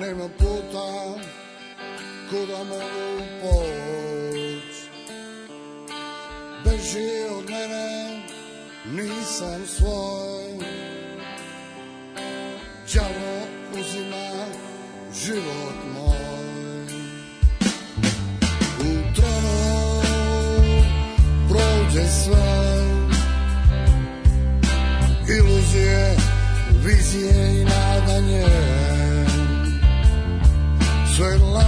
nema puta kuda mogu poć Beži od mene, nisam svoj Đavo uzima život moj U tronu prođe sve Iluzije, vizije i nadanje sei lá,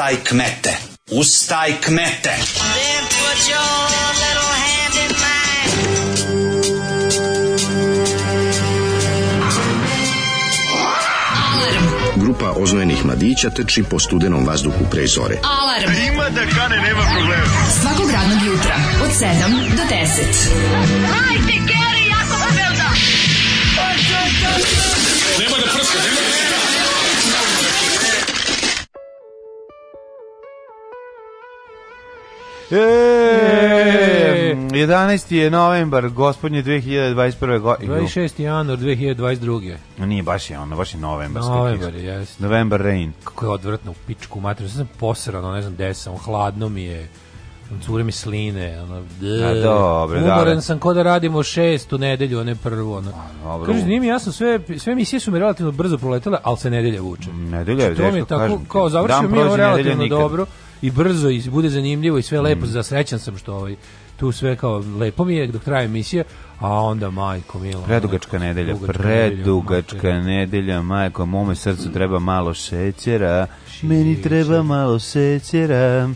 Ustaj kmete. Ustaj kmete. grupa oznojenih mladića trči po studenom vazduhu pre zore. Alarm! A ima da kane, nema problema. Svakog radnog jutra, od 7 do 10. Hajde, 11. je novembar, gospodnje 2021. godine. 26. januar 2022. No, nije baš je ono, baš je novembarski. Novembar, jeste. Novembar rain. Kako je odvrtno u pičku materiju. Sada sam posrano, ne znam gde sam, hladno mi je cure mi sline, ono, A, dobro, da, umoran da, sam ko da radimo šest u nedelju, a ne prvu, ono. Kaže, nije mi jasno, sve, sve misije su mi relativno brzo proletele, ali se nedelja vuče. Nedelja je, znači, to tako, kažem, kao završio mi ovo relativno dobro i brzo i bude zanimljivo i sve lepo, mm. zasrećan sam što ovaj, tu sve kao lepo mi je dok traje emisija, a onda majko mila. Predugačka majko, nedelja, predugačka, nedelja, majko, mome srcu treba malo šećera, Ši, meni treba malo šećera.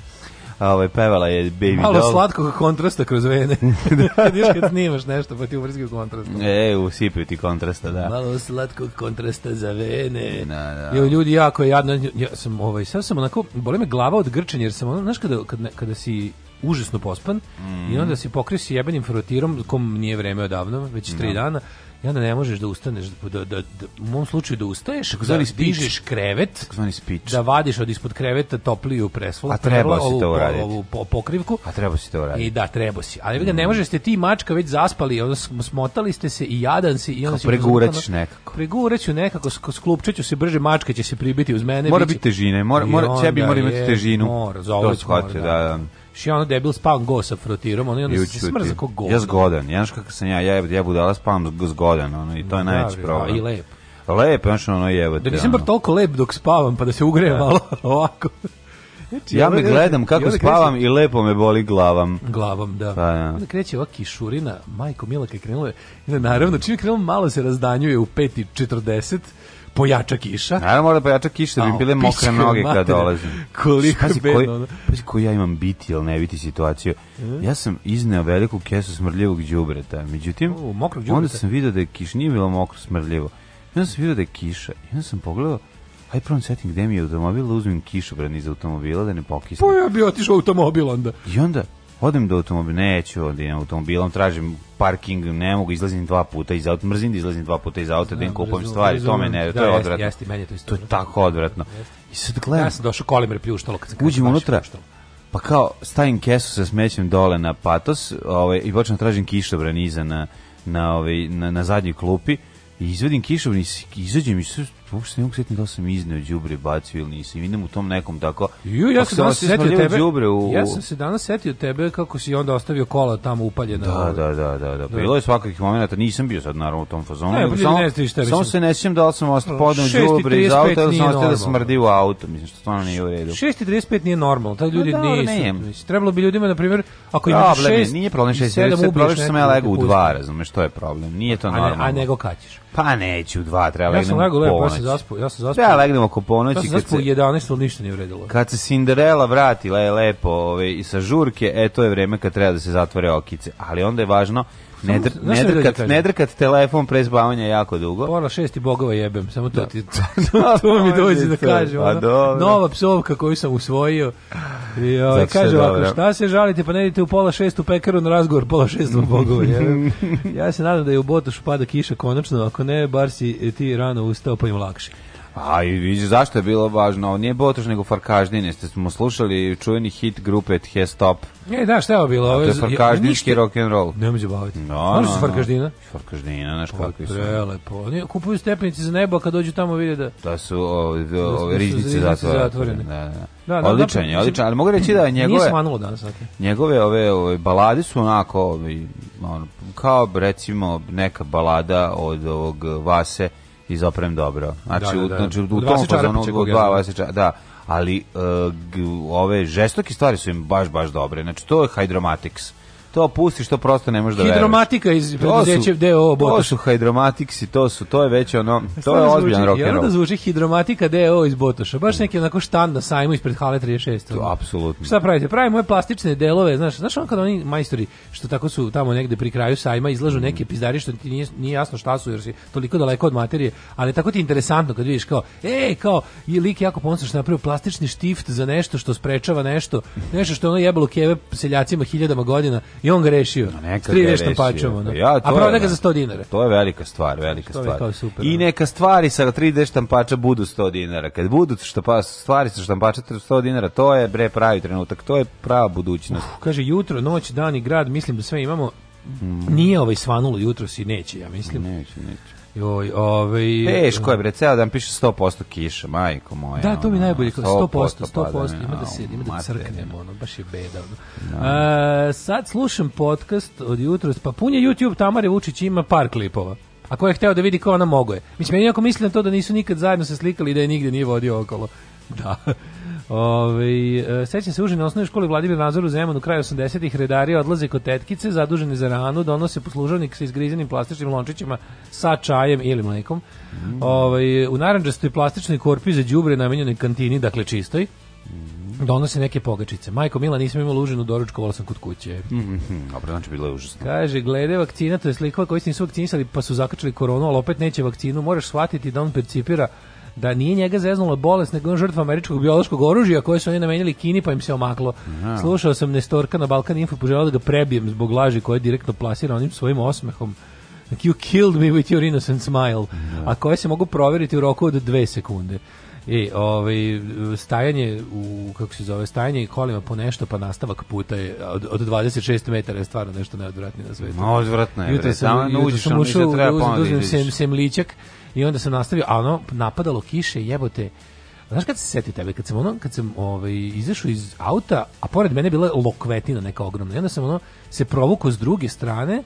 A ovaj pevala je Baby Malo Doll. slatkog kontrasta kroz vene. kad da, još kad snimaš nešto, pa ti ubrzgaju kontrast. E, usipaju ti kontrasta, da. Malo slatkog kontrasta za vene. Da, da. Jo, ljudi, jako je jadno. Ja sam, ovaj, sad sam onako, bole me glava od grčenja, jer sam ono, znaš, kada, kada, kada si užasno pospan mm. i mhm. onda se pokrio sa jebenim frotirom kom nije vreme odavno, već no. Da. dana i onda ne možeš da ustaneš, da, da, da u mom slučaju da ustaješ, Zvani da speech. dižeš krevet, Zvani speech. da vadiš od ispod kreveta topliju presvol, a treba si to uraditi. Ovu po, pokrivku. A treba si to uraditi. I da, treba si. Ali mm. ne možeš ste ti mačka već zaspali, onda smotali ste se i jadan si. I onda Kao si preguraćeš nekako. Preguraću nekako, sklupčeću se brže, mačka će se pribiti uz mene. Mora biti težine, mora, mora, sebi mora imati težinu. Mora, zoveć, mora, da. da. da. Što znači, da je ono debil spavam go sa frotirom, ono i onda se smrza ko go. Ja zgodan, ja znaš kako sam ja, ja, da, ja budala spavam zgodan, ono, i to je da, najveći problem. I lep. Lep, znači ono jebate. Da nisam bar toliko lep dok spavam, pa da se ugrejem malo ovako. Znači, ja ovaj me gledam kako i ovaj spavam i lepo me boli glavam. Glavom, da. Pa, ja. Onda kreće ova kišurina, majko Mila kad krenula, naravno, čim je krenula malo se razdanjuje u 5.40, pojača kiša. Naravno mora da pojača kiša, da bi bile mokre noge kad dolazim. Koliko Pazi, koji, da. pazi koji ja imam biti ili ne biti situaciju. Mhm. Ja sam izneo veliku kesu smrljivog đubreta. Međutim, U, onda sam video da je kiš nije bilo mokro smrljivo. I onda sam video da je kiša. I onda sam pogledao Aj prvom setim gde mi je automobil, da uzmem brani iz automobila da ne pokisne. Pa ja bi otišao automobil onda. I onda, Odem do automobila, neću, odim automobilom, tražim parking, ne mogu, izlazim dva puta iz auta, mrzim da izlazim dva puta iz auta, da im kupujem stvari, to me ne, da, to je da, odvratno. Jeste, meni je to, isto to je tako odvratno. I sad gledam. Ja sam došao kolima pljuštalo kad sam Uđem unutra, pa kao stavim kesu sa smećem dole na patos ovaj, i počnem da tražim kišobran iza na, na, ovaj, na, na zadnjoj klupi i izvedim kišobran i izađem i uopšte ne mogu da sam izneo đubre bacio ili nisam. Idem u tom nekom tako. Ju, ja sam danas setio tebe. u, Ja sam se danas setio tebe kako si onda ostavio kola tamo upaljena. Da, da, da, da, da. Bilo je svakakih momenata, nisam bio sad naravno u tom fazonu. Ne, ne, samo, ne šta samo se ne sjećam da li sam ostao podno đubre iz auta ili sam ostao da smrdi u auto, mislim što stvarno nije u redu. 6:35 nije normalno, taj ljudi no, nisu. Trebalo bi ljudima na primjer ako ima 6 nije problem 6:30, problem što sam ja legao u 2, razumeš što je problem. Nije to normalno. A nego kaćeš. Pa neću dva, treba ja sam legao lepo posle zaspao, ja sam zaspao. Ja da, legnem oko ponoći. Ja sam zaspao 11, ali ništa nije uredilo. Kad se Cinderella vratila je lepo ove, ovaj, i sa žurke, e, to je vreme kad treba da se zatvore okice. Ali onda je važno Nedrkat, nedrkat ne, telefon pre spavanja jako dugo. Pola šesti bogova jebem, samo to da. ti to mi dođe da kažem. Pa, nova psovka koju sam usvojio. I ovaj, kaže ovako, šta se žalite, pa ne idete u pola šest u pekaru na razgovor, pola šest u bogova. ja se nadam da je u botu pada kiša konačno, ako ne, bar si ti rano ustao pa im lakše. A pa, i vidiš zašto je bilo važno, ovo nije Botoš nego Farkaždin, jeste smo slušali čuveni hit grupe He Stop. E, da, šta je bilo? Ovo je Farkaždinski rock and roll. Ne mogu baviti. No, Možda no, Farkaždina? Da. Farkaždina, znaš pa, kakvi su. Prelepo. Kupuju stepenice za nebo, kad dođu tamo vide da... Da su ove, da da riznice zatvorene. Da, da. da, odličan je, odličan, ali mogu reći da njegove... Nije svanulo danas. Njegove ove, ove balade su onako, ono, kao recimo neka balada od ovog Vase, izoprem dobro. Znači, da, da, da. znači u tom fazonu dva vasiča, da. Ali uh, ove žestoke stvari su im baš baš dobre. Znači to je Hydromatics to pusti što prosto ne možeš da veruješ. Hidromatika iz preduzeće DO Botoš. To su hidromatiksi, to su, to je već ono, to je ozbiljan rock and roll. da zvuči hidromatika DO iz Botoša, baš neki onako štand na sajmu ispred Hale 36. To, apsolutno. Šta pravite? Pravimo ove plastične delove, znaš, znaš on kada oni majstori što tako su tamo negde pri kraju sajma izlažu neke mm. pizdari što ti nije, nije jasno šta su jer si toliko daleko od materije, ali tako ti je interesantno kad vidiš kao, ej, kao, i lik jako ponosan što napravio plastični štift za nešto što sprečava nešto, nešto što ono jebalo keve seljacima hiljadama godina I on ga rešio. Neka ga rešio. Pačom, pa ja, A pravda ga za 100 dinara. To je velika stvar, velika to stvar. Je kao super, I neka stvari sa 3D štampača budu 100 dinara. Kad budu što pa stvari sa štampača 100 dinara, to je bre pravi trenutak, to je prava budućnost. Uf, kaže jutro, noć, dan i grad, mislim da sve imamo. Mm. Nije ovaj svanulo jutro si neće, ja mislim. Neće, neće. Joj, ovaj Teško je um, bre, ceo dan piše 100% kiša, majko moja. Da, to mi ono, najbolje, 100%, 100%, 100%, 100% ima da se ima da crknem, ono baš je beda. Ono. No. Da. Uh, e, sad slušam podcast od jutros, pa punje YouTube Tamare Vučić ima par klipova. A ko je hteo da vidi ko ona mogo je. Mislim, ja iako mislim to da nisu nikad zajedno se slikali i da je nigde nije vodio okolo. Da. Ovaj sećam se užine na osnovnoj školi Vladimir Nazor u Zemunu kraju 80-ih redari odlaze kod tetkice, zadužene za ranu, donose poslužavnik sa izgrizenim plastičnim lončićima sa čajem ili mlekom. Mm. Ove, u narandžastoj plastičnoj korpi za đubre namenjenoj kantini, dakle čistoj. Donose neke pogačice. Majko Mila, nisam imao užinu, doručkovala sam kod kuće. Mm -hmm, dobro, znači bilo je užasno. Kaže, glede vakcina, to je slikova koji se nisu vakcinisali pa su zakačili koronu, ali opet neće vakcinu. Moraš shvatiti da on percipira da nije njega zeznula bolest, nego on žrtva američkog biološkog oružja koje su oni namenili Kini pa im se omaklo. Aha. Slušao sam Nestorka na Balkan Info, poželao da ga prebijem zbog laži koje direktno plasira onim svojim osmehom. Like you killed me with your innocent smile. Aha. Da. A koje se mogu proveriti u roku od dve sekunde. I e, ovaj stajanje u kako se zove stajanje i kolima po nešto pa nastavak puta je od, od 26 metara je stvarno nešto najodvratnije na svetu. No, odvratno je. Jutro sam, uđeš, sam ušao, treba ponovno da sem, sem ličak i onda se nastavio, a ono napadalo kiše, jebote. Znaš kad se seti tebe, kad sam ono, kad sam ovaj, izašao iz auta, a pored mene bila lokvetina neka ogromna, i onda sam ono se provukao s druge strane,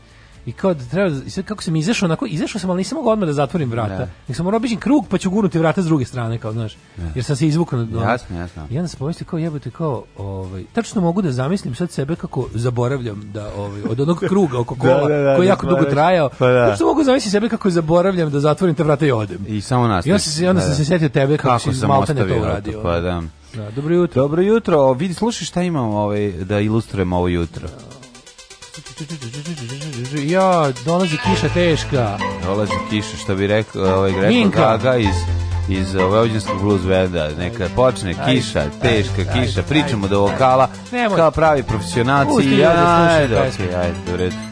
I kao da treba, i sad kako mi izašao, onako, izašao sam, ali nisam mogao odmah da zatvorim vrata. Ne. Da. Nek sam morao obići krug, pa ću gurnuti vrata s druge strane, kao, znaš. Ne. Da. Jer sam se izvukao. Na, jasno, jasno. I onda sam pomislio, kao, jebote, kao, ovaj, tačno mogu da zamislim sad sebe kako zaboravljam da, ovaj, od onog kruga oko da, kola, da, da, da, koji je jako dugo trajao, pa da. tačno mogu zamisliti sebe kako zaboravljam da zatvorim te vrata i odem. I samo nas. I onda, se, onda sam se setio tebe kako, kako si maltene to uradio. Pa da. Da, dobro jutro. Dobro jutro. Vidi, slušaj šta imam ovaj, da ilustrujemo ovo jutro. Da. Ja, dolazi kiša teška. Dolazi kiša, što bi rekao ovaj Greko Gaga iz iz Vojvođanskog blues benda. Neka počne kiša, teška kiša. Pričamo do vokala kao pravi profesionalci. Ajde, ajde, ajde, ajde, ajde,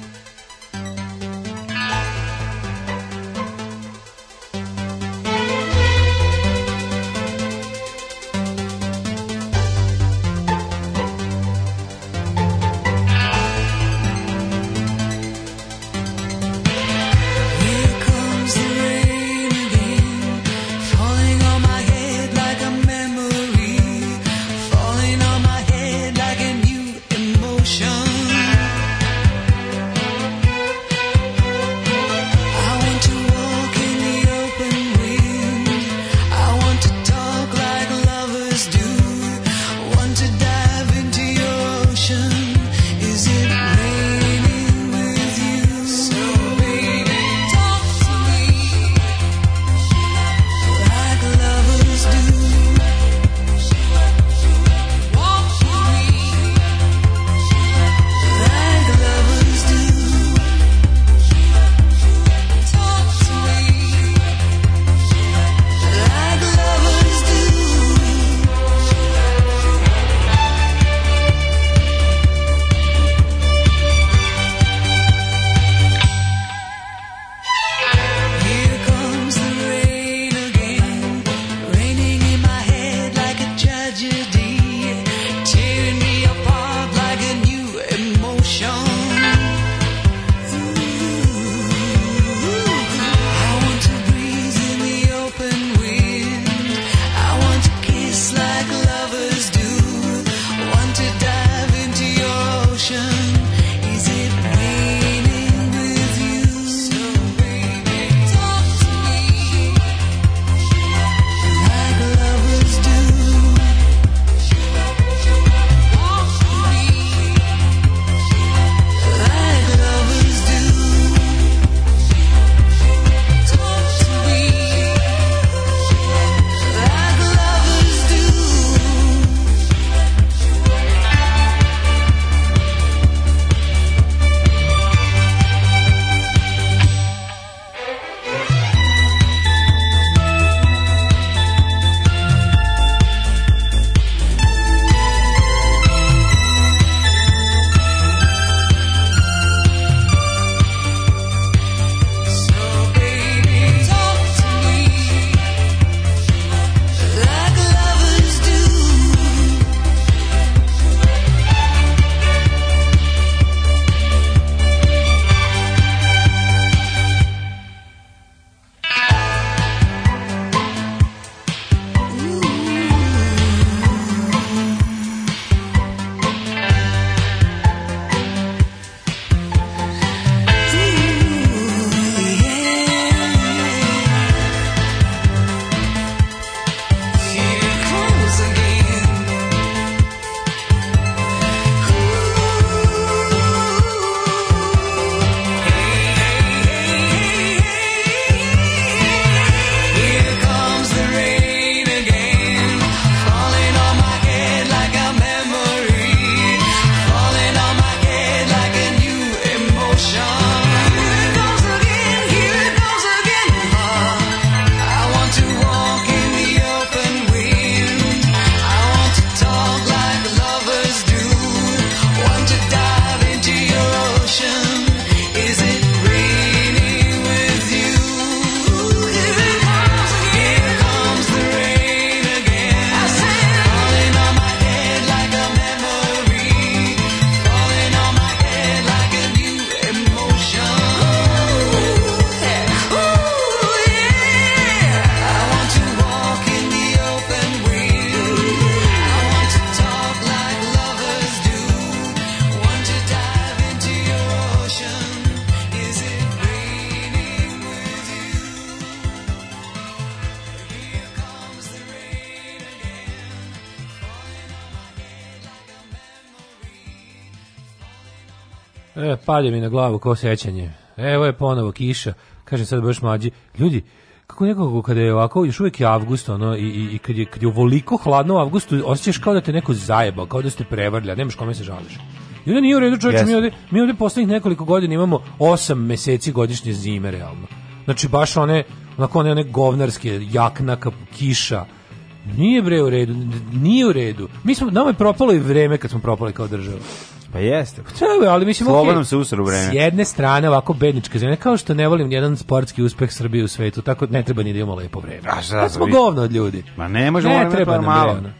Padje mi na glavu kao sećanje. Evo je ponovo kiša. Kažem sad baš mlađi. Ljudi, kako nekako kada je ovako još uvijek je avgust ono i, i, i kad je kad je ovoliko hladno u avgustu osjećaš kao da te neko zajeba, kao da ste prevarlja, nemaš kome se žališ. I onda nije u redu čovječe, yes. mi ovde, mi ovde poslednjih nekoliko godina imamo osam meseci godišnje zime realno. Znači baš one, onako one, one govnarske, jaknaka, kiša, nije bre u redu, nije u redu. Mi smo, nama je propalo i vreme kad smo propali kao država. Pa jeste. Treba, pa ali mislim Slobodnom okay, se usru vreme. S jedne strane ovako bednička zemlje kao što ne volim nijedan sportski uspeh Srbije u svetu, tako ne treba ni da imamo lepo vreme. A šta pa da smo govno od ljudi. Ma ne možemo ne, treba nam malo. Vremena.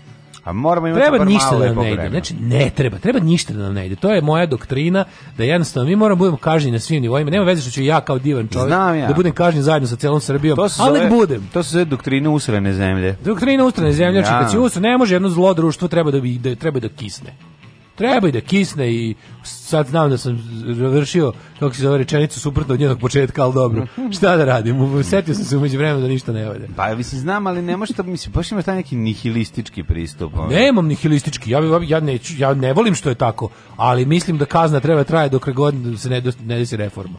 A moramo imati treba ništa da nam ne ide. Znači ne treba, treba ništa da nam ne ide. To je moja doktrina da jednostavno mi moramo da budemo kažnjeni na svim nivoima. Nema veze što ću ja kao divan čovjek ja. da budem kažnjen zajedno sa celom Srbijom, to ali nek budem. To se zove doktrina usrane zemlje. Doktrina usrane zemlje, ja. znači kad da. si usr, ne može jedno zlo društvo treba da bi da treba da kisne treba i da kisne i sad znam da sam završio kako se zove rečenicu suprotno od njenog početka, ali dobro. Šta da radim? Setio sam se umeđu vremena da ništa ne valja. Pa ja se znam, ali ne može da mislim baš ima taj neki nihilistički pristup. Ali. Nemam nihilistički. Ja ja neću, ja ne volim što je tako, ali mislim da kazna treba traje dok god se ne, ne desi reforma.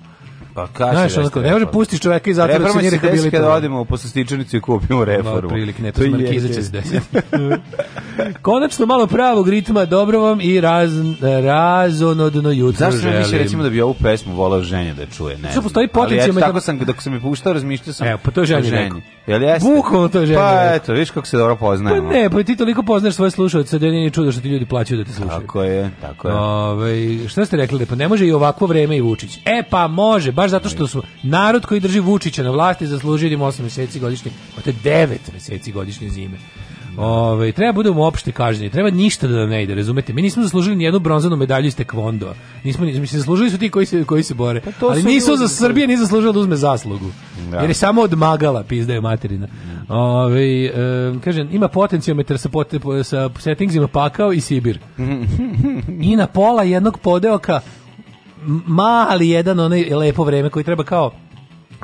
Pa kaže Znaš, onako, ne može pustiš čoveka i zatvora da se nije rehabilitovan. kada odemo u poslastičanicu i kupimo reformu. Ma, prilike, ne, to, to markiza će se desiti. Konačno malo pravog ritma, dobro vam i raz, razonodno jutro Zašto želim. Zašto više recimo da bi ovu pesmu volao ženja da čuje? Ne. Što postoji potencijal. Ali ja tako sam, dok sam je puštao, razmišljao sam. Evo, pa to ženji ženje Jel jeste? Bukvalno to je ženje Pa eto, viš kako se dobro poznajemo. Pa ne, pa ti toliko poznaš svoje slušalce, da nije čudo što ti ljudi plaćaju da te slušaju. Tako je, tako je. Ove, ovaj, šta ste rekli, da pa ne može i ovakvo vreme i Vučić. E pa može, baš baš zato što su narod koji drži Vučića na vlasti zaslužio da im 8 mjeseci godišnje, pa te 9 mjeseci godišnje zime. Ove, ovaj, treba budemo opšte kažnje, treba ništa da nam ne ide, razumete? Mi nismo zaslužili ni jednu bronzanu medalju iz tekvondoa. Nismo mi se zaslužili su ti koji se koji se bore. Pa Ali nisu za Srbije ni zaslužili da uzme zaslugu. Da. Jer je samo odmagala pizda je materina. Mm. Ove, e, kažem, ima potencijometar sa pot, sa settingsima pakao i Sibir. I na pola jednog podeoka mali jedan onaj lepo vreme koji treba kao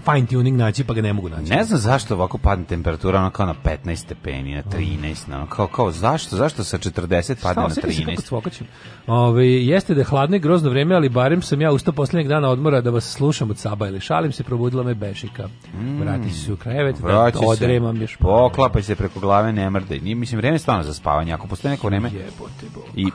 fine tuning naći, pa ga ne mogu naći. Ne znam zašto ovako padne temperatura ono kao na 15 stepeni, na 13, mm. na ono kao, kao zašto, zašto sa 40 padne Šta, na 13? se Ove, ovaj, jeste da je hladno i grozno vreme, ali barem sam ja ustao posljednjeg dana odmora da vas slušam od saba ili šalim se, probudila me bešika. Mm, Vrati se u krevet, da odremam još. Poklapaj se preko glave, ne mrdaj. Nije, mislim, vreme je stvarno za spavanje. Ako postoje neko vreme... Jebote, bok. I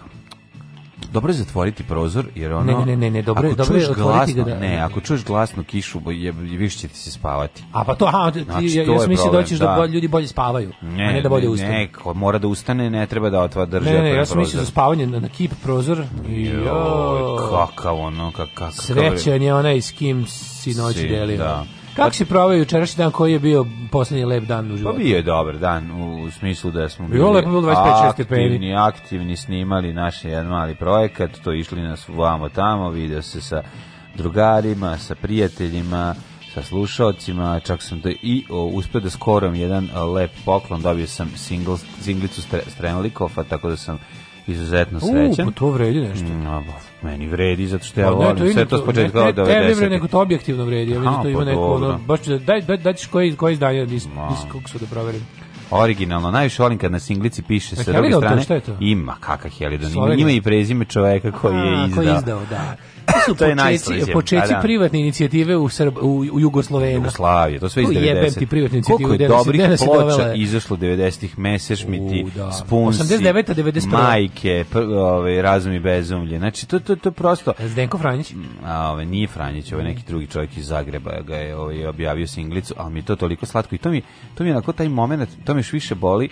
dobro je zatvoriti prozor jer ono Ne, ne, ne, ne, dobro je- dobro je otvoriti glasno, ga da- ne, ako čuješ glasnu kišu, bo je više će ti se spavati. A pa to, aha, ti, Znači, ja, to ja je da hoćeš da, da. bolje- ljudi bolje spavaju, a ne da bolje ustanu. Ne, ko mora da ustane, ne treba da otvara drži Ne, ne, ne, ja sam mislio za spavanje na, na kip prozor. jo, Kakav ono, kakav... kakav- Srećan je onaj s kim si noći si, Da. Kako si provao jučerašnji dan koji je bio poslednji lep dan u životu? Pa bio je dobar dan u smislu da smo bili bilo 25, aktivni, aktivni, snimali naš jedan mali projekat, to išli nas vamo tamo, video se sa drugarima, sa prijateljima, sa slušalcima, čak sam da i o, uspio da skoram jedan lep poklon, dobio sam single, singlicu Strenlikova, tako da sam izuzetno srećan. U, pa to vredi nešto. No, meni vredi, zato što ja volim sve to s početka od 90. Ne, ne, nego to objektivno vredi, Ja vidim, to ima neko, baš, da, daj, daj, daj, daj, koje izdanje, iz kog su da proverim. Originalno, najviše volim kad na singlici piše pa sa druge strane. Šta je to? Ima, kakav Helidon, ima, ima i prezime čoveka koji je izdao. Koji je izdao, da. To su to počeci, je da. privatne inicijative u, Srb, u, u Jugoslovenu. Jugoslavije, to sve iz 90. Jebem ti privatne inicijative. Koliko je dobrih ploča izašlo 90-ih, Mesešmiti, da. Spunsi, 89 91. Majke, pr, ove, ovaj, Razum i bezumlje. Znači, to, to, to prosto... Zdenko Franjić? Mm, a, ove, ovaj, nije Franjić, ovo ovaj je neki drugi čovjek iz Zagreba ga je ove, objavio singlicu, ali mi je to toliko slatko i to mi, to mi je onako taj moment, to me još više boli,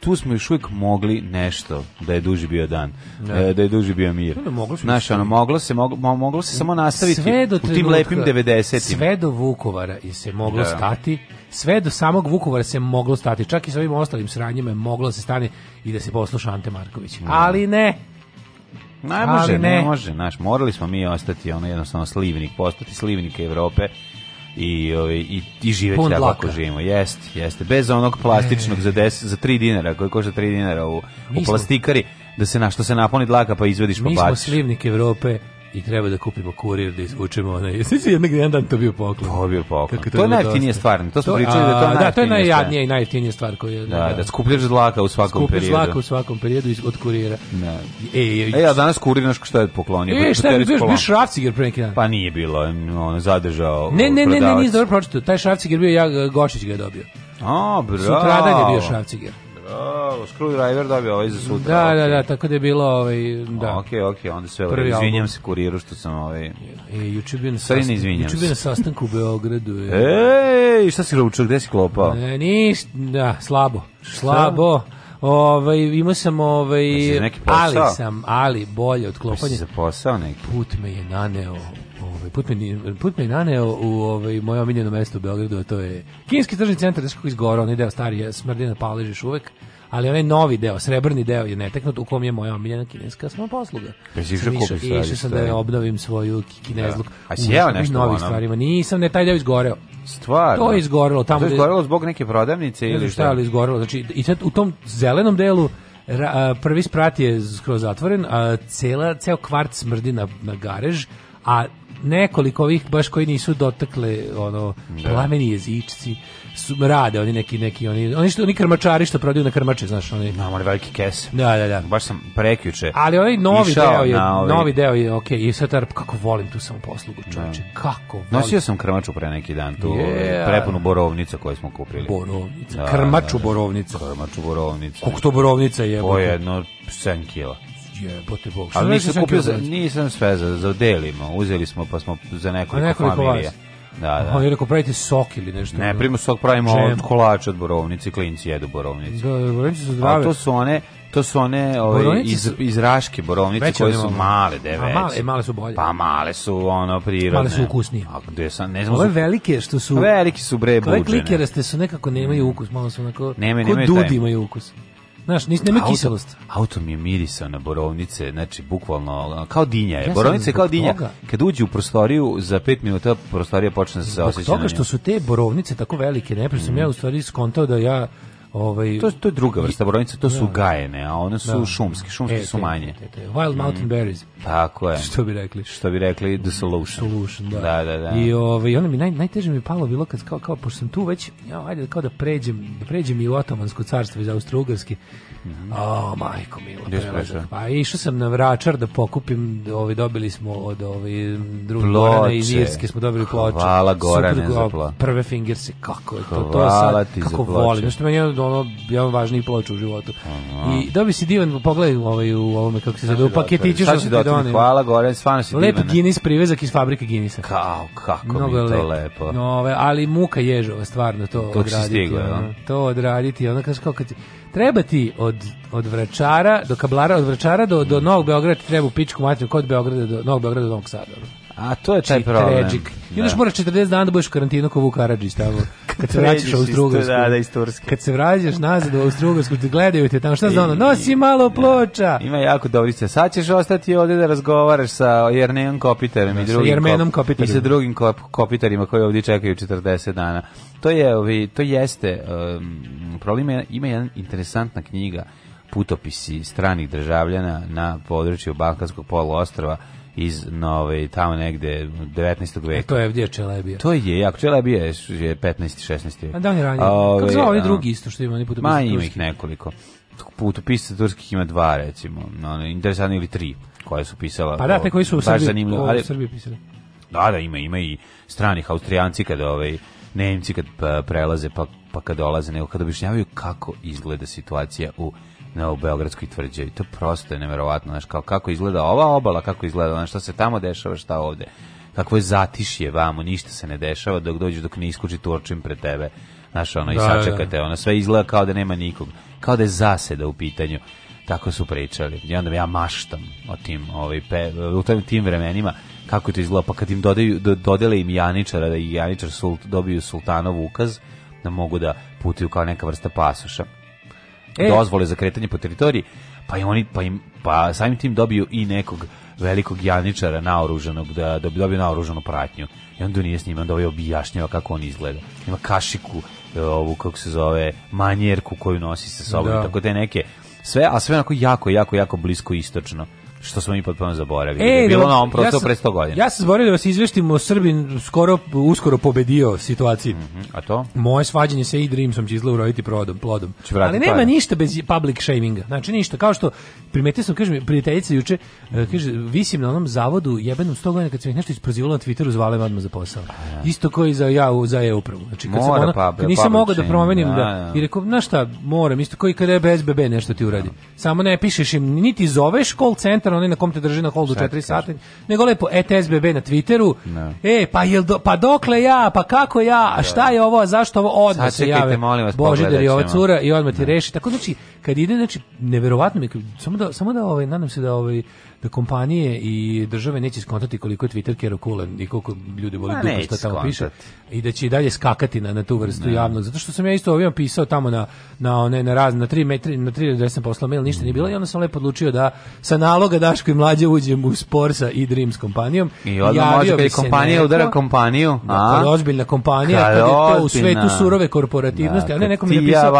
tu smo još uvijek mogli nešto da je duži bio dan, ne. Da. da je duži bio mir. Ne, da moglo Znaš, ono, moglo se, moglo, moglo se samo nastaviti sve do trenutka, u tim lepim 90 im Sve do Vukovara je se moglo da. stati, sve do samog Vukovara se moglo stati, čak i sa ovim ostalim sranjima je moglo da se stani i da se posluša Ante Marković. Ne. Ali ne, ne može, ne. ne može, znaš, morali smo mi ostati ono jednostavno slivnik, postati slivnik Evrope i, ovaj, i, i živeći Pond kako živimo. Jeste, jeste. Bez onog plastičnog e. za, 10, za 3 dinara, koji košta 3 dinara u, u plastikari, da se na što se napuni dlaka pa izvediš pa baciš. Mi smo slivnik Evrope, i treba da kupimo kurir da izvučemo onaj. Sećaš jednog jedan dan to bio poklon. To bio poklon. to, to je da najjeftinija stvar. To smo pričali da to najjeftinija. Da, to je najjadnije i najjeftinija stvar koju Da, da, da skupljaš zlaka u svakom skupljaš periodu. Skupljaš zlaka u svakom periodu iz od kurira. Da. E, e, e a danas kurir naš šta je poklonio? E, šta je bio bio Šrafciger pre neki dan? Pa nije bilo, on zadržao. Ne, ne, ne, ne, nije dobro pročitao. Taj Šrafciger bio ja Gošić ga je dobio. A, bravo. Sutradan je bio Šrafciger. O, Screwdriver dobio ovaj za sutra. Da, da, da, tako da je bilo ovaj, da. Okej, okay, okej, okay, onda sve, Prvi izvinjam album. se kuriru što sam ovaj... E, juče bio na sastanku, juče bio na sastanku u Beogradu. E. Ej, šta si groučio, gde si klopao? Ne, niš, da, slabo, slabo. Ovaj imao sam ovaj ali sam ali bolje od pa klopanja. Pa se posao neki. Put me je naneo ovaj, put, me, put me naneo u ovaj, moje omiljeno mesto u Beogradu, to je Kinski tržni centar, da kako izgora, onaj deo stari, smrdi na da paležiš uvek, ali onaj novi deo, srebrni deo je neteknut, u kom je moja omiljena kineska samoposluga. Jesi išao kupiš stvari? Išao sam da je obnovim svoju kinezluk. Da. A si jeo nešto novih ono? stvarima. Nisam, ne, taj deo izgoreo. Stvarno? To je izgorelo. Tamo to je izgorelo zbog neke prodavnice ili šta? ali izgorelo. Znači, i sad u tom zelenom delu ra, prvi sprat je skroz zatvoren, a cela, ceo kvart smrdi na, na garež, a nekoliko ovih baš koji nisu dotakle ono da. plameni jezičci su, rade oni neki neki oni oni što oni krmačari što prodaju na krmače znaš oni na no, veliki kese da da da baš sam prekjuče ali onaj novi deo je ovaj... novi deo je okej okay, i sad kako volim tu samo poslugu da. čoveče kako volim. nosio sam krmaču pre neki dan tu ovaj, yeah. prepunu borovnica koju smo kupili borovnica da, krmaču da, da, borovnica krmaču borovnica koliko to borovnica je po jedno 7 kg Jebote bog. Šta Ali nisam kupio, za, da- nisam sve za, za delimo. Uzeli smo pa smo za nekoliko, nekoliko familija. Da, da. Oni rekao pravite sok ili nešto. Ne, primo sok pravimo Čem? od kolača od borovnice, klinci jedu borovnice. Da, da, borovnice su zdrave. A to su one, to su one ove, ovaj, iz, iz raške borovnice koje su male, da veće. Male, male su bolje. Pa male su ono prirodne. Male su ukusnije. A gde sam, ne znam. Ove velike što su... Velike su bre buđene. Ove klikeraste su nekako nemaju ukus, malo su onako... Nema, nemaju taj. Ko dudi imaju ukus. Znaš, nis, nema auto, kiselost. Auto mi je mirisao na borovnice, znači, bukvalno, kao dinja je. Ja borovnice kao dinja. Toga, Kad uđe u prostoriju, za pet minuta prostorija počne da se osjećati. Zbog toga što su te borovnice tako velike, ne, pa sam mm. ja u stvari skontao da ja Ovaj to, to je druga vrsta borovnice to su da, gajene, a one su da, šumske šumski e, su manje. Te, te, te. Wild mhm. Mountain mm. Berries. Tako je. Što bi rekli? Što bi rekli The Solution. Solution, da. Da, da, da. I ovaj onda mi naj najteže mi palo bilo kad kao kao pošto sam tu već, ja ajde kao da pređem, da pređem i u Otomansko carstvo iz Austrougarske. Mm -hmm. O, majko mila, prelazak. Pa išao sam na Vračar da pokupim, ovaj dobili smo od ovaj drugog Gorana iz Irske, smo dobili ploče. Hvala Gorane za ploče. Prve fingerse, kako je to, to sad, kako volim. Znači, meni je ono jedan važni ploču u životu. Aha. I dobi da se divan pogledaj ovaj u ovome kako se zove, u da paketiću što da ti dođe. Hvala gore, stvarno si Lep divan. Lep Guinness privezak iz fabrike Guinnessa. Kao kako Mnogo mi je to lep. lepo. Nove, ali muka ježova stvarno to, to odraditi. Stiglo, ono, to odraditi, ona kaže kao kad treba ti od, od Vračara do Kablara, od Vračara do, do Novog Beograda treba u pičku materiju, kod Beograda do Novog Beograda do Novog Sada. A to je taj Tragic. Da. Još onda moraš 40 dana da budeš u karantinu kao Vuk Karadžić tamo. Kad se vraćaš u Austrougarsku. Da, da, iz Turske. Kad se vraćaš nazad u Austrougarsku, te gledaju te tamo, šta zna ono, nosi malo da. ploča. Ima jako dobrice. Sad ćeš ostati ovde da razgovaraš sa Jernenom Kopiterem da, i drugim. Sa Jermenom kop, Kopiterem. I sa drugim kop, Kopitarima koji ovdje čekaju 40 dana. To je, ovi, to jeste um, problem je, ima jedna interesantna knjiga putopisi stranih državljana na području Balkanskog poluostrava iz nove ovaj, tamo negde 19. veka. E, to je Evdija Čelebija. To je, jako Čelebija je 15. 16. A da on je ranije. Ove, Kako zvao oni drugi isto što ima oni putopisci? Ma ima ih nekoliko. Putopisca turskih ima dva recimo, no, interesantno ili tri koje su pisala. Pa da, te koji su u Srbiji, ali, u Srbiji pisali. Da, da, ima, ima i stranih Austrijanci kada ovaj, Nemci kad pa, prelaze pa, pa kad dolaze, nego kad objašnjavaju kako izgleda situacija u na u Beogradskoj tvrđavi. To prosto je neverovatno, znaš, kao kako izgleda ova obala, kako izgleda, znaš, šta se tamo dešava, šta ovde. Kako je zatišje vamo, ništa se ne dešava dok dođeš dok ne iskuči turčim pre tebe. Znaš, ono, i da, sačekate, da. ono, sve izgleda kao da nema nikog. Kao da je zaseda u pitanju. Tako su pričali. I onda ja maštam o tim, ovaj, pe, u tim vremenima kako to izgleda. Pa kad im dodaju, do, dodele im Janičara, da i Janičar sult, dobiju sultanov ukaz, da mogu da putuju kao neka vrsta pasoša e. dozvole za kretanje po teritoriji, pa i oni pa im pa samim tim dobiju i nekog velikog janičara naoružanog da da bi dobio naoružanu pratnju. I onda nije s njima da ovaj objašnjava kako on izgleda. Ima kašiku, e, ovu kako se zove, manjerku koju nosi sa sobom, da. tako da je neke sve, a sve onako jako, jako, jako blisko istočno što smo mi potpuno zaboravili. E, je da bilo na ovom prostoru ja pre 100 godina. Ja sam zaboravio da vas izveštim o Srbin skoro, uskoro pobedio situaciji. Mm -hmm. A to? Moje svađanje sa Idrimsom će izgleda uroditi plodom. plodom. Ali nema taj. ništa bez public shaminga. Znači ništa. Kao što primetio sam, kažem, prijateljica juče, e, kaže, visim na onom zavodu jebenom 100 godina kad sam ih nešto isprozivalo na Twitteru, zvale me za posao. ja. Isto koji za ja, za je upravu. Znači, kad Mora, sam ona, pa- pub, kad nisam mogao da promenim da, da, i rekao, znaš šta, moram, isto koji i kada je bebe nešto ti uradi. Samo ne pišeš im, niti zoveš call centar, oni na kom te drži na holdu 4 sata, nego lepo ETSBB na Twitteru. No. Da. E, pa jel do, pa dokle ja, pa kako ja, a da. šta je ovo, zašto ovo odmah se jave. Molim vas, Božidar i ova cura i odmah ti da. reši. Tako znači kad ide znači neverovatno mi samo da samo da ovaj nadam se da ovaj kompanije i države neće skontati koliko je Twitter kerokulan i koliko ljudi voli dupo pa što tamo piše i da će i dalje skakati na, na tu vrstu ne. javnog. Zato što sam ja isto ovim pisao tamo na, na, one, na, raz, na 3 metri, na tri da sam poslao mail, ništa nije bilo i onda sam lepo odlučio da sa naloga Daško i mlađe uđem u spor sa i Dreams kompanijom. I odmah može kad kompanija neko, udara kompaniju. Da, a? Kad je ozbiljna kompanija, kad, je to u svetu surove korporativnosti. Da, a ne, dakle, neko mi je napisao, ja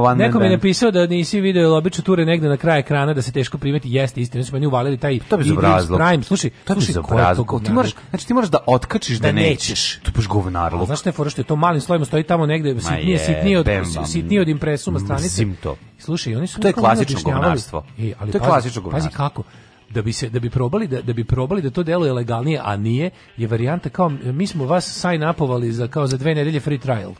van, neko mi je napisao da nisi video lobiču ture negde na kraj ekrana da se teško primeti. Jeste, istina, su meni uvalili taj to je bezobrazluk. Prime. Slušaj, to je bezobrazluk. Ti moraš, znači ti moraš da otkačiš da, da nećeš. To baš govnarluk. Znaš te fora što je to malim slovima stoji tamo negde sitnije, sitnije od sitnije od impresuma stranice. Sim to. Slušaj, oni su To je klasično govnarstvo. E, ali to je klasično govnarstvo. Pazi kako da bi se da bi probali da, da bi probali da to deluje legalnije, a nije, je varijanta kao mi smo vas sign upovali za kao za dve nedelje free trial.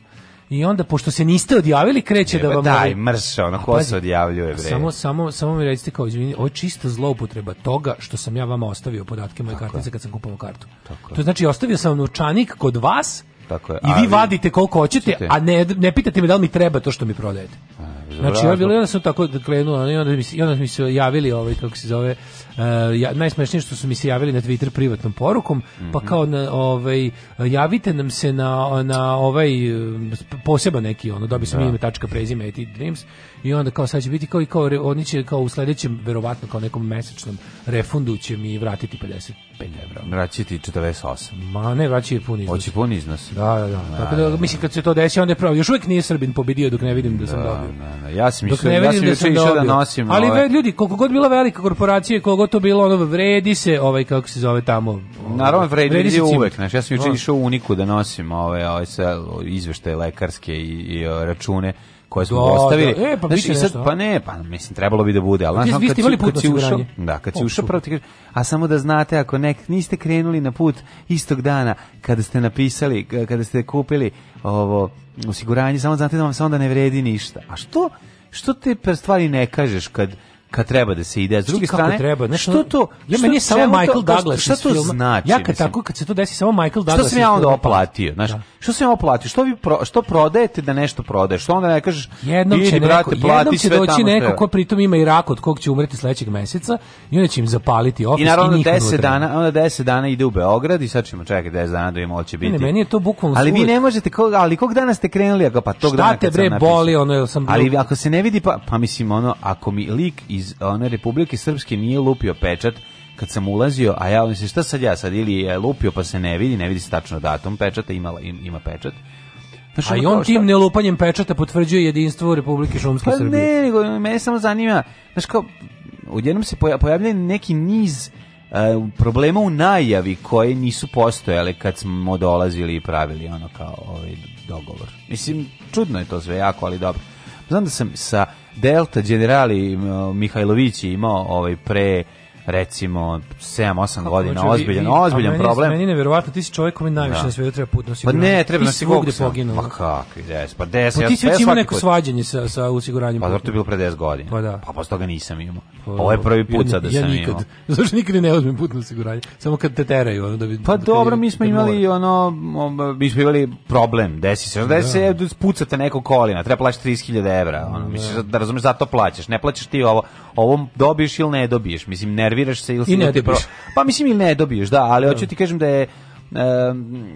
I onda, pošto se niste odjavili, kreće Jeba, da vam... Daj, mrš, ono, ko se odjavljuje, bre. Samo, samo, samo mi recite kao, izvini, ovo je čista zloupotreba toga što sam ja vama ostavio podatke moje kartice kad sam kupovao kartu. Tako to znači, ostavio sam vam novčanik kod vas, tako je. I vi vadite koliko hoćete, a ne, ne pitate me da li mi treba to što mi prodajete. znači, ja bilo, onda sam tako da krenuo, i onda mi, onda mi se javili, ovaj, kako se zove, Eh, ja, najsmešnije što su mi se javili na Twitter privatnom porukom, mm -hmm. pa mhm. kao na, ovaj, javite nam se na, na ovaj poseban neki, ono, dobi sam da. ime, tačka, prezime, i Dreams, i onda kao sad će biti kao i kao, oni će kao u sledećem, verovatno kao nekom mesečnom refundu će mi vratiti 55 evra. Vraći ti 48. Ma ne, vraći je pun iznos. Hoće pun iznos. Da, da, da. da Tako da, da, da, mislim, kad se to desi, onda je pravo, još uvijek nije Srbin pobedio dok ne vidim da, da sam dobio. Da, da. Ja sam išao ja da, sam da, da nosim. Ali ove... Ovaj- ljudi, koliko god bila velika korporacija i koliko to bilo ono vredi se, ovaj kako se zove tamo. Ovaj, Naravno vredi, vredi se uvek, znači ja sam juče išao u Uniku da nosim ove ovaj, ovaj sa izveštaje lekarske i, i e, račune koje smo da, ostavili. Da, e, pa znači, sad, pa ne, pa mislim trebalo bi da bude, al pa znači kad imali put ušao, da, kad si ušao prvo ti kaže, a samo da znate ako nek niste krenuli na put istog dana kada ste napisali, kada ste kupili ovo osiguranje, samo znate da vam se onda ne vredi ništa. A što što te stvari ne kažeš kad kad treba da se ide. S druge strane, treba, znači, što to, ja meni je samo Michael to, Douglas šta to znači? Ja kad mislim, tako kad se to desi samo Michael Douglas. Što se ja onda oplatio, znači Da. Što se ja oplatio? Što vi pro, što prodajete da nešto prodaješ? Što onda ne kažeš jednom će brate, neko, plati jednom će sve doći neko ko pritom ima i rak od kog će umreti sledećeg meseca i onda će im zapaliti ofis i naravno 10 dana, onda 10 dana ide u Beograd i sad ćemo čekati 10 dana da im hoće biti. Ne, meni je to bukvalno Ali vi ne možete kog, ali kog dana ste krenuli, pa tog dana. Šta te bre boli ono, sam Ali ako se ne vidi pa pa mislim ono ako mi lik iz one Republike Srpske nije lupio pečat kad sam ulazio, a ja mislim šta sad ja sad ili je lupio pa se ne vidi, ne vidi se tačno datum pečata, ima, ima pečat. Znaš, a i on tim nelupanjem pečata potvrđuje jedinstvo Republike Šumske pa Srbije. Ne, nego me samo zanima, znaš kao, odjednom se pojavlja neki niz uh, problema u najavi koje nisu postojale kad smo dolazili i pravili ono kao ovaj dogovor. Mislim, čudno je to sve jako, ali dobro. Znam da sam sa Delta generali Mihajlović je imao ovaj pre recimo 7-8 godina, ozbiljan, ozbiljan problem. Meni je neverovatno, ti si čovjek kome najviše da. na svetu treba putno osiguranje. Pa ne, treba na svugde poginulo. Pa kakvi, des, pa des, pa ja ti si već imao neko put. svađanje sa, sa osiguranjem. Pa zato je bilo pre 10 godina. Pa da. Pa posle toga nisam imao. Pa, ovo je prvi put ja, sad da ja sam nikad, imao. Zašto nikad ne uzmem putno osiguranje? Samo kad te teraju. Ono, da bi, pa da dobro, mi da smo imali ono, um, mi smo imali problem, desi se. Da se da pucate neko kolina, treba plaćati 30.000 evra. Ono, misliš da razumeš, zato plaćaš. Ne plaćaš ti ovo, ovom dobiješ ili ne dobiješ. Mislim, nervi nerviraš se ili si ne dobiješ. Pa mislim ili ne dobiješ, da, ali da. hoću ti kažem da je um,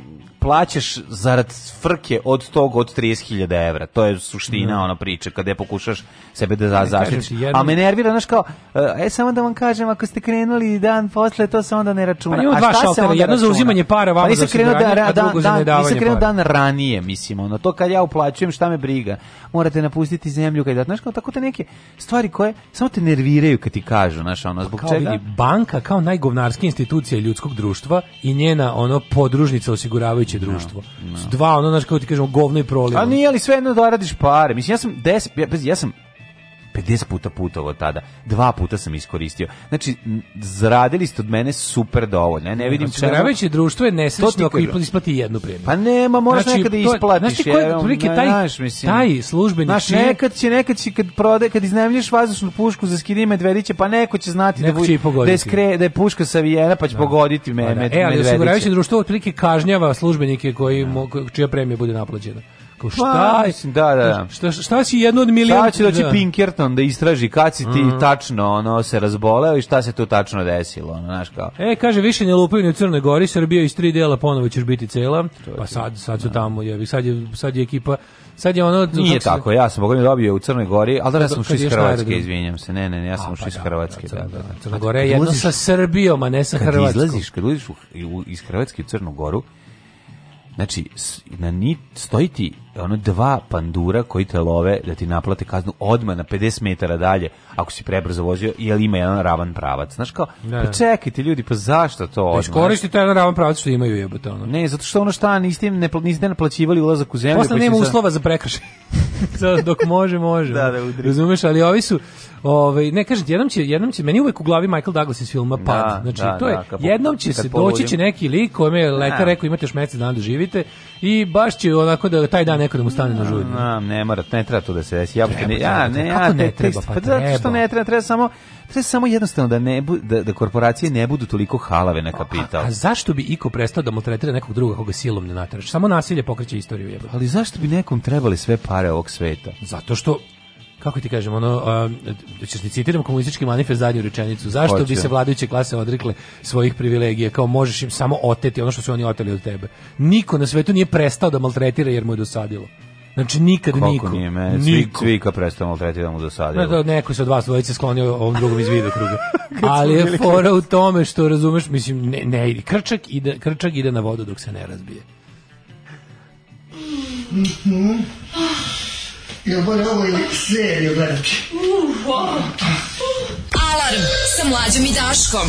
plaćaš zarad frke od tog od 30.000 evra. To je suština mm. Da. ona priče, kada je pokušaš sebe da zaštitiš. Jedno... A me nervira, znaš kao, e, e, samo da vam kažem, ako ste krenuli dan posle, to se onda ne računa. Pa ima dva šaltera, jedno za uzimanje para, vama pa za osiguranje, da, a drugo za nedavanje para. krenuo dan ranije, mislim, ono, to kad ja uplaćujem, šta me briga. Morate napustiti zemlju, kad da, znaš kao, tako te neke stvari koje samo te nerviraju kad ti kažu, znaš, ono, zbog kao čega. Vidi, banka kao najgovnarska institucija ljudskog društva i njena, ono, podružnica osiguravajuće nemoguće da, društvo. No, da. no. Dva, ono, znaš, kao ti kažemo, govno i prolivo. A nije, ali sve jedno da radiš pare. Mislim, ja sam, des, ja, ja sam 50 puta putovao tada. Dva puta sam iskoristio. Znači, zaradili ste od mene super dovoljno. Ja ne vidim znači, čemu. Znači, društvo je nesrećno ako isplati jednu premiju. Pa nema, možda znači, nekada da isplatiš. Znači, koji, je prilike, taj, naš, mislim, taj službeni... Znaš, nekad će, nekad će, kad, prode, kad iznajemljaš vazdušnu pušku za skidi medvediće, pa neko će znati da neko da, će da, je skre, da je puška savijena, pa će da. pogoditi pa da. me, da. med, E, ali osiguravajuće društvo otprilike kažnjava službenike koji, čija premija bude naplađena kao pa šta, pa, mislim, da, da. da. Šta, šta si jedno od milijona... Šta će doći da. Pinkerton da istraži kad si ti mm. tačno ono, se razboleo i šta se tu tačno desilo, ono, znaš kao. E, kaže, više ne lupaju ni u Crnoj Gori, Srbija iz tri dela ponovo ćeš biti cela, pa sad, sad su da. tamo, je, sad, je, sad je ekipa Sad je ono Nije tako, ja sam Bogdan dobio u Crnoj Gori, ali da ja da sam ušao iz Hrvatske, izvinjam se. Ne, ne, ne ja sam ušao pa iz Hrvatske, pa da, da. da. Crna Gora je jedno sa Srbijom, a ne sa Hrvatskom. Kad izlaziš, kad uđeš iz Hrvatske u Crnu Goru, znači na ni stojiti E, ono dva pandura koji te love da ti naplate kaznu odma na 50 metara dalje ako si prebrzo vozio jer ima jedan ravan pravac znaš kao da, pa da. čekajte ljudi pa zašto to da odmah iskoristi taj ravan pravac što imaju jebote ono ne zato što ono šta niste im ne niste naplaćivali ulazak u zemlju posle pa nema uslova za prekršaj dok može može da, da, udri. razumeš ali ovi su Ovaj ne kažete jednom će jednom će meni uvek u glavi Michael Douglas iz filma Pad. znači da, to je da, jednom će se doći će neki lik kome lekar rekao imate još mesec dana da živite i baš će onako da taj dan neko da mu stane na žulj. Ne, ne mora, ne treba to da se desi. Ja treba, ne, ja ne, ja ne, treba, pa, pa zato što ne treba, treba samo treba samo jednostavno da ne da, da korporacije ne budu toliko halave na kapital. A, a zašto bi iko prestao da maltretira nekog drugog koga silom ne nateraš? Samo nasilje pokreće istoriju jebote. Ali zašto bi nekom trebali sve pare ovog sveta? Zato što kako ti kažem, ono, um, ćeš ti citiram komunistički manifest zadnju rečenicu, zašto Hoće. bi se vladajuće klase odrekle svojih privilegija, kao možeš im samo oteti ono što su oni oteli od tebe. Niko na svetu nije prestao da maltretira jer mu je dosadilo. Znači nikad Koliko niko. nije me, niko. Cvika prestao da maltretira da mu dosadilo. Ne, da, neko se od vas dvojice sklonio ovom drugom iz vida kruga. Ali je fora u tome što razumeš, mislim, ne, ne krčak ide, krčak ide na vodu dok se ne razbije. Mm -hmm da bude ovo ili seriju gledati. Alarm sa mlađom i Daškom.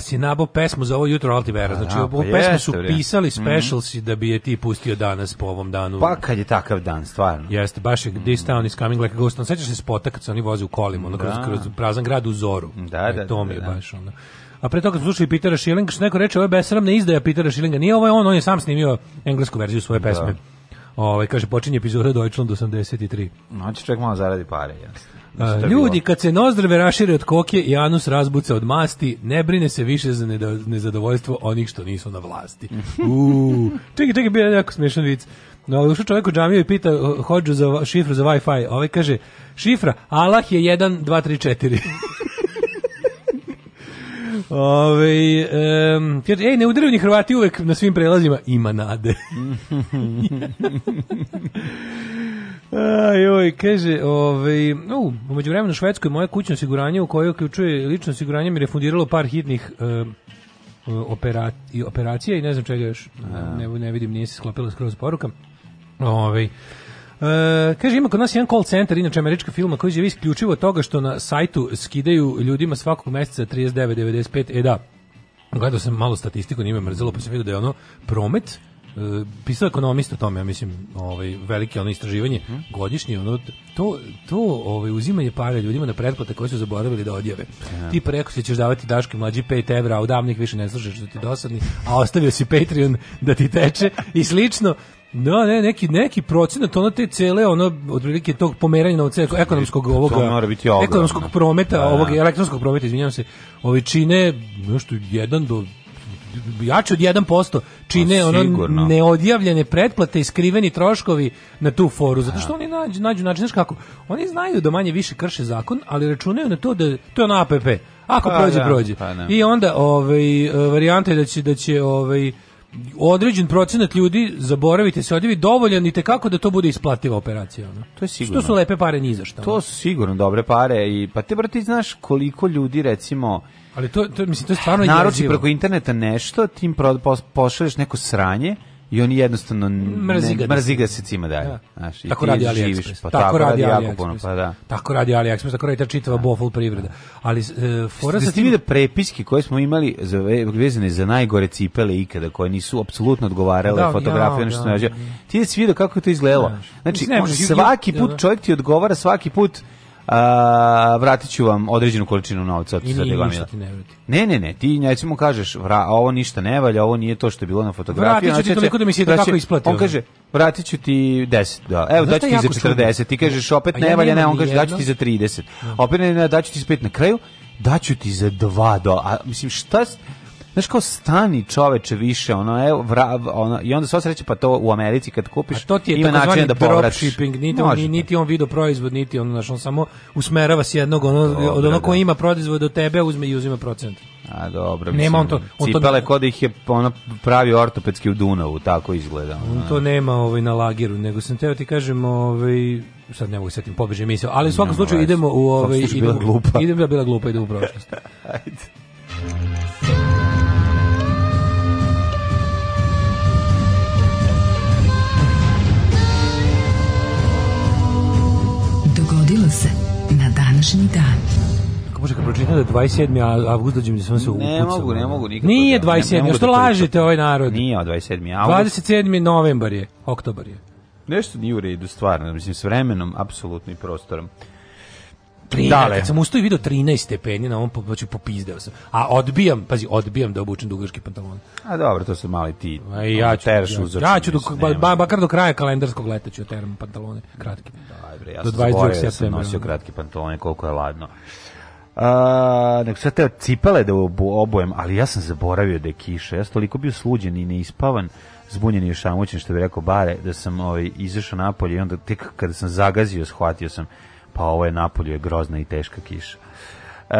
Stas je nabao pesmu za ovo jutro Altivera. Pa znači, ovu da, pa pesmu su vrije. pisali mhm. specials mm -hmm. da bi je ti pustio danas po ovom danu. Pa kad je takav dan, stvarno. Jeste, baš je mm -hmm. This Town is Coming Like a Ghost. On sećaš se spota kad se oni voze u kolima, da. kroz, kroz prazan grad u zoru. Da, e, da, to da, mi je da, da, baš ono. A pre toga smo slušali Petera Schillinga, što neko reče, ovo je besramna izdaja Petera Schillinga. Nije ovo je on, on je sam snimio englesku verziju svoje pesme. Da. Ove, ovaj, kaže, počinje epizoda Deutschland 83. Noći čovjek malo zaradi pare, jasno ljudi kad se nozdrave rašire od koke i anus razbuca od masti, ne brine se više za nezadovoljstvo onih što nisu na vlasti. Uuu. Čekaj, čekaj, bio je jako smiješan vic. No, ušao čovjek u džamiju i pita hođu za šifru za Wi-Fi. Ovaj kaže, šifra, Allah je 1, 2, 3, 4. Ove, um, kaže, ej, neudarivni Hrvati uvek na svim prelazima ima nade. Ajoj, kaže, ovaj, u, umeđu vremenu u Švedskoj moje kućno osiguranje u koje uključuje lično osiguranje mi refundiralo par hitnih um, opera, operacija i ne znam čega još. A. Ne, ne vidim, nije se sklopila skroz poruka. Ovaj, Uh, kaže, ima kod nas jedan call center, inače američka filma, koji živi isključivo od toga što na sajtu skidaju ljudima svakog meseca 39,95. E da, gledao sam malo statistiku, nije me mrzelo, pa sam vidio da je ono promet E, pisao ekonomist o tome, ja mislim, ovaj veliki ono istraživanje hmm? godišnje, ono to to ovaj uzimanje para ljudima na pretplate koje su zaboravili da odjave. Ja. Ti preko se ćeš davati daške mlađi 5 evra, a odavnih više ne slušaš što da ti dosadni, a ostavio si Patreon da ti teče i slično. No, da, ne, neki neki procenat ono te cele ono otprilike tog pomeranja novca ekonomskog ovog ekonomskog prometa, da, ovog elektronskog prometa, izvinjavam se, ove čine nešto 1 do jače od 1% čine pa, ono neodjavljene pretplate i skriveni troškovi na tu foru zato što oni nađu nađu način kako oni znaju da manje više krše zakon ali računaju na to da to je na APP ako pa, prođe da, prođe pa, da. i onda ovaj e, varijanta je da će da će ovaj određen procenat ljudi zaboravite se odjevi dovoljan i te kako da to bude isplativa operacija ono. To je sigurno. Što su lepe pare ni za šta. To su sigurno dobre pare i pa te brati znaš koliko ljudi recimo Ali to, to, mislim, to je stvarno Naruči preko interneta nešto, tim pro, pošalješ neko sranje, i oni jednostavno mrzi ga, se cima dalje. Da. Znaš, tako radi AliExpress. Pa, tako, tako radi AliExpress. Puno, pa da. Tako radi AliExpress, tako radi ta čitava da. bofol privreda. Da. Ali e, fora sa tim... da prepiske koje smo imali za, vezane za najgore cipele ikada, koje nisu apsolutno odgovarale da, fotografije, ja, ono što da, sam da, Ti da si vidio kako je to izgledalo. Znači, ne, svaki put da. čovjek ti odgovara, svaki put a, vratit ću vam određenu količinu novca. I ništa ti ne vrati. Ne, ne, ne, ti recimo kažeš, vra, ovo ništa ne valja, ovo nije to što je bilo na fotografiji. Vratit ću ti toliko da mi se da kako isplatio. On kaže, vratit ću ti 10, da. evo daću ti za 40, ti kažeš opet ne valja, ne, on kaže daću ti za 30, da. opet ne, daću ti za 5, na kraju daću ti za 2 a Mislim, šta znaš kao stani čoveče više, ono, evo, vra, ono, i onda se osreće, pa to u Americi kad kupiš, A to ti je ima način da povratiš. Shipping, niti, on, niti on video proizvod, niti on, znaš, on samo usmerava s jednog, ono, Dobre, od onog koji da. ima proizvod do tebe, uzme i uzima procent. A dobro, mislim, nema on to, on cipele to... kod ih je ono pravi ortopedski u Dunavu, tako izgleda. Ono. On to nema ovaj, na lageru, nego sam teo ti kažem, ovaj, sad ne mogu setim pobeže misao, ali u svakom slučaju idemo u ovaj, idemo, bila glupa. idemo da bila glupa, idemo u prošlost. Ajde. današnji dan. Kako može kad pročitam da je 27. avgust dođem da sam se upucao? Ne mogu, ne mogu nikako. Nije 27. Da- da što lažete ovaj narod? Nije 27. avgust. 27. novembar je, oktobar je. Nešto nije u redu stvarno, mislim s vremenom, apsolutno i prostorom. 13, kad sam ustao i vidio 13 stepeni na ovom, znači popizdeo sam. A odbijam, pazi, odbijam da obučem dugački pantalon. A dobro, to su mali ti. A ja ću, ja, ja, ću do, ba, ba, bakar do kraja kalendarskog leta ću oteram pantalone, kratke. Da bre, ja do 22. zaboravio da sam nosio kratke pantalone, koliko je ladno. Uh, nek sve te cipele da obojem, ali ja sam zaboravio da je kiša. Ja sam toliko bio sluđen i neispavan, zbunjen i šamućen, što bi rekao Bare, da sam ovaj, izašao napolje i onda tek kada sam zagazio, shvatio sam, pa ovo je napolje, je grozna i teška kiša. E,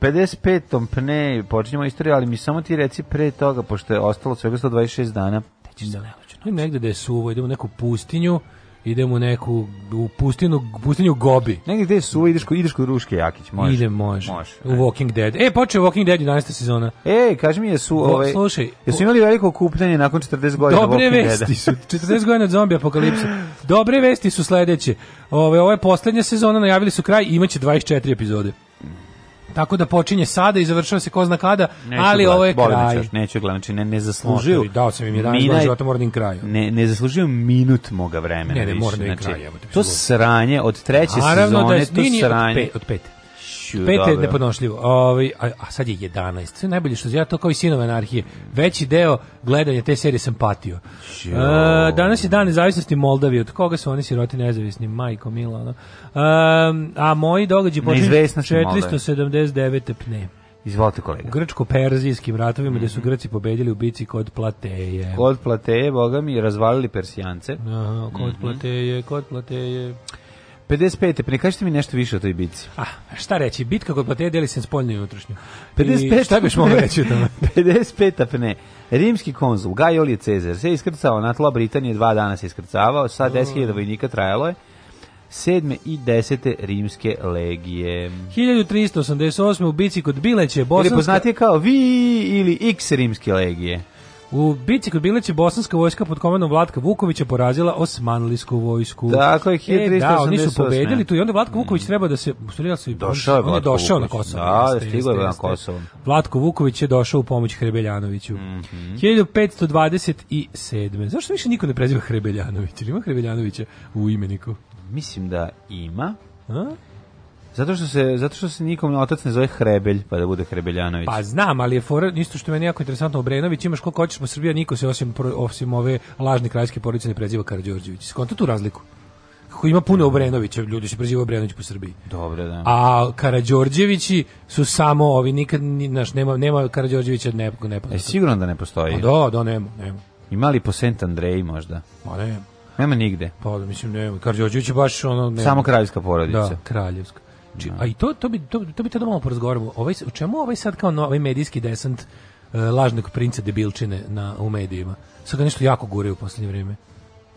55. pne, počinjemo istoriju, ali mi samo ti reci pre toga, pošto je ostalo svega 126 dana, te ćeš za leloću noć. Negde da je suvo, idemo u neku pustinju, idemo u neku u pustinu, pustinju Gobi. Negde gde su, ideš kod ideš kod Ruške Jakić, može. Ide, može. može u Walking Dead. E, počeo Walking Dead 11. sezona. E, kaži mi jesu Vo, ove Slušaj, jesu imali veliko kupljenje nakon 40 godina Dobre Walking vesti Dead. su 40 godina zombi apokalipse. Dobre vesti su sledeće. Ove, ovo je poslednja sezona, najavili su kraj, imaće 24 epizode. Tako da počinje sada i završava se ko zna kada, neću ali gleda, ovo je kraj. Neću, neću gleda, znači ne, ne zaslužuju. dao sam im 11 godina života, moram da im kraju. Ne, ne zaslužuju minut moga vremena. Ne, ne, moram da im znači, kraju. to sranje od treće Naravno sezone, da je, to sranje. Od pet, od pet. Ću, Pet je da, da. nepodnošljivo. Ovaj a, a, sad je 11. Sve najbolje što ja to kao i sinove anarhije. Veći deo gledanja te serije sam patio. E, danas je dan nezavisnosti Moldavije. Od koga su oni siroti nezavisni? Majko Milano. E, a moji događaji počinju 479. pne. Izvolite kolega. U grčko-perzijskim ratovima mm -hmm. gdje su Grci pobedili u bici kod Plateje. Kod Plateje, boga mi, razvalili Persijance. Aha, kod mm -hmm. Plateje, kod Plateje. 55. Prikažite pa mi nešto više o toj bitci. Ah, šta reći? Bitka kod Plateje deli se spoljno i unutrašnju. 55. I šta biš mogao reći o tome? 55. Apne. Pa Rimski konzul Gaj Cezar se iskrcao na tla Britanije, dva dana se iskrcavao, sa 10.000 mm. vojnika trajalo je. 7. i 10. rimske legije. 1388. u bici kod Bileće, Bosanska... Ili poznatije kao V ili x rimske legije. U bitci kod Bilići bosanska vojska pod komandom Vlatka Vukovića porazila osmanlijsku vojsku. Tako je, 1388. E, da, oni su pobedili tu i onda Vlatko Vuković treba da se... Su i došao je on je došao na Kosovo. Da, jeste, stigao je na Kosovo. Vlatko Vuković je došao u pomoć Hrebeljanoviću. Mm -hmm. 1527. Zašto više niko ne preziva Hrebeljanović? Ili ima Hrebeljanovića u imeniku? Mislim da ima. A? Zato što se zato što se nikom otac ne zove Hrebelj, pa da bude Hrebeljanović. Pa znam, ali je fora isto što meni jako interesantno Obrenović, imaš koliko hoćeš po Srbiji, niko se osim osim ove lažne kraljske porodice ne preziva Karađorđević. Skonta tu razliku. Kako ima puno da. Obrenovića, ljudi se prezivaju Obrenović po Srbiji. Dobro, da. A Karađorđevići su samo ovi nikad naš nema nema Karađorđevića ne ne. E sigurno da ne postoji. A da, da nema, nema. Ima li po Sent Andreji možda? Ma nema. Nema nigde. Pa da mislim nema. Karađorđević baš ono nema. Samo kraljevska porodica. Da, kraljevska. Či, znači, da. a i to, to bi, to, to bi tada malo porazgovaramo. Ovaj, u čemu ovaj sad kao no, ovaj medijski desant uh, lažnog princa debilčine na, u medijima? Sad ga nešto jako gure u poslednje vreme.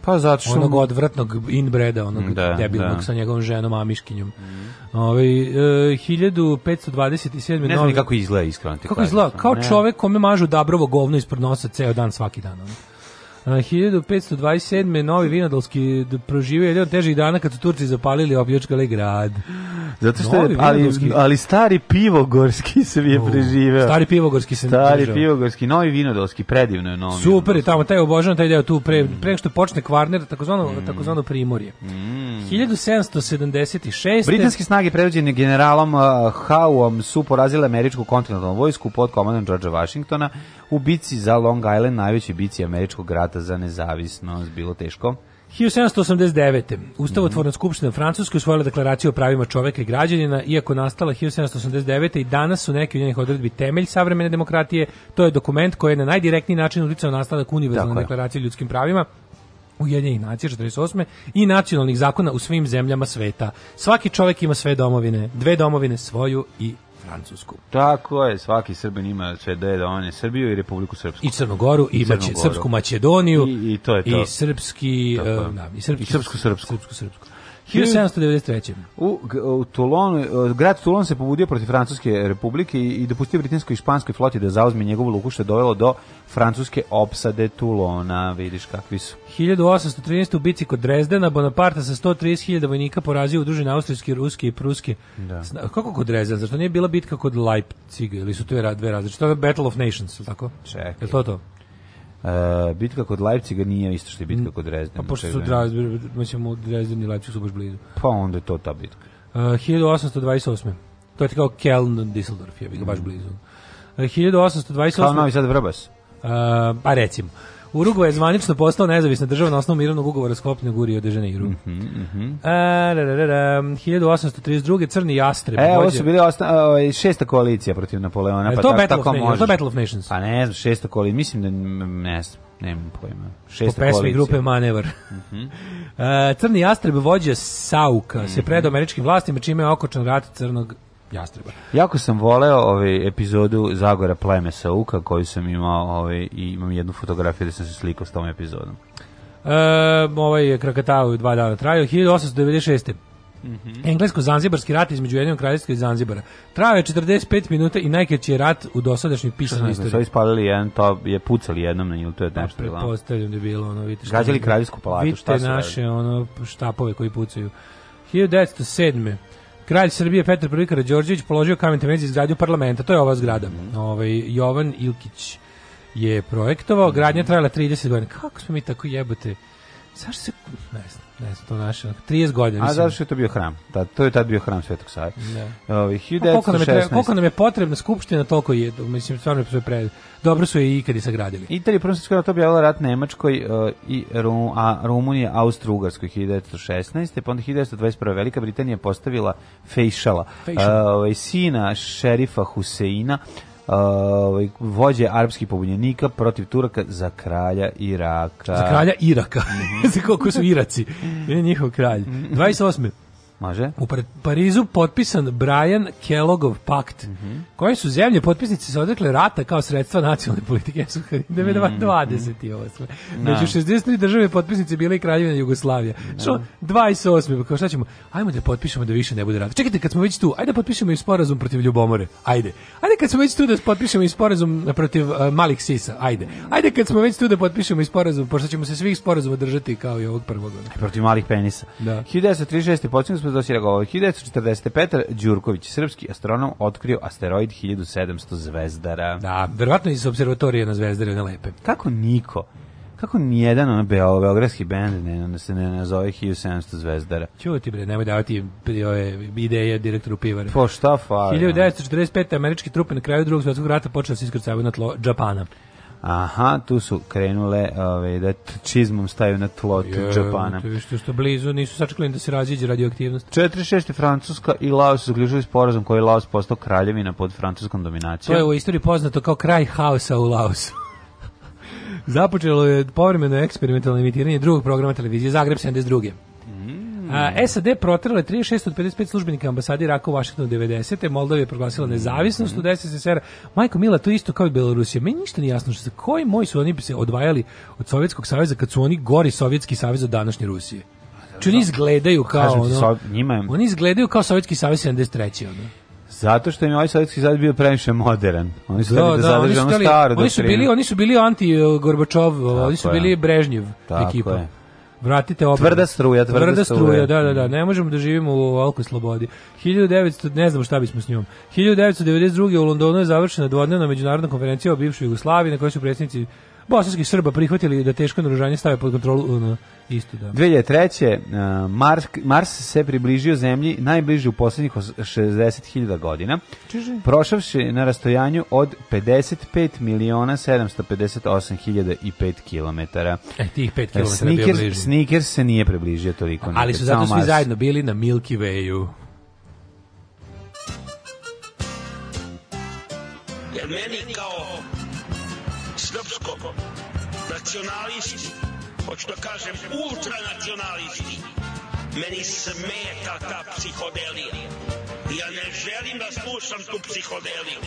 Pa zato što... Onog odvratnog inbreda, onog da, debilnog da. sa njegovom ženom, Amiškinjom. Mm. Ove, ovaj, e, 1527. Ne znam ni kako izgleda iskreno. Kako izgleda, kao ne. čovek kome mažu dabrovo govno ispred nosa ceo dan, svaki dan. Ono. 1527. Novi Vinodolski proživio jedan težih dana kad su Turci zapalili opljačkali grad. Zato što je, ali, ali stari Pivogorski se je preživeo. Stari Pivogorski se Stari preživeo. Pivogorski, Novi Vinodolski, predivno je Novi. Super je tamo, taj obožavam taj deo tu pre, mm. pre što počne Kvarner, takozvano mm. takozvano Primorje. Mm. 1776. Britanske snage prevođene generalom uh, Howeom su porazile američku kontinentalnu vojsku pod komandom Georgea Washingtona u bici za Long Island, najvećoj bici američkog rata za nezavisnost, bilo teško. 1789. Ustavotvorna mhm. skupština Francuske usvojila deklaraciju o pravima čoveka i građanina, iako nastala 1789. i danas su neki od njenih odredbi temelj savremene demokratije. To je dokument koji je na najdirektniji način uticao nastanak univerzalne deklaracije o ljudskim pravima Ujedinjenih nacija 48. i nacionalnih zakona u svim zemljama sveta. Svaki čovek ima sve domovine, dve domovine, svoju i Francusku. Tako je, svaki Srbin ima sve da je da on je Srbiju i Republiku Srpsku. I Crnogoru, i, i Crnogoru. Srpsku Mačedoniju, i, i, to je to. i srpski, uh, da, i srpski, i srpsku, srpsku. srpsku, srpsku. 1793. U, u Toulon, e, grad Toulon se pobudio protiv Francuske republike i, i dopustio britanskoj i španskoj floti da zauzme njegovu luku što je dovelo do francuske opsade Toulona, vidiš kakvi su. 1813. u bici kod Drezdena Bonaparta sa 130.000 vojnika porazio udružene austrijske, ruske i pruske. Da. Kako kod Drezdena? Zašto nije bila bitka kod Leipziga ili su to dve različite? To je Battle of Nations, ili tako? Čekaj. Je to to? Uh, bitka kod Leipciga nije isto što je bitka kod Drezdena. Pa pošto su Drazden, mislim, Drezden i Leipzig su baš blizu. Pa onda je to ta bitka. E, uh, 1828. To je kao Keln Düsseldorf, ja bih ga baš mhm. blizu. E, uh, 1828. Kao Novi Sad Vrbas. Uh, pa recimo. Urugvaj je zvanično postao nezavisna država na osnovu mirovnog ugovora sklopljenog u Rio de Janeiro. Mm -hmm, mm -hmm. A, ra, ra, ra, 1832. Crni jastreb. E, ovo su bili osna, o, ovaj, šesta koalicija protiv Napoleona. E, pa to pa tako, Battle, tako of Nations, to Battle of Nations. Pa ne znam, šesta koalicija, mislim da ne znam. Nemam pojma. Šesta po pesmi koalicija. grupe Manevar. Mm -hmm. crni jastreb vođa Sauka mm -hmm. se mhm. predao američkim vlastima, čime je okočan rat crnog jastreba. Jako sam voleo ovaj epizodu Zagora pleme Uka koju sam imao ovaj, i imam jednu fotografiju da sam se slikao s tom epizodom. E, ovaj je Krakatao dva dana trajao, 1896. Mm -hmm. Englesko-zanzibarski rat između jednog kraljevstva i Zanzibara. Trajao je 45 minuta i najkraći je rat u dosadašnjoj pisanoj istoriji. Što ispalili jedan to je pucali jednom na nju, to je pa nešto. Pa, pretpostavljam da je bilo ono, vidite šta. Gađali da- kraljevsku palatu, šta se radi. Vidite naše ono, štapove koji pucaju. 1907. Kralj Srbije Petar I Karađorđević položio kamen temeljac za izgradnju parlamenta. To je ova zgrada. Mm. Ovaj Jovan Ilkić je projektovao, gradnja trajala 30 godina. Kako smo mi tako jebote? Zašto se ne znam. Ne znam, to naše, 30 godina. mislim. A zato je to bio hram. Da, to je tad bio hram Svetog Save. Da. Ovi, pa koliko, nam je, koliko nam je potrebna skupština, toliko je, mislim, stvarno sve pre... Dobro su je i kad i sagradili. Italija je prvom svjetskom ratu objavila rat Nemačkoj uh, i Rum, a, Rumunije, Austro-Ugarskoj 1916. Pa onda 1921. Velika Britanija postavila Fejšala, Fejšala. Uh, e, ovaj, sina šerifa Huseina, ovaj vođe arapskih pobunjenika protiv Turaka za kralja Iraka. Za kralja Iraka. Mm -hmm. koliko su Iraci. Je njihov kralj. 28. Mhm. Može. U Parizu potpisan Brian Kelloggov pakt, mm -hmm. koje su zemlje potpisnice se odrekle rata kao sredstva nacionalne politike su 1920 mm -hmm. i Među 63 države potpisnice bile i kraljevina Jugoslavija. Da. Što 28. Pa kao šta ćemo? Ajmo da potpišemo da više ne bude rata. Čekajte, kad smo već tu, ajde da potpišemo i sporazum protiv ljubomore. Ajde. Ajde kad smo već tu da potpišemo i sporazum e, protiv uh, malih sisa. Ajde. Ajde kad smo već tu da potpišemo i sporazum, pošto ćemo se svih sporazuma držati kao i ovog prvog. Protiv malih penisa. Da. 1936 smo dosi regovali. Petar Đurković, srpski astronom, otkrio asteroid 1700 zvezdara. Da, verovatno iz observatorije na zvezdare na lepe. Kako niko? Kako nijedan ono Beol, beogradski band ne, ne, se ne nazove 1700 zvezdara? ti bre, nemoj davati ove ideje direktoru pivara. Po šta fali? 1945. američke trupe na kraju drugog svjetskog rata počele se iskrcavaju na tlo Japana. Aha, tu su krenule ove, da čizmom staju na tlo Japana. Je, što, što blizu, nisu sačekali da se raziđe radioaktivnost. 46. Francuska i Laos su zaključili sporazum koji je Laos postao kraljevina pod francuskom dominacijom. To je u istoriji poznato kao kraj haosa u Laosu. Započelo je povremeno eksperimentalno emitiranje drugog programa televizije Zagreb 72. A, SAD protrala 36 od 55 službenika ambasade Iraka u Vašingtonu 90. Moldavija je proglasila nezavisnost mm -hmm. od SSSR. Majko Mila, to isto kao i Belorusija. Meni ništa nije jasno što koji moji su oni bi se odvajali od Sovjetskog saveza kad su oni gori Sovjetski savez od današnje Rusije. Znači oni izgledaju kao ono, so, njima... oni izgledaju kao Sovjetski savez 73. Ono. Zato što im ovaj sovjetski savez bio previše modern. Oni su da, da, da zadrži ono staro. Oni su bili, oni su bili anti e, Gorbačov, oni su bili Brežnjev ekipa. Je. Vratite obranu. Tvrda struja, tvrda, tvrda struja. struja. da, da, da. Mhm. Ne možemo da živimo u alkoj slobodi. 1900, ne znamo šta bismo s njom. 1992. u Londonu je završena dvodnevna međunarodna konferencija o bivšoj Jugoslaviji na kojoj su predsjednici bosanskih Srba prihvatili da teško naružanje stave pod kontrolu UN. Isto da. 2003. E, Mars, Mars se približio zemlji najbliže u poslednjih 60.000 godina. Čiže? Prošavši na rastojanju od 55 miliona 758.005 km. E, tih 5 km Snickers, bio bliži. Snickers se nije približio toliko. Ali su zato svi zajedno bili na Milky Way-u. Jer meni kao nacionalisti, hoću da kažem ultranacionalisti, meni smeta ta psihodelija. Ja ne želim da slušam tu psihodeliju.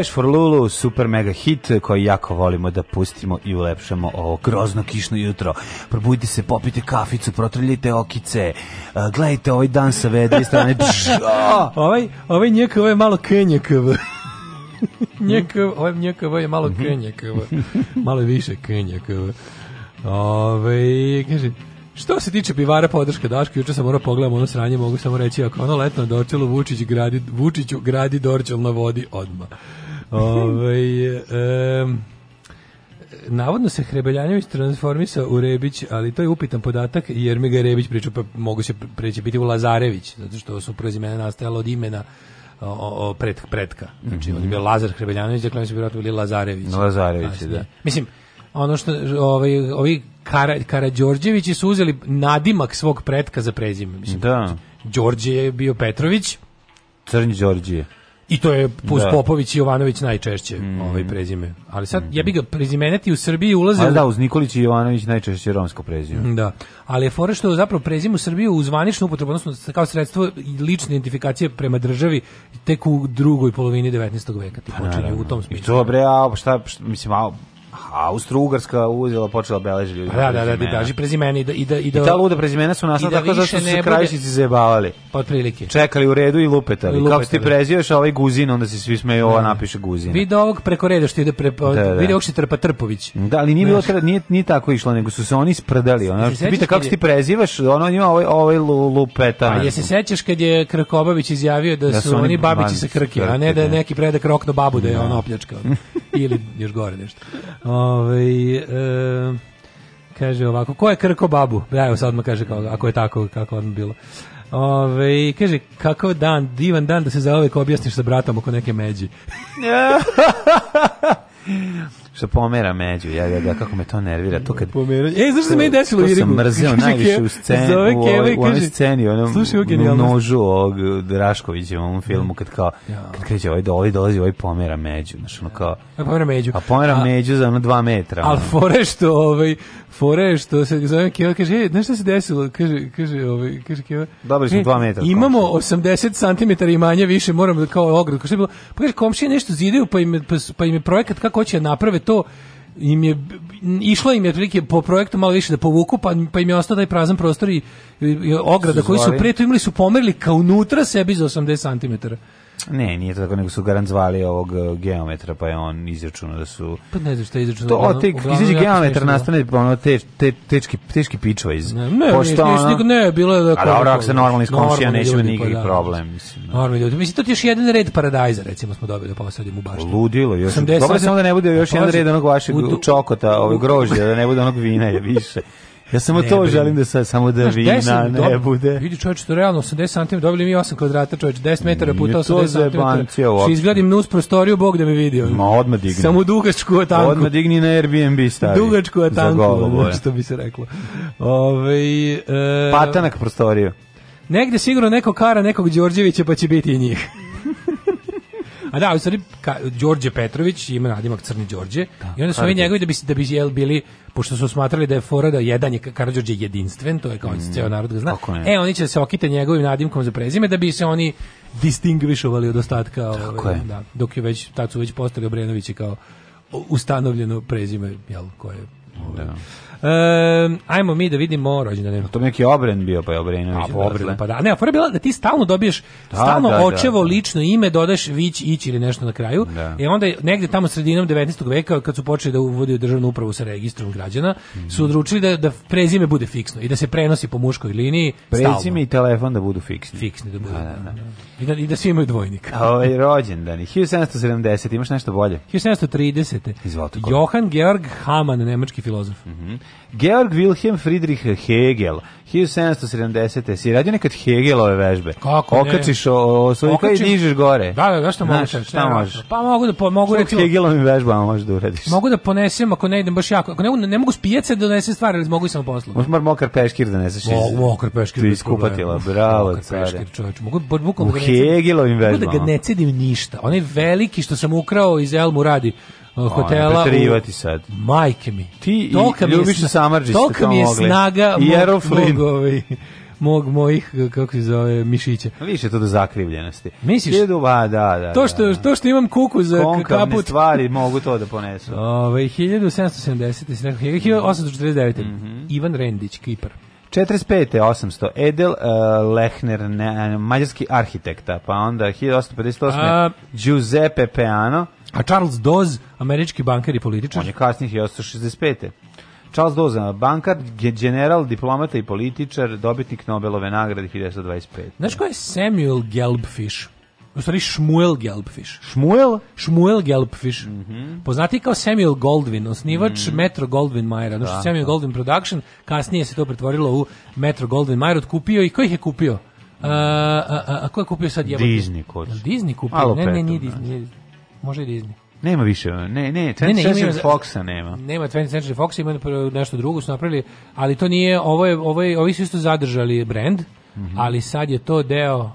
Flash for Lulu, super mega hit koji jako volimo da pustimo i ulepšamo ovo grozno kišno jutro. Probudite se, popite kaficu, protrljite okice, gledajte ovaj dan sa vedre strane. ovaj, ovaj njekov ovaj je malo kenjekov. njekov, ovaj njekov ovaj je malo mhm. kenjekov. Malo više kenjekov. Ove, kaže, što se tiče pivara podrške Daško, juče sam morao pogledam ono sranje, mogu samo reći ako ono letno dorčilo Vučić gradi, Vučiću gradi dorčil na vodi odma. Ove, ovaj, um, navodno se Hrebeljanjević transformisao u Rebić, ali to je upitan podatak jer mi ga je Rebić pričao, pa se preći biti u Lazarević, zato što su prezimena nastajala od imena o, o, pred, predka. Znači, mm -hmm. on je bio Lazar Hrebeljanović, dakle, oni su vjerojatno bili Lazarević. Lazarević, da. Mislim, ono što ovaj, ovi Kara, Karadžorđevići su uzeli nadimak svog pretka za prezime. Mislim, da. Đorđe je bio Petrović. Crnj Đorđe. I to je Pus da. Popović i Jovanović najčešće mm. ovaj prezime. Ali sad, mm. ja bih ga prezimeneti u Srbiji ulaze... Ali da, uz Nikolić i Jovanović najčešće romsko prezime. Da, ali je fora što zapravo prezime u Srbiji u zvaničnu upotrebu, odnosno kao sredstvo lične identifikacije prema državi tek u drugoj polovini 19. veka. Ti pa počinje u tom smislu. I to bre, a šta, šta mislim, a Austrougarska uzela počela beleži ljudi. Da, da, da, da, daži prezimena i da i da i da. I ta luda prezimena su nastala tako zato što su se krajišnici zajebavali. Pa otprilike. Čekali u redu i lupetali. I lupetali. Kako ti preziveš ovaj Guzin, onda se svi smeju, ova da. napiše Guzin. Vidi ovog preko reda što ide pre da, da. vidi ovog što trpa Trpović. Da, ali nije bilo nije nije tako išlo, nego su se oni sprdali. Ona pita kako ti prezivaš, ono ima ovaj ovaj lupeta. A jesi sećaš kad je Krkobabić izjavio da su oni babići sa Krke, a ne da neki predak rokno babu da je on opljačkao. Ili još gore nešto. Ove, ovaj, e, kaže ovako, ko je Krko babu? Ja evo sad kaže, kao, ako je tako, kako odmah bilo. Ove, ovaj, kaže, kakav dan, divan dan da se za zaovek objasniš sa bratom oko neke međi. Što pomera među, ja, ja, ja, kako me to nervira. To kad, Pomeranje. E, znaš što me je desilo, To sam mrzio najviše u, sceni, u, ovaj, u onoj sceni, u onom slušaj, nožu ovog Draškovićevom filmu, da. kad kao, kad kreće ovaj doli, ovaj dolazi ovaj pomera među, znaš, ono kao... A pomera među. A pomera među za ono dva metra. Ono. Ali fore što, ovaj, fore što se zove Keva, kaže, ej, znaš šta se desilo? Kaže, kaže, ovaj, kaže Keva. Dobili smo 2 e, metra. Imamo 80 cm i manje više, moramo da, kao ograd. Kaže, bilo, pa, pa kaže, komšije nešto zidaju, pa im, pa, pa, im je projekat kako da naprave to, im je išlo im je otprilike po projektu malo više da povuku pa pa im je ostao taj prazan prostor i, i ograda koji su pre to imali su pomerili kao unutra sebi za 80 cm. Ne, nije to tako, nego su garant zvali ovog e, geometra, pa je on izračunao da su... Pa ne znam šta je izračunao. To, ono, te, izađe geometra, nastane ono, te, te, tečki, teški pičva iz... Ne, ne, pošto, nis, ono, ne, bilo je da... A dobro, ako se normalni skomšija, nećemo nikakvih pa, da, problem. Znači. Mislim, no. Da. Normalni ljudi. Mislim, to ti još jedan red paradajza, recimo, smo dobili, pa da sad u baštu. Ludilo, još. 80... Dobro samo da ne bude još pa jedan red onog vašeg čokota, ovog grožđa, da ne bude onog vina, više. Ja samo to brin. želim da sad samo da Znaš, vina ne dobi, bude. Vidi čoveče, to realno 80 cm dobili mi 8 kvadrata čoveče, 10 metara puta 80 cm. Što izgradim nus prostoriju, Bog da me vidio. Ma odmah digni. Samo dugačku tanku. Odmah digni na Airbnb stavi. Dugačku tanku, što znači, bi se reklo. Ove, ovaj, e, Patanak prostoriju. Negde sigurno neko kara nekog Đorđevića pa će biti i njih. A da, u stvari, Đorđe Petrović ima nadimak Crni Đorđe da, i onda su ovi njegovi da bi, da bi jel, bili, pošto su smatrali da je fora da jedan je Karadžorđe jedinstven, to je kao mm, ceo narod ga zna, e, oni će da se okite njegovim nadimkom za prezime da bi se oni distinguishovali od ostatka, ove, je. Da, dok je već, tad su već postali Obrenovići kao ustanovljeno prezime, jel, koje... Da. Ove, da. Um, ajmo mi da vidimo rođendane. To bi neki obren bio, pa je Obrenović. A, obren, pa da. Ne, fora bila da ti stalno dobiješ, da, stalno da, da očevo da. lično ime, dodaš Vić, Ić ili nešto na kraju. Da. I e, onda negde tamo sredinom 19. veka, kad su počeli da uvodiju državnu upravu sa registrom građana, mm. su odručili da, da prezime bude fiksno i da se prenosi po muškoj liniji Prezime i telefon da budu fiksni. Fiksni da budu. Da, da, da, da. I, da, I da svi imaju dvojnik. Ovaj rođendan. 1770, imaš nešto bolje? 1730. Izvolite. Johan Georg Hamann, nemački filozof. Mm -hmm. Georg Wilhelm Friedrich Hegel, 1770. Si radio nekad Hegelove vežbe? Kako ne? Okačiš o, o svoj i dižeš gore. Da, da, da što možeš? šta, možeš? Pa mogu da po, mogu recimo... Hegelovim vežbama možeš da uradiš? Mogu da ponesem ako ne idem baš jako. Ako ne, ne mogu spijace da donesem stvari, ali mogu i samo poslu. Možeš mar mokar peškir da neseš iz... Mo, mokar peškir. Ti iskupatila, bravo, care. Mokar peškir, čoveč. Mogu, bukvalno, u da Hegelovim vežbama. Mogu da ga ne cedim ništa. Onaj veliki što sam ukrao iz Elmu radi hotela. trivati sad. Majke mi. Ti i Ljubiša Samarđić kao to mi je snaga I Mog, ovaj, mog mojih kako se zove mišića. Više to do zakrivljenosti. Misliš? Jedu, ba, da, da. To da, što da. to što imam kuku za Konkavne kaput stvari mogu to da ponesu. Ovaj 1770 se rekao 1849. Mm -hmm. Ivan Rendić Kiper. 45. 800 Edel uh, Lehner ne, e, mađarski arhitekta pa onda 1858 A... Giuseppe Peano A Charles Dawes, američki bankar i političar. On je kasnih 1865. Charles Dawson, bankar, general, diplomata i političar, dobitnik Nobelove nagrade 1925. Znaš ko je Samuel Gelbfish? U stvari Shmuel Gelbfish. Shmuel? Shmuel Gelbfish. Mm -hmm. Poznati kao Samuel Goldwyn, osnivač mm -hmm. Metro Goldwyn Mayer. Znači da, Samuel da. Goldwyn Production, kasnije se to pretvorilo u Metro Goldwyn Mayer, otkupio i ko ih je kupio? A, a, a, a ko je kupio sad jebote? Disney, koč. Disney kupio, Alo, ne, ne, nije Disney. Može i Disney. Nema više, ne, ne, 20th ne, ne, Century Foxa nema. Nema 20th Century Foxa, ima nešto drugo su napravili, ali to nije, ovo je, ovo je, ovi su isto zadržali brand, mm -hmm. ali sad je to deo,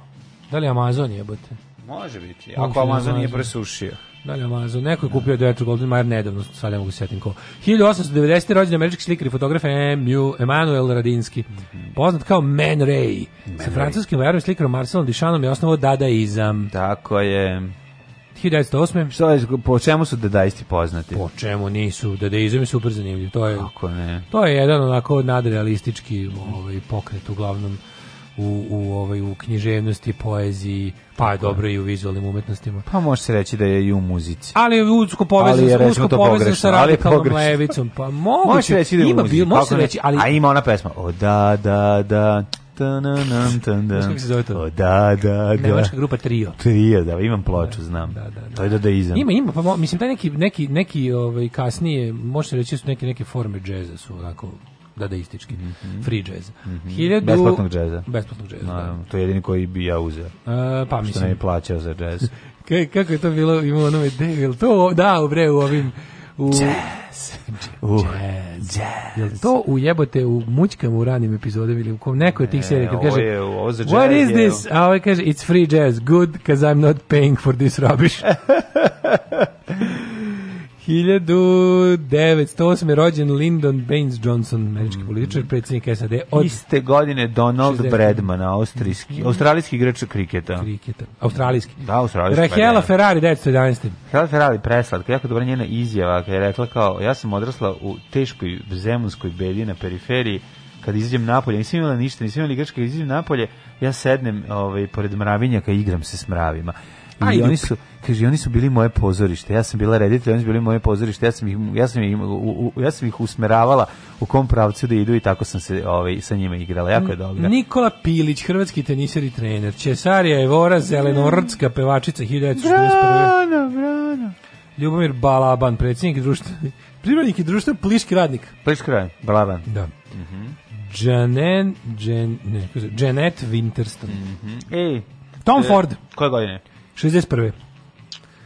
da li Amazon jebote? Može biti, ako Amazon, da Amazon nije presušio. Da li Amazon? Neko je kupio Demetru Golden Mayer nedavno, sad ne mogu setim ko. 1890. rođen američki slikar i fotograf Emu, Emanuel Radinski, mm -hmm. poznat kao Man Ray. Man Sa francuskim vajarom slikarom Marcelom Dišanom je osnovao dadaizam. Tako je. 1908. Što je, po čemu su dadaisti poznati? Po čemu nisu, dadaizam super zanimljiv. To je, Kako ne? To je jedan onako nadrealistički ovaj, pokret, uglavnom u, u, ovaj, u književnosti, poeziji, pa je dobro i u vizualnim umetnostima. Pa može se reći da je i u muzici. Ali je usko povezan, ali je, usko povezan sa radikalnom levicom. Pa moguće, može reći da je u muzici. Bil, može reći, ali... A ima ona pesma, o da, da, da, ta na nam tan da. O, da, da, da. Nemačka grupa Trio. Trio, da, imam ploču, da, da, znam. Da, da, da. To je da da izam. Ima, ima, pa mislim taj neki neki neki ovaj kasnije, može se reći da su neke neke forme džeza su onako dadaistički, mm -hmm. free jazz. Mm -hmm. Hiljadu... Besplatnog džeza. Besplatnog džeza, da. To je jedini koji bi ja uzeo. A, e, pa mislim. Što ne bi plaćao za džez. kako je to bilo, imao onome, je to, da, bre, u ovim u jazz. U jazz. Jel to ujebote u mućkama u ranim epizodama ili u kom nekoj od tih serija kad kaže je, jazz, What is this? A ovaj kaže it's free jazz, good cuz I'm not paying for this rubbish. 1908. je rođen Lyndon Baines Johnson, američki mhm. političar, predsjednik SAD. Od Iste godine Donald 60. Bradman, austrijski, mhm. australijski igrač kriketa. Kriketa, australijski. Da, australijski. Pa da. Rahela Ferrari, 1911. Rahela Ferrari, presladka, jako dobra njena izjava, kada je rekla kao, ja sam odrasla u teškoj zemunskoj bedi na periferiji, kad izađem napolje, nisam imala ništa, nisam imala igračka, kad izađem napolje, ja sednem ovaj, pored mravinjaka i igram se s mravima. I Ajde. oni su kaže oni su bili moje pozorište. Ja sam bila reditelj, oni su bili moje pozorište. Ja sam ih ja sam ih, u, u, ja sam ih usmeravala u kom pravcu da idu i tako sam se ovaj sa njima igrala. Jako je dobro. Nikola Pilić, hrvatski teniser i trener. Cesarija Evora, zelenorodska pevačica 1941. Brano, brano. Ljubomir Balaban, predsjednik društva Primarnik i društva Pliški radnik. Pliški radnik, Balaban. Da. Mhm. Mm Janet, Jan, ne, Janet Winterston. Mm -hmm. Ej, Tom e, Ford. Koje godine? 61.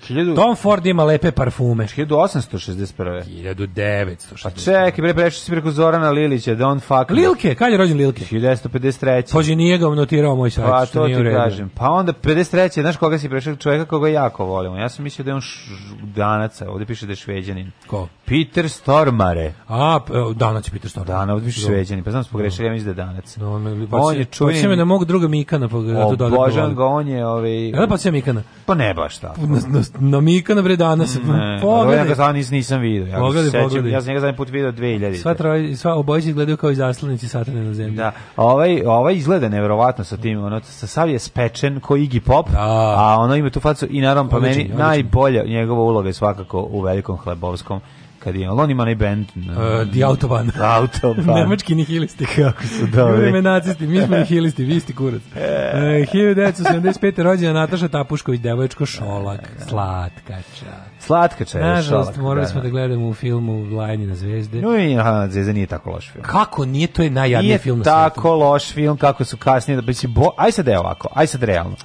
1000... Tom Ford ima lepe parfume. 1861. 1961. Pa čekaj, bre, prešao si preko Zorana Lilića, don't fuck Lilke, kad je rođen Lilke? 1953. Pođe nije ga notirao moj sajt, pa, to ti kažem. Pa onda 53. Znaš koga si prešao? Čovjeka koga jako volimo. Ja sam mislio da je on š... danaca, ovdje piše da je šveđanin. Ko? Peter Stormare. A, danac je Peter Stormare. Dana, ovdje piše šveđanin, pa znam da se pogrešio, ja mislim da je danac. No, on, pa, on je čujen... Pa se me na da mog druga Mikana, pa ga to dodatno ga, on je... Ovaj... Ja da pa se Mikana? Pa ne baš tako. Na, na, No Mika na Vredana se ne, pogledaj. Ja ga nisam vidio. Ja pogledaj, sećam, Ja sam njega zani put video 2000. Sva troj, sva obojica gledaju kao iz izaslanici satane na zemlji. Da. Ovaj ovaj izgleda neverovatno sa tim, ono sa sav je spečen ko Iggy Pop, da. a ono ima tu facu i naravno pa meni najbolja njegova uloga je svakako u velikom hlebovskom kad je, ali on ima onaj band. Uh, The Autobahn. Autobahn. Nemački nihilisti. Kako su dobri. Mi nacisti, mi smo nihilisti, vi ste kurac. Uh, 1975. E. E, rođena Nataša Tapušković, devoječko Šolak, slatkača. Slatkača je Nažalost, Šolak. morali da, smo da, da gledamo u filmu Lajni na zvezde. No i aha, zvezde nije tako loš film. Kako nije, to je najjadniji film na svijetu. Nije tako loš film, kako su kasnije, da bi pa si bo... Aj sad je ovako, aj sad realno.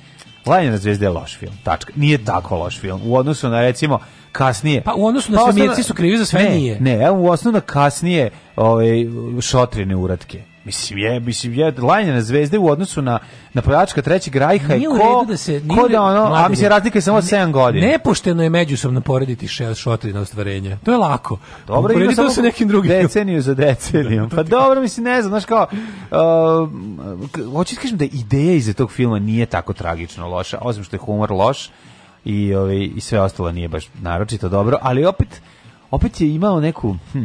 Lanjena zvezde je loš film. Tačka. Nije tako loš film. U odnosu na recimo kasnije. Pa u odnosu na pa sve su krivi za sve ne, nije. Ne, u odnosu na kasnije, ovaj šotrine uratke. Mislim je, mislim je, lajnjene zvezde u odnosu na na napadačka trećeg rajha je ko, da se, ko da ono, a mi se razlika je samo 7 godina. Nepošteno je međusobno porediti šel šotri na ostvarenje. To je lako. Dobro, ima samo sa nekim drugim. Deceniju za decenijom. Pa dobro, mislim, ne znam, znaš kao, uh, hoću kažem da ideja iz tog filma nije tako tragično loša, osim što je humor loš i, ovaj i sve ostalo nije baš naročito dobro, ali opet, opet je imao neku, hm,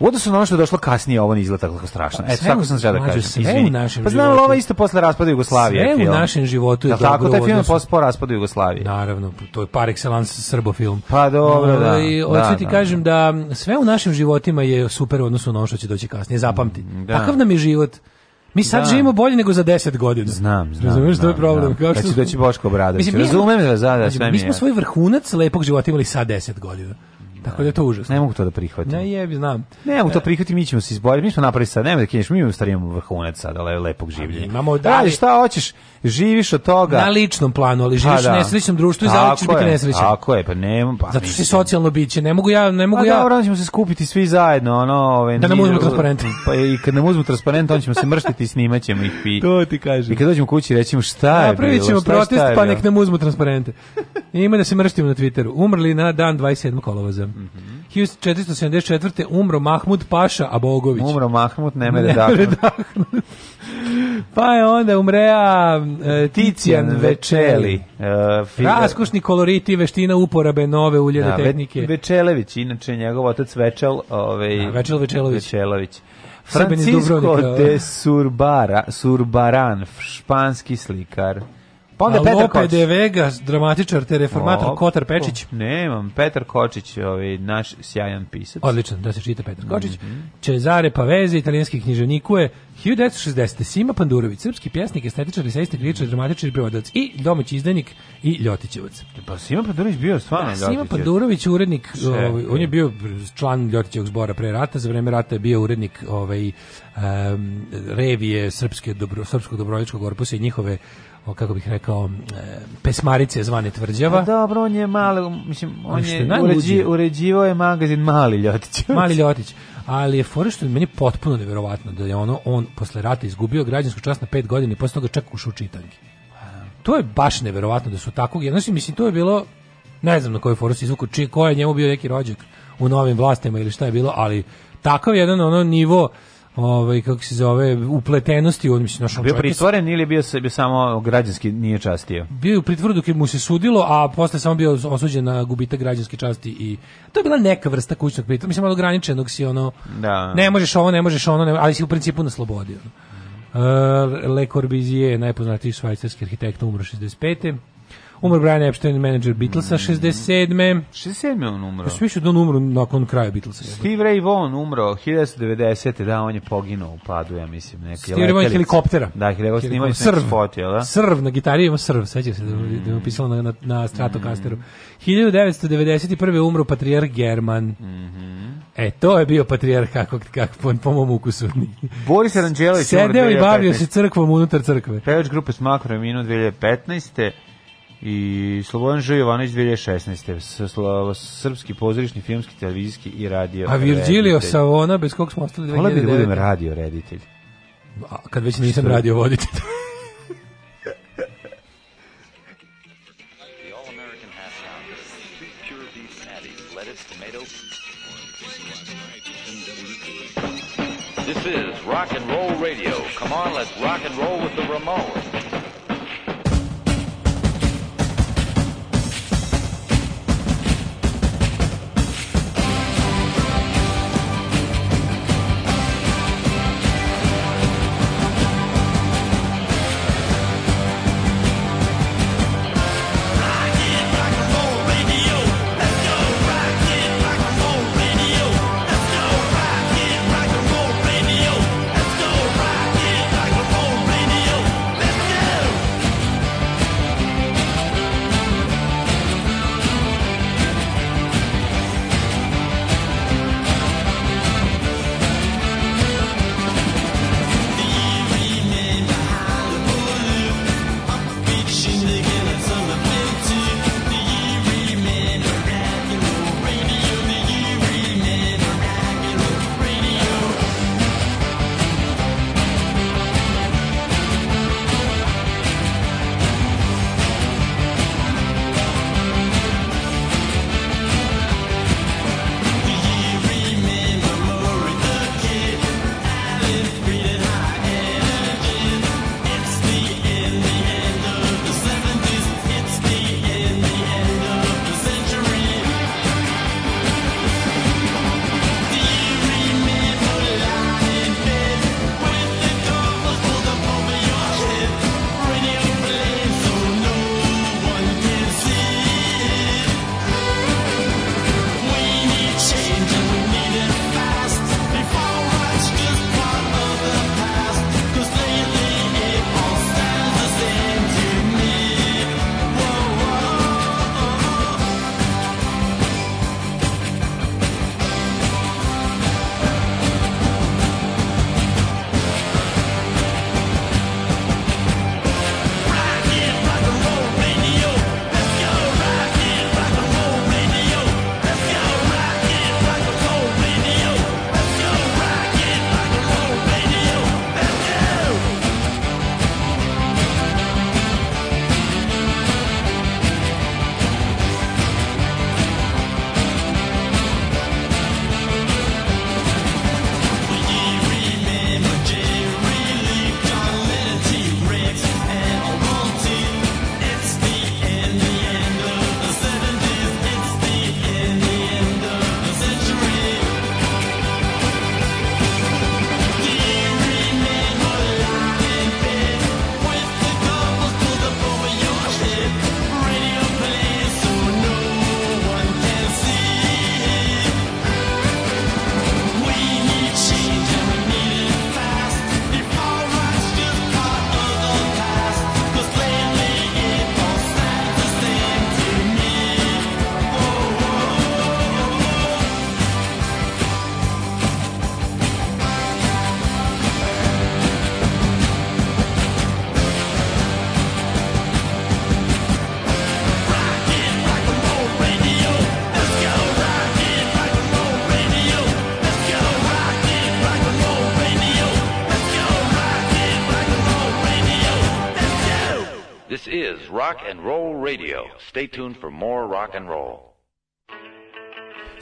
U odnosu na ono što je došlo kasnije, ovo ne izgleda tako pa strašno. Eto, tako sam želeo da kažem. Sve u našem pa znamo, ovo isto posle raspada Jugoslavije. Sve film. u našem životu je da, dobro. Tako, taj film je posle po raspadu Jugoslavije. Naravno, to je par excellence srbo Pa dobro, ovaj, da. I hoću ti da, kažem da. da sve u našim životima je super u odnosu na ono što će doći kasnije. Zapamti. Mm, da. Takav nam je život. Mi sad da. živimo bolje nego za 10 godina. Znam, znam. Razumeš što je problem? Kao što znači, doći da Boško Bradović. Razumem da, da, da znači, sve mi. Mi smo svoj vrhunac lepog života imali sa 10 godina. Tako da je to užasno. Ne mogu to da prihvatim. Ne jebi, znam. Ne mogu to e. prihvatiti, mi ćemo se izboriti. Mi smo napravili sad, nemoj da kineš, mi imamo vrhunac sada le, lepog življenja. Imamo da. šta hoćeš? živiš od toga. Na ličnom planu, ali živiš pa u da. nesrećnom društvu i zauvek ćeš biti nesrećan. Tako je, pa nemam. pa. Zato što si socijalno biće, ne mogu ja, ne mogu A, pa ja. Dobro, ćemo se skupiti svi zajedno, ono, ovaj. Da nam uzmu transparent. Pa i kad nam uzmu transparent, on ćemo se mrštiti i snimaćemo ih i. To ti kažem. I kad dođemo kući rećemo šta je. Napravit ćemo protest, pa nek nam uzmu transparente. Ima da se mrštimo na Twitteru. Umrli na dan 27. kolovoza. Mhm. 1474. umro Mahmud Paša Abogović. Umro Mahmud, ne mere dahnut. pa je onda umreja e, Ticijan Večeli. Uh, e, Raskošni koloriti veština uporabe nove uljene da, tehnike. Večelević, inače njegov otac Večel, ovaj, da, Večel Večelović. Večelović. Francisco da. de Surbara, Surbaran, španski slikar. Pa onda Petar Kočić. de Vega, dramatičar te reformator o, Kotar Pečić. O, nemam, Petar Kočić, ovaj, naš sjajan pisac. Odlično, da se čita Petar Kočić. Mm -hmm. Cezare Paveze, italijanski književnikuje. 1960. Sima Pandurović, srpski pjesnik, estetičar, esejstik, ličar, dramatičar i prevodilac. I domaći izdenik i Ljotićevac. Pa Sima Pandurović bio stvarno da, Sima Pandurović, urednik, ovaj, on je bio član Ljotićevog zbora pre rata, za vreme rata je bio urednik ovaj, um, revije Srpske dobro, Srpskog dobrovoljačkog korpusa i njihove o, kako bih rekao, e, pesmarice zvane tvrđava. A pa dobro, on je mali, mislim, on, je uređi, uređivao je magazin Mali Ljotić. mali Ljotić. Ali je fora što meni potpuno neverovatno da je ono on posle rata izgubio građansku čast na 5 godina i posle toga čak ušao u čitanke. To je baš neverovatno da su takvog, znači mislim to je bilo ne znam na kojoj foru se izvuku, čiji ko je njemu bio neki rođak u novim vlastima ili šta je bilo, ali takav jedan ono nivo ovaj kako se zove upletenosti on mislim našao bio pritvoren ili bio se bio samo građanski nije častio bio u pritvoru dok je mu se sudilo a posle samo bio osuđen na gubitak građanske časti i to je bila neka vrsta kućnog pritvora mislim malo ograničenog si ono da. ne možeš ovo ne možeš ono ne, ali si u principu na slobodi ono. Uh, Le Corbusier, najpoznatiji švajcarski arhitekta, umro 65. Umr Brian Epstein, menadžer Beatlesa, 67. Mm. 67. on umro. Ja sam više da on umro nakon kraja Beatlesa. Steve Ray Vaughan umro 1990. Da, on je poginuo u padu, ja mislim. Neki Steve Ray Vaughan helikoptera. Da, helikoptera. Snimao Snimaju srv. Spot, jel, da? Srv, na gitari ima srv, seća se da, mm. da je pisalo na, na, na Stratocasteru. 1991. Mm. umro patrijarh German. Mm -hmm. E, to je bio patrijarh kako, kako po, po mom ukusu. Boris Aranđelović. Sedeo i bavio se crkvom unutar crkve. Pevač grupe Smakro je 2015 i Slobodan Ž. Jovanović 2016. srpski pozorišni, filmski, televizijski i radio A Virgilio Savona, bez kog smo ostali 2009. Hvala bi da budem radio reditelj. A, kad već nisam radio voditelj. This is rock and roll radio. Come on, let's rock and roll with the Ramones. Radio. Stay tuned for more rock and roll.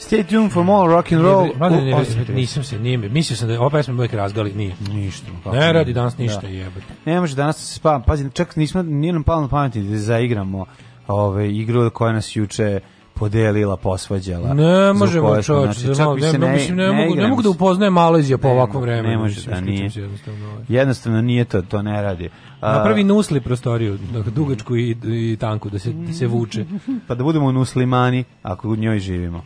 Stay tuned for more rock and roll. Mladen, ne, ne, nisam se, nije, mislio sam da ova pesma uvijek razgali, nije. Ništa. Kako ne radi danas da. ništa, da. jebate. Ne može danas da se spavam, pazi, čak nismo, nije nam palo na pameti da zaigramo ove, igru koja nas juče podelila, posvađala. Ne možemo, čovječ, znači, ne, ne, ne, mislim, ne, ne, mogu, ne mogu da upoznajem Malezija po ovakvom vremenu. Ne može da nije. Jednostavno, ovaj. jednostavno nije to, to ne radi. Napravi nusli prostoriju, dugačku i, i tanku, da se, da se vuče. Pa da budemo nuslimani ako u njoj živimo.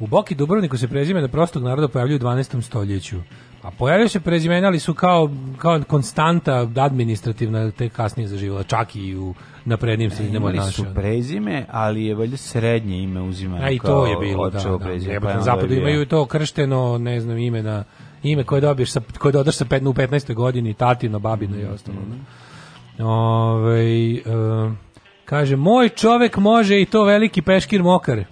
U Boki Dubrovniku se prezime da prostog naroda pojavljuju u 12. stoljeću. A pojavljaju se prezimena, ali su kao, kao konstanta administrativna, te kasnije zaživjela, čak i u naprednim sredinama e, Imali su prezime, ali je valjda srednje ime uzimano. A i to je bilo, da. da, prezime, da pa na zapadu imaju to kršteno, ne znam, ime na ime koje dobiješ sa koje dodaš sa 5 u 15. godini tatino babino mm, i mhm. ostalo. Mm. Ovaj e, kaže moj čovek može i to veliki peškir mokar.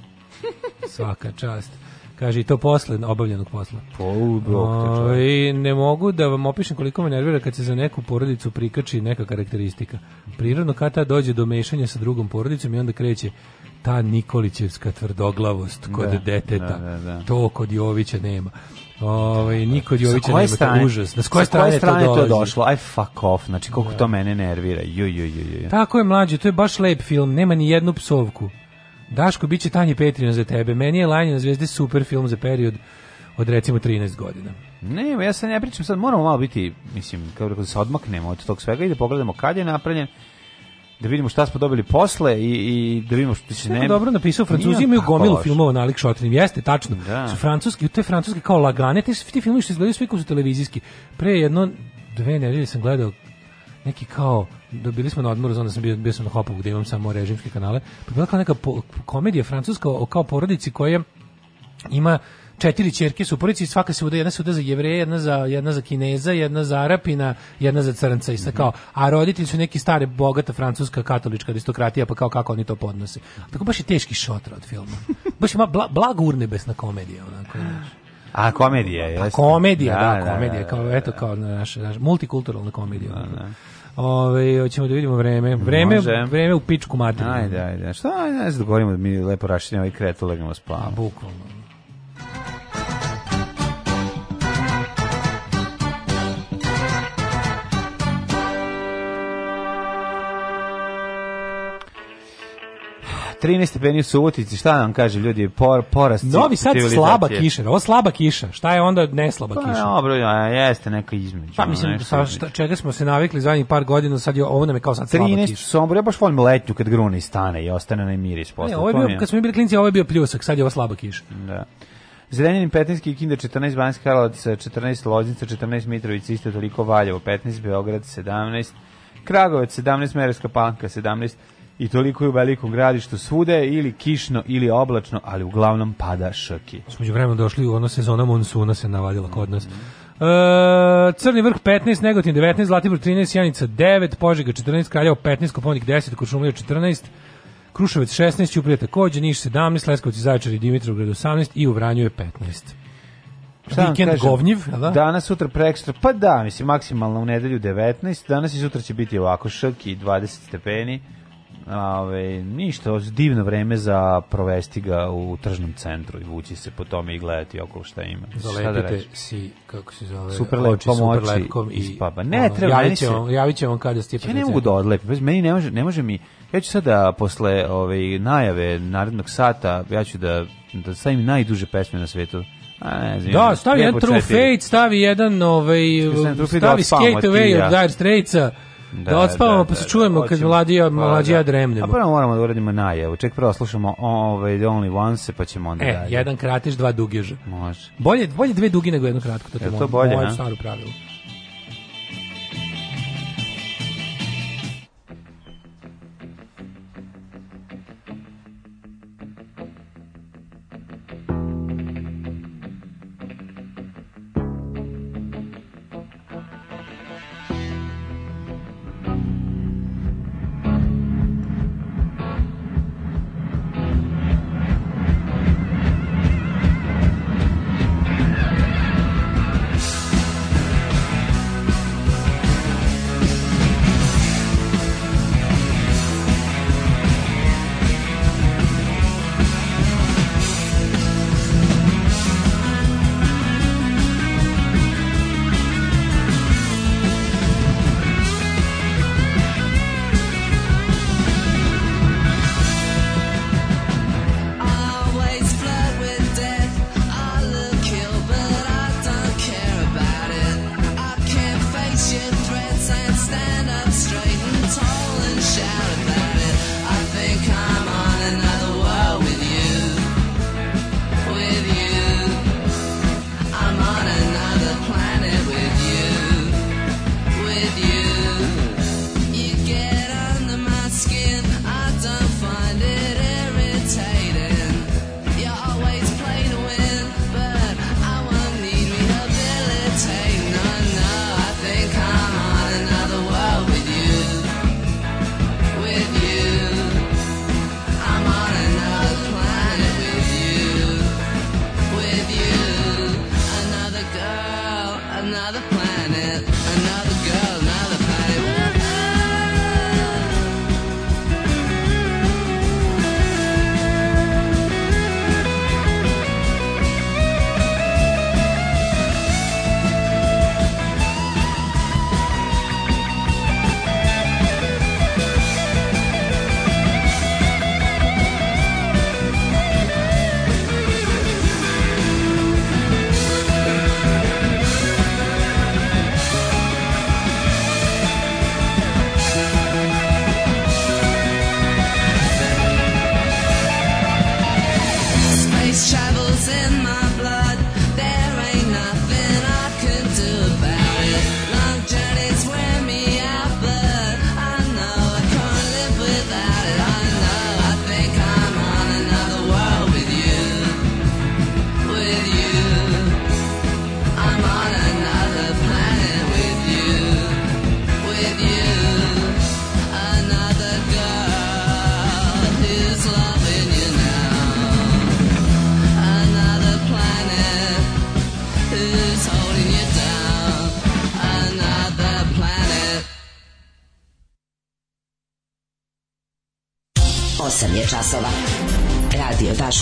Svaka čast. Kaže, i to posle obavljenog posla. Po, pa, I ovaj, ne mogu da vam opišem koliko me nervira kad se za neku porodicu prikači neka karakteristika. Prirodno kad ta dođe do mešanja sa drugom porodicom i onda kreće ta Nikolićevska tvrdoglavost kod da, deteta. Da, da, da. to kod Jovića nema. Ovaj da, da. niko Jovića nema strane, to užas. Na koje strane, strane to, to došlo? Aj fuck off. Znači koliko to mene nervira. Ju ju ju ju. Tako je mlađe, to je baš lep film, nema ni jednu psovku. Daško, bit će Tanji Petrina za tebe. Meni je Lanje na zvezde super film za period od recimo 13 godina. Ne, ja se ne pričam sad, moramo malo biti, mislim, kao da se odmaknemo od tog svega i da pogledamo kad je napravljen, da vidimo šta smo dobili posle i, i da vidimo što će ne. Dobro napisao Francuzi imaju gomilu loš. filmova na lik šotrim. Jeste tačno. Da. Su francuski, te francuski kao lagane, te ti filmovi što izgledaju sve kao su televizijski. Pre jedno dve nedelje sam gledao neki kao dobili da, smo na odmoru, onda sam bio, bio sam na Hopu gdje imam samo režimske kanale, pa bila kao neka po, komedija francuska o kao porodici koja ima četiri ćerke su porodici svaka se udaje, jedna se udaje za jevreja, jedna za, jedna za kineza, jedna za arapina, jedna za crnca i sve kao, a roditelji su neki stare, bogata francuska katolička aristokratija, pa kao kako oni to podnose. Tako baš je teški šotor od filma. Baš ima bla, blago urnebesna komedija, onako, znači. A komedija pa je. komedija, da, da, da komedija, da, kao da, eto kao naš, naš multikulturalna komedija. Da, da. Ove, hoćemo da vidimo vreme. Vreme, Može. vreme u pičku materiju. Ajde, ajde. Šta, ne da govorimo da mi lepo raširimo i ovaj kretu da legnemo spavamo. Bukvalno. 13 stepeni u Subotici, šta nam kaže ljudi, por, porast Novi Sad slaba kiša, ovo slaba kiša, šta je onda neslaba pa, kiša? Dobro, a jeste neka između. Pa mislim, sa, šta, čega smo se navikli zadnjih par godina, sad je ovo nam je kao sad 13 slaba kiša. Sombor, ja baš volim letnju kad grune i stane i ostane na miris posle. Ne, ovo je bio, kad smo bili klinci, ovo je bio pljusak, sad je ovo slaba kiša. Da. Zrenjanin 15, Kikinda 14, Banjska Karlovac 14, Loznica 14, Mitrovica isto toliko, Valjevo 15, Beograd 17, Kragovac 17, Merevska Palanka 17, i toliko je u velikom gradištu svude ili kišno ili oblačno, ali uglavnom pada šrki. Smeđu vremena došli u ono sezona monsuna se navadila kod nas. E, Crni vrh 15, Negotin 19, Zlatibor 13, Janica 9, Požega 14, Kraljevo 15, Koponik 10, Kuršumlija 14, Kruševac 16, Uprije takođe, Niš 17, Leskovac i Zaječar i Dimitrovgrad 18 i u Vranju je 15. Šta vikend kažem, govnjiv, da? Danas, sutra, prekstra, pa da, mislim, maksimalno u nedelju 19, danas i sutra će biti ovako šrki, 20 stepeni, Ove, ništa, divno vreme za provesti ga u tržnom centru i vući se po tome i gledati okolo šta ima. Zalepite šta da si, kako se zove, super lep, oči super lepkom i spaba. Ne, ono, treba, javit ćemo, se, javit ćemo kada ste Ja ne mogu da odlepim, meni ne može, ne može mi, ja ću sada posle ove, ovaj, najave narednog sata, ja ću da, da stavim najduže pesme na svetu. A ne znam, da, ovaj, stavi jedan True Fate, stavi jedan ovaj, stavi Skate Away od Dire Straitsa. Da, da odspavamo, da, pa se da, čujemo kad mladija, pa mlađija da. dremnemo. A prvo pa moramo da uradimo najavu. Ček, prvo slušamo ove ovaj, Only One se, pa ćemo onda e, dalje. jedan kratiš, dva dugeža. Može. Bolje, bolje dve dugi nego jedno kratko. To je to bolje, Moje staro pravilo.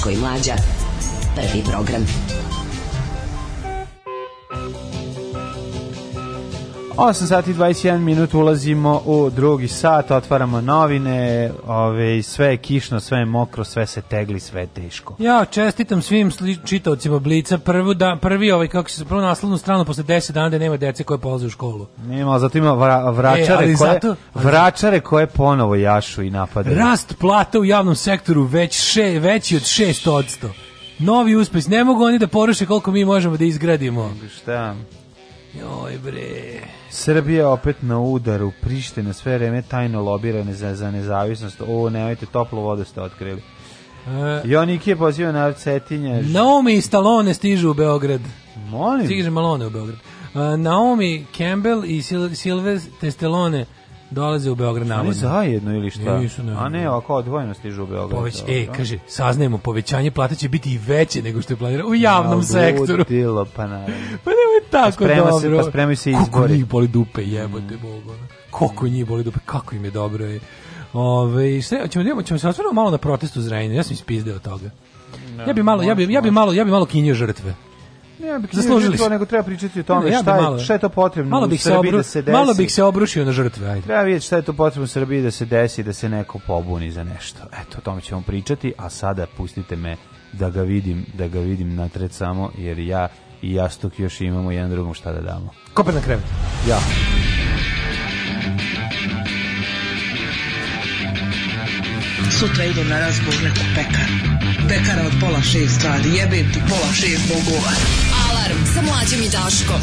Daško i Mlađa. 8 sati 21 minut ulazimo u drugi sat, otvaramo novine, ove, sve je kišno, sve je mokro, sve se tegli, sve je teško. Ja čestitam svim čitavcima Blica prvu da, prvi, ovaj, kako se prvo naslovnu stranu posle 10 dana da nema dece koje polaze u školu. Nema, ali zato ima vra, vračare, e, koje, zato, vračare koje ponovo jašu i napadaju. Rast plata u javnom sektoru već še, veći od 6 odsto. Novi uspes, ne mogu oni da poruše koliko mi možemo da izgradimo. Šta? Joj bre. Srbija opet na udaru, Priština sve vreme tajno lobirane za, za nezavisnost. O, nemojte, toplu vodu ste otkrili. Uh, Jonik je pozivao na Cetinja. Naomi i Stallone stižu u Beograd. Molim. Stiže Malone u Beograd. E, Naomi Campbell i Sil Silvestre Stallone dolaze u Beograd navodno. Oni zajedno ili šta? Nisu, ne, A ne, ovako odvojeno stižu u Beograd. Poveć, e, kaže, saznajemo, povećanje plata će biti i veće nego što je planirano u javnom no, sektoru. Ludilo, pa naravno. pa nemoj pa tako sprema dobro. Se, pa spremaju se izbori. Kako njih boli dupe, jebote mm. Bogu. Koliko njih boli dupe, kako im je dobro. Je. Ove, šta, ćemo, da ćemo se otvoriti malo na protestu Zrenjanina, ja sam ispizdeo toga. No, ja bi malo, ja bi, ja bi malo, ja bi malo kinio žrtve. Ne, bih to, nego treba pričati o tome ja šta, malo, je, šta je to potrebno malo bih u Srbiji da obru, da se desi. Malo bih se obrušio na žrtve, ajde. Treba vidjeti šta je to potrebno u Srbiji da se desi, da se neko pobuni za nešto. Eto, o tome ćemo pričati, a sada pustite me da ga vidim, da ga vidim natred samo, jer ja i jastuk još imamo jedan drugom šta da damo. Kopet na krevet. Ja. Sutra idem na razgovor neku pekaru pekara od pola šest radi, jebem ti pola šest bogova. Alarm sa mlađim i Daškom.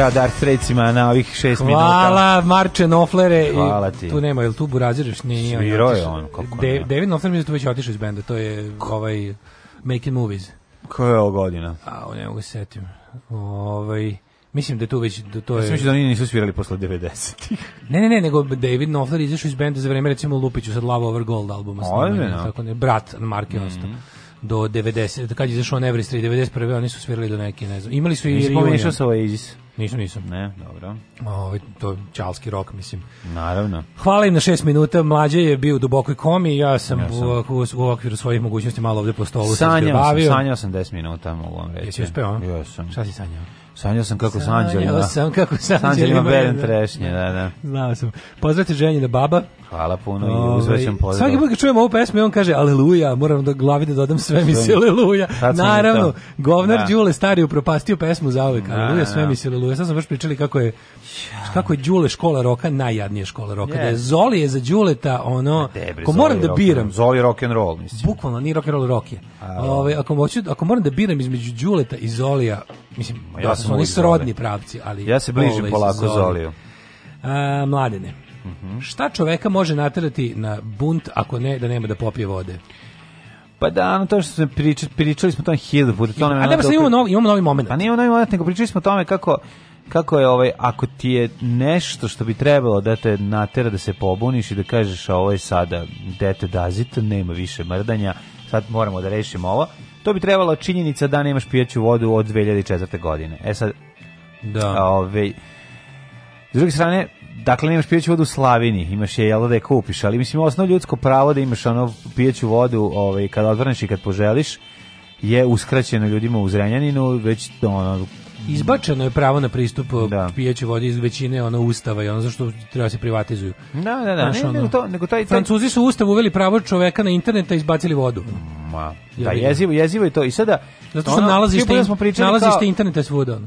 Brothers recima na ovih 6 minuta. Hvala Marče Noflere. Hvala ti. Tu nema, jel tu buraziraš? Nije, Svirao je on. De, David Nofler mi je da tu već otišao iz benda, to je ovaj Making Movies. Koja je ovo godina? A, ne mogu ga setim. Ovaj... Mislim da tu već da to je. Mislim da oni nisu svirali posle 90 ne, ne, ne, nego David Knopfler izašao iz benda za vreme recimo Lupiću sad Love Over Gold albuma snimanja, tako ne, brat Marke mm -hmm. do 90, kad je izašao Every Street 91, oni su svirali do neke, ne znam. Imali su i sa Oasis. Nisam, nisam. Ne, dobro. O, ovaj, to je čalski rok, mislim. Naravno. Hvala im na šest minuta. Mlađe je bio u dubokoj komi, ja sam, ja sam. U, u, u, okviru svojih mogućnosti malo ovde po stolu sanjao sam, sanjao sam 10 minuta, mogu vam reći. Jesi uspeo? Jesam. Šta si sanjao? Sanjao sam kako sa anđelima. sam kako sa anđelima berem da. trešnje, da, da. Znao sam. Pozdravite da baba. Hvala puno Ove, i ovaj, uzvraćam pozdrav. Svaki put kad čujem ovu pesmu i on kaže aleluja, moram da glavi da dodam sve mi se aleluja. Naravno, govnar da. Đule stari upropastio pesmu za uvek. Aleluja, da, sve da. mi se aleluja. Sad smo baš pričali kako je kako je Đule škola roka najjadnije škola roka. Yeah. Da je Zoli je za Đuleta ono Debre, ako moram da biram Zoli rock and roll mislim. Bukvalno ni rock and roll rock je. Ove, ovaj, ako hoću ako moram da biram između Đuleta i Zolija, mislim ja da su oni srodni pravci, ali Ja se bližim ovaj, polako Zoliju. A, mladene. Mm Šta čoveka može naterati na bunt ako ne da nema da popije vode? Pa da, ono to što smo pričali, pričali smo o tome hiljadu puta. To A nema se, imamo novi, imamo novi moment. Pa nije novi moment, nego pričali smo o tome kako kako je ovaj ako ti je nešto što bi trebalo da te natera da se pobuniš i da kažeš a ovo je sada dete dazit, nema više mrdanja, sad moramo da rešimo ovo. To bi trebalo činjenica da nemaš pijaću vodu od 2004. godine. E sad da. Ovaj S druge strane, dakle nemaš pijeću vodu u Slavini, imaš je jelo da je kupiš, ali mislim osnovno ljudsko pravo da imaš ono pijeću vodu ovaj, kada odvrneš i kad poželiš je uskraćeno ljudima u Zrenjaninu, već ono, Izbačeno je pravo na pristup uh, da. pijećoj vodi iz većine ona ustava i ono zašto treba se privatizuju. Da, da, da. Znaš, ne, ono, nego to, nego taj, taj... Francuzi su ustav uveli pravo čoveka na interneta da i izbacili vodu. Ma, Da, jezivo, jezivo je to. I sada zato što nalaziš te, smo pričali nalaziš te internete da svuda.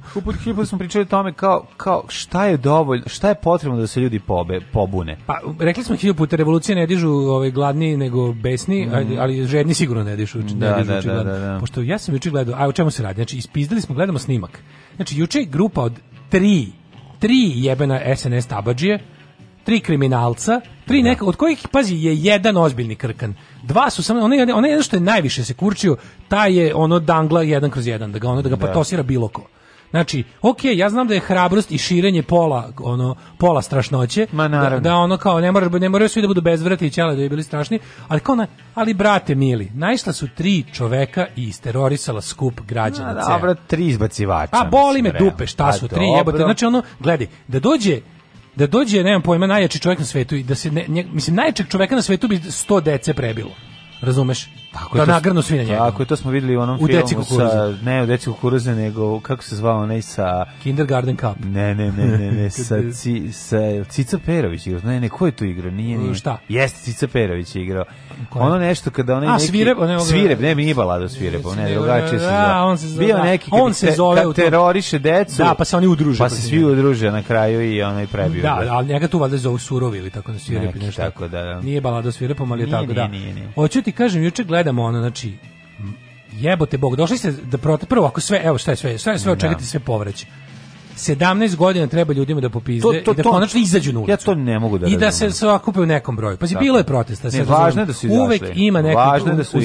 Hipo smo pričali o tome kao kao šta je dovoljno, šta je potrebno da se ljudi pobe, pobune. Pa rekli smo hiljadu puta revolucije ne dižu ovaj gladni nego besni, mm. ali žedni sigurno ne dižu, ne da, dižu da, da, da, da, Pošto ja sam juče gledao, a o čemu se radi? Znači ispizdali smo, gledamo snimak. Znači juče je grupa od tri tri jebena SNS tabadžije, tri kriminalca, tri da. neka od kojih pazi je jedan ozbiljni krkan Dva su samo onaj onaj jedan što je najviše se kurčio, taj je ono dangla 1 kroz 1 da ga ono da ga patosira da. bilo ko. Znači, ok, ja znam da je hrabrost i širenje pola, ono, pola strašnoće. Ma da, da, ono kao, ne moraš, ne moraju svi da budu bezvrati i ćele da bi bili strašni, ali kao na, ali brate mili, naišla su tri čoveka i isterorisala skup građana. da, dobro, tri izbacivača. A boli me dupe, šta su pa tri, jebote. Znači, ono, gledi, da dođe da dođe, nemam pojma, najjači čovjek na svetu i da se ne, nje, mislim najjačeg čovjeka na svetu bi 100 dece prebilo. Razumeš? Tako da nagrnu svi na njega. Tako je, to smo videli u onom u filmu sa, ne u Deci kukuruze, nego kako se zvao onaj sa... Kindergarten Cup. Ne, ne, ne, ne, ne sa, ci, sa Cica Perović igrao. Ne, ne, ko je tu igrao? Nije, nije. Šta? Jeste, Cica Perović igrao. Koje? Ono nešto kada onaj A, neki... Svirep, ne, svirep, ne, nije balada Svirep, ne, drugačije se zove. on se zove. Bio da. neki on se zove kad teroriše decu. Da, pa se oni udruže. Pa se svi udruže na kraju i onaj prebio. Da, ali njega tu valjda zovu surovi ili tako na Svireb Neki, nešto tako, da, da. Nije balada Svirepom, ali je tako, da. Hoću ti kažem, juče gledam gledamo ono, znači, jebote bog, došli ste da prote, prvo ako sve, evo šta je sve, šta je sve, očekajte da. sve povraća. 17 godina treba ljudima da popizde to, to, i da konačno izađu na ulicu. Ja to ne mogu da I da se svakupe u nekom broju. Pazi, bilo je protesta. Ne, važno je da su izašli. Uvek ima neko važno u, da su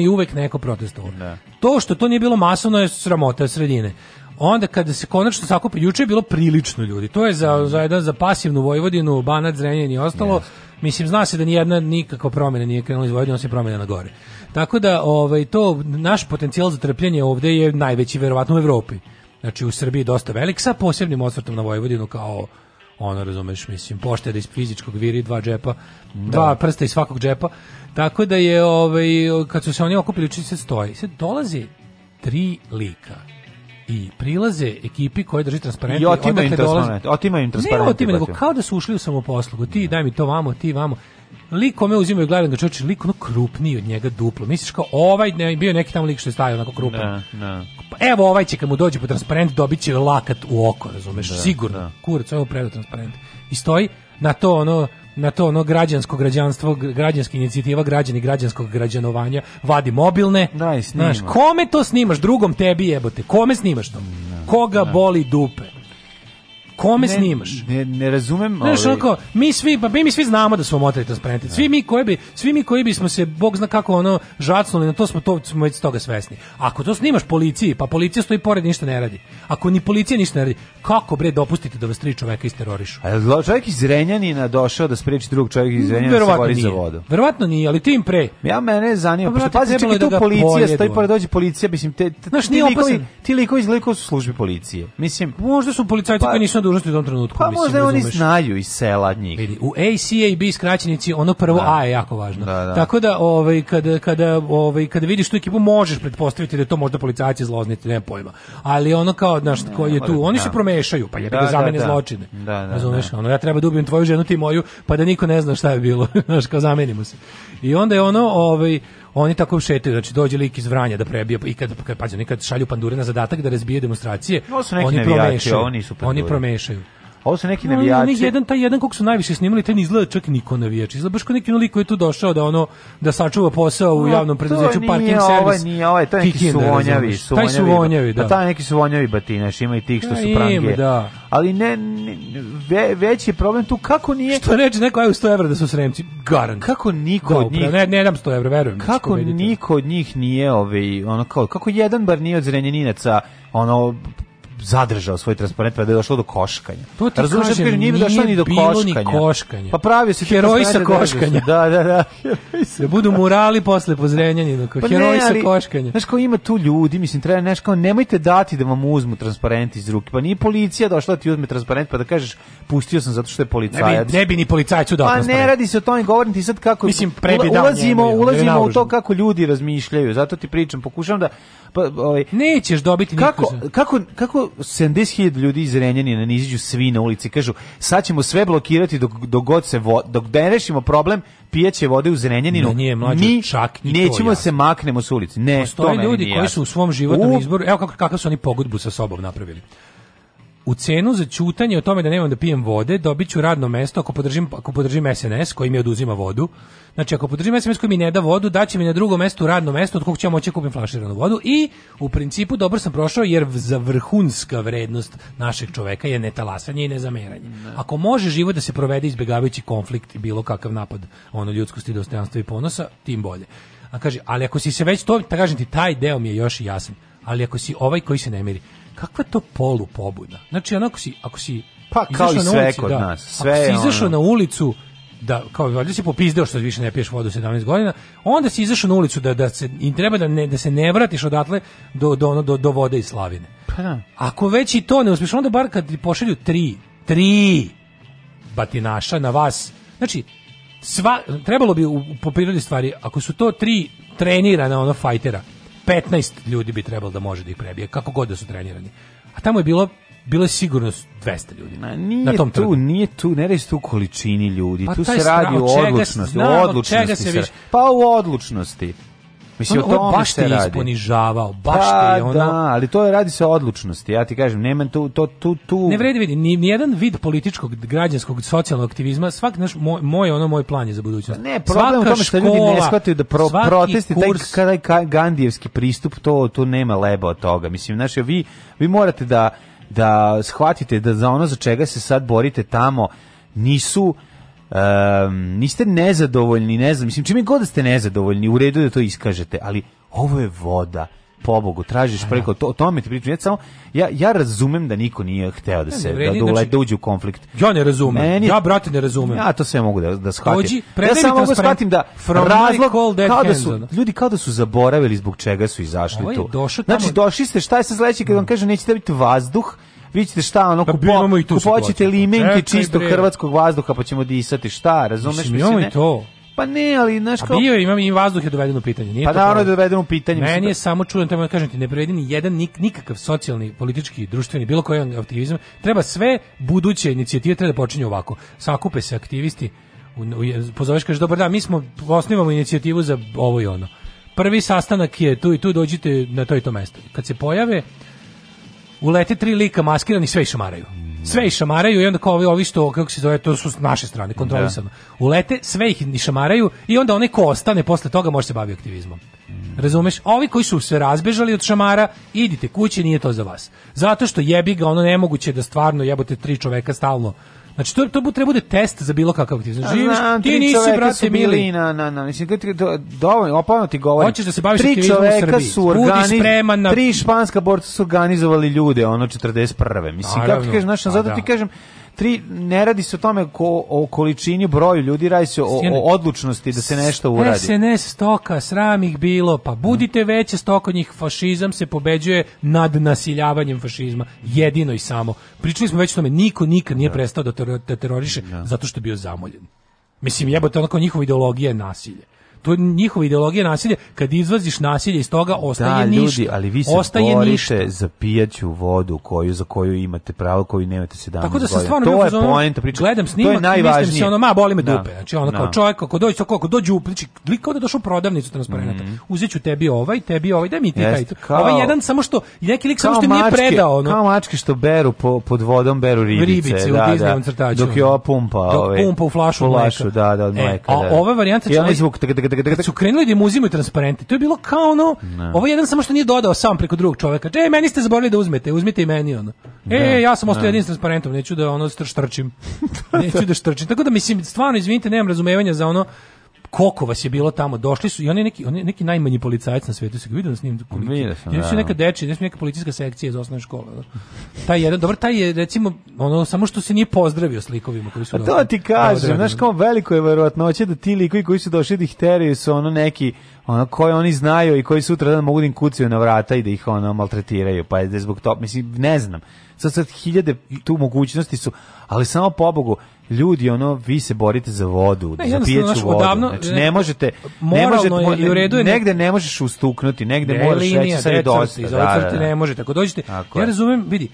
i uvek neko protestovalo. Da. To što to nije bilo masovno je sramota sredine. Onda kada se konačno sakupe, juče je bilo prilično ljudi. To je za, mm. za, jedan, za pasivnu Vojvodinu, Banat, Zrenjanin i ostalo. Yes. Mislim, zna se da nijedna nikakva promjena nije krenula iz Vojvodine, on se promjena na gore. Tako da ovaj to naš potencijal za trpljenje ovdje je najveći verovatno u Evropi. Znači u Srbiji dosta velik sa posebnim osvrtom na Vojvodinu kao ono razumeš mislim pošteda iz fizičkog viri dva džepa da. dva prsta iz svakog džepa tako da je ovaj kad su se oni okupili čini se stoji se dolazi tri lika i prilaze ekipi koje drži transparente i otima im transparente otima im transparente ne otima nego kao da su ušli u samoposlugu ti da. daj mi to vamo ti vamo lik kome uzimaju gledam ga čoveče, lik ono krupniji od njega duplo. Misliš kao ovaj ne, bio neki tamo lik što je stavio onako krupan. Ne, da, ne. Da. Evo ovaj će kad mu dođe po transparent dobit će lakat u oko, razumeš? Da, Sigurno. Da. Kurac, ovo predo transparent. I stoji na to ono na to ono građansko građanstvo, građanska inicijativa, građani građanskog građanovanja, vadi mobilne. Da, i snima. Znaš, kome to snimaš? Drugom tebi jebote. Kome snimaš to? Da, Koga da. boli dupe? kome ne, snimaš? Ne, ne razumem. Znaš, ovaj... mi svi, pa mi svi znamo da smo motali transparenti. Svi da. mi koji bi, svi mi koji bismo se, Bog zna kako ono, žacnuli, na to smo, to, smo već toga svesni. Ako to snimaš policiji, pa policija stoji pored ništa ne radi. Ako ni policija ništa ne radi, kako bre dopustite da vas tri čoveka isterorišu? A čovjek iz Renjanina došao da spreči drugog čovjeka iz mm, Renjanina da se za vodu? Verovatno nije, ali tim pre. Ja mene zanima, pa, pazi, čekaj, tu da policija pojedu. stoji pored dođe policija, mislim, te, te, Znaš, ti, likovi, ti likovi iz su službi policije. Mislim, možda su policajci pa, koji nisu dužnosti u tom trenutku. Pa mislim, možda oni znaju iz sela njih. U ACAB skraćenici ono prvo da. A je jako važno. Da, da. Tako da ovaj kada kada ovaj kada vidiš tu ekipu možeš pretpostaviti da je to možda policajci zloznici, nema pojma. Ali ono kao znaš ko je tu, oni da. se promešaju, pa jebi da, da, zamene da. zločine. Razumeš? Ono ja treba da ubijem tvoju ženu ti moju, pa da niko ne zna šta je bilo. Znaš, kao zamenimo se. I onda je ono ovaj oni tako šetaju, znači dođe lik iz Vranja da prebije i kad kad pađe, nikad šalju pandure na zadatak da razbije demonstracije, oni promešaju, oni, su pandure. oni promešaju. Ovo su neki navijači. No, jedan taj jedan kog su najviše snimali, taj ne izgleda čak niko navijač. Izgleda baš kao neki lik je tu došao da ono da sačuva posao u javnom preduzeću parking ovaj, servis. Ovaj, nije ovaj, to je neki Kikinde, su suvonjavi. Taj suvonjavi, da. Pa taj neki su suvonjavi batinaš, ima i tih što ja, su prange. Da. Ali ne, ne ve, veći je problem tu kako nije Što reče neko aj 100 evra da su sremci. Garant. Kako niko da, od njih ne, ne dam 100 evra, verujem. Da kako niko od njih nije ovaj ono kao kako jedan bar nije od zrenjaninaca ono zadržao svoj transparent pa da je došlo do koškanja. To ti Razumiješ, kažem, nije, došlo ni do koškanja. Ni koškanja. Pa pravio se heroj sa da da. koškanja. Da, da, da. Da budu murali posle pozrenjanja, pa heroj sa koškanja. Znaš kao ima tu ljudi, mislim treba nešto kao nemojte dati da vam uzmu transparent iz ruke. Pa nije policija došla da ti uzme transparent pa da kažeš pustio sam zato što je policajac. Ne bi, ne bi ni policajcu dao. Pa ne radi se o tome, govorim ti sad kako mislim ulazimo, ulazimo u to kako ljudi razmišljaju. Zato ti pričam, pokušavam da pa ovaj nećeš dobiti kako, niko. Kako kako 70.000 ljudi iz Renjanina ne izađu svi na ulici kažu sad ćemo sve blokirati dok dok god se vo, dok ne rešimo problem pijaće vode u Zrenjaninu. Nije mlađe, mi čak ni nećemo se maknemo s ulici. Ne, Postoje to ljudi koji su u svom životnom u... izboru, evo kako kakav su oni pogodbu sa sobom napravili. U cenu za ćutanje o tome da nemam da pijem vode, dobiću radno mesto ako podržim, ako podržim SNS koji mi oduzima vodu. Znači, ako podržim SMS koji mi ne da vodu, daće mi na drugo mesto radno mesto od kog ćemo ja moći da kupim flaširanu vodu i u principu dobro sam prošao jer za vrhunska vrednost našeg čoveka je netalasanje i nezameranje. Ako može život da se provede izbegavajući konflikt i bilo kakav napad ono ljudskosti, dostojanstva i ponosa, tim bolje. A kaže, ali ako si se već to, da kažem ti, taj deo mi je još i jasan. Ali ako si ovaj koji se ne miri, kakva je to polu pobuna? Znači, onako si, ako si pa kao i sve na ulici, kod da, nas, sve ako si izašao ono... na ulicu da kao valjda si popizdeo što više ne piješ vodu 17 godina, onda si izašao na ulicu da da se i treba da ne da se ne vratiš odatle do do do, do vode i slavine. Pa da. Ako već i to ne uspeš, onda bar kad ti pošalju tri, tri batinaša na vas. Znači, sva, trebalo bi u, po prirodi stvari, ako su to tri trenirana ono fajtera, 15 ljudi bi trebalo da može da ih prebije, kako god da su trenirani. A tamo je bilo bilo je sigurno 200 ljudi na, nije na tom tu, trgu. Nije tu, ne radi tu količini ljudi, pa tu se radi u odlučnosti, u odlučnosti. Pa u odlučnosti. Mislim, on, o tome baš te isponižavao, baš pa, te ono... Da, ali to je radi se o odlučnosti, ja ti kažem, nema tu, to, tu, tu... Ne vredi vidi, ni, nijedan vid političkog, građanskog, socijalnog aktivizma, svak, naš, moj, moj, ono, moj plan je za budućnost. Ne, problem u tome što ljudi ne shvataju da pro, protesti, kurs... taj, taj gandijevski pristup, to, to nema leba od toga. Mislim, znaš, vi, vi morate da da shvatite da za ono za čega se sad borite tamo nisu Um, niste nezadovoljni, ne znam, mislim, čime god da ste nezadovoljni, u redu da to iskažete, ali ovo je voda pobogu tražiš da. preko to, o tome ti pričam ja samo ja ja razumem da niko nije hteo da se da, da, znači, da uđe u konflikt ja ne razumem Meni, ja brate ne razumem ja to sve mogu da da shvatim ja samo mogu da shvatim da razlog kao da su ljudi kao da su zaboravili zbog čega su izašli ovaj tu došao znači došli ste šta je se sledeće kad vam mm. kaže nećete biti vazduh vi ćete šta, ono, pa, kupo, da, kupoćete limenke čistog hrvatskog vazduha, pa ćemo disati, šta, razumeš? Mislim, mislim, i to. Pa ne, ali znaš kao... A bio imam i vazduh je dovedeno pitanje. Nije pa da, ono je dovedeno pitanje. Meni je da- samo čudan, treba kažem ti, ne prevedi ni jedan nik, nikakav socijalni, politički, društveni, bilo koji aktivizam. Treba sve buduće inicijative treba da počinju ovako. Sakupe se aktivisti, u, u, pozoveš, kaže, dobar da, mi smo, osnivamo inicijativu za ovo i ono. Prvi sastanak je tu i tu, dođite na to i to mesto. Kad se pojave, ulete tri lika maskirani, sve šamaraju. Sve ih šamaraju i onda kao ovi, ovi što, kako se zove, to su s naše strane, kontrolisano. Da. Ulete, sve ih šamaraju i onda onaj ko ostane posle toga može se baviti aktivizmom. Razumeš? Ovi koji su sve razbežali od šamara, idite kući, nije to za vas. Zato što jebi ga, ono nemoguće da stvarno jebote tri čoveka stalno Znači to to treba bude test za bilo kakav aktivizam. Znači, živiš, znam, ti nisi brate bili na na na, mislim ti do, dovoljno opano ti govorim. Hoćeš da se baviš tri čoveka su organiz... na... tri španska borca su organizovali ljude ono 41. Mislim Naravno. kako ti kažeš, znači pa zato ti da. kažem tri, ne radi se o tome ko, o količini broju ljudi, radi se o, o odlučnosti da se nešto uradi. SNS stoka, sram ih bilo, pa budite veće stoka njih, fašizam se pobeđuje nad nasiljavanjem fašizma, jedino i samo. Pričali smo već o tome, niko nikad nije da. prestao da, teror, da teroriše da. zato što je bio zamoljen. Mislim, jebote, onako njihova ideologija je nasilje. To je njihova ideologija nasilja. Kad izvaziš nasilje iz toga, ostaje da, ništa. ali vi se ostaje ništa. za pijaću vodu koju, za koju imate pravo, koju nemate 17 Tako da se stvarno to je poenta priča. Gledam snimak, to je najvažnije. mislim se ono, ma, boli me da. dupe. Znači, ona kao da. čovjek, ako dođe, kako dođe u pliči, znači, kao da došao prodavnicu transparenta. Mm -hmm. tebi ovaj, tebi ovaj, daj mi ti taj. ovaj jedan samo što, neki lik samo što mi je predao. Ono. Kao mačke što beru po, pod vodom, beru ribice. Ribice da, u da. Disneyovom Dok je ova pumpa. Dok ovaj, pumpa u flašu, mleka. Da, da, od e, mleka. a da, ova varijanta Kad su krenuli da im uzimaju transparente, to je bilo kao ono, ovo jedan samo što nije dodao sam preko drugog čoveka. E, meni ste zaboravili da uzmete, uzmite i meni ono. Da, e, ja sam ostao da. jedin s transparentom, neću da ono strčim. Da, neću da štrčim. Da Tako da mislim stvarno izvinite, nemam razumevanja za ono koliko vas je bilo tamo, došli su i oni neki, oni neki najmanji policajac na svetu, se ga vidio na snimku. Vidio sam, da. su neka dečija, ne neka policijska sekcija iz osnovne škole. Taj jedan, dobar taj je recimo, ono, samo što se nije pozdravio s likovima koji su došli. A to ti kažem, znaš kao veliko je verovatnoće da ti likovi koji su došli da ih teraju su ono neki, ono koje oni znaju i koji sutra dan mogu da im kucaju na vrata i da ih ono maltretiraju, pa je da zbog to mislim, ne znam sad, sad hiljade tu mogućnosti su, ali samo pobogu, ljudi ono vi se borite za vodu, ne, za pijeću naš, vodu. Odavno, znači, ne možete ne možete i u redu je negde ne možeš ustuknuti, negde ne, moraš linija, reći sad dosta. Da, da, da. ne možete. Ako dođete, tako ja razumem, vidi,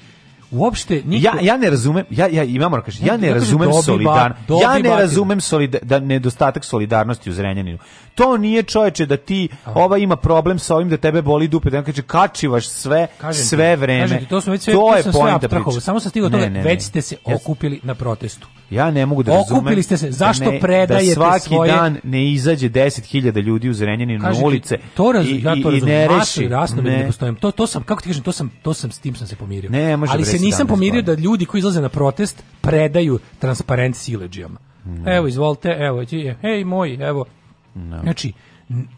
uopšte niko... ja ja ne razumem ja ja imamo kaže, ja ne razumem solidar ja ne razumem solidar da nedostatak solidarnosti u Zrenjaninu to nije čoveče da ti ova ima problem sa ovim da tebe boli dupe da kaže kačivaš sve kažem sve ti, vreme kažem ti, to, smo već sve, to je poenta priče samo sam stigao toga ne, ne, već ste se ne, okupili na protestu ja ne mogu da razumem okupili ste se zašto da ne, predajete da svaki svoje... dan ne izađe 10.000 ljudi u Zrenjaninu na ulice to razum, i, ja to razumem i ne reši rasno ne. to to sam kako ti kažem to sam to sam s tim sam se pomirio ne može se znači, nisam pomirio da ljudi koji izlaze na protest predaju transparent sileđijama. Mm. Evo, izvolite, evo, hej, moji, evo. No. Znači,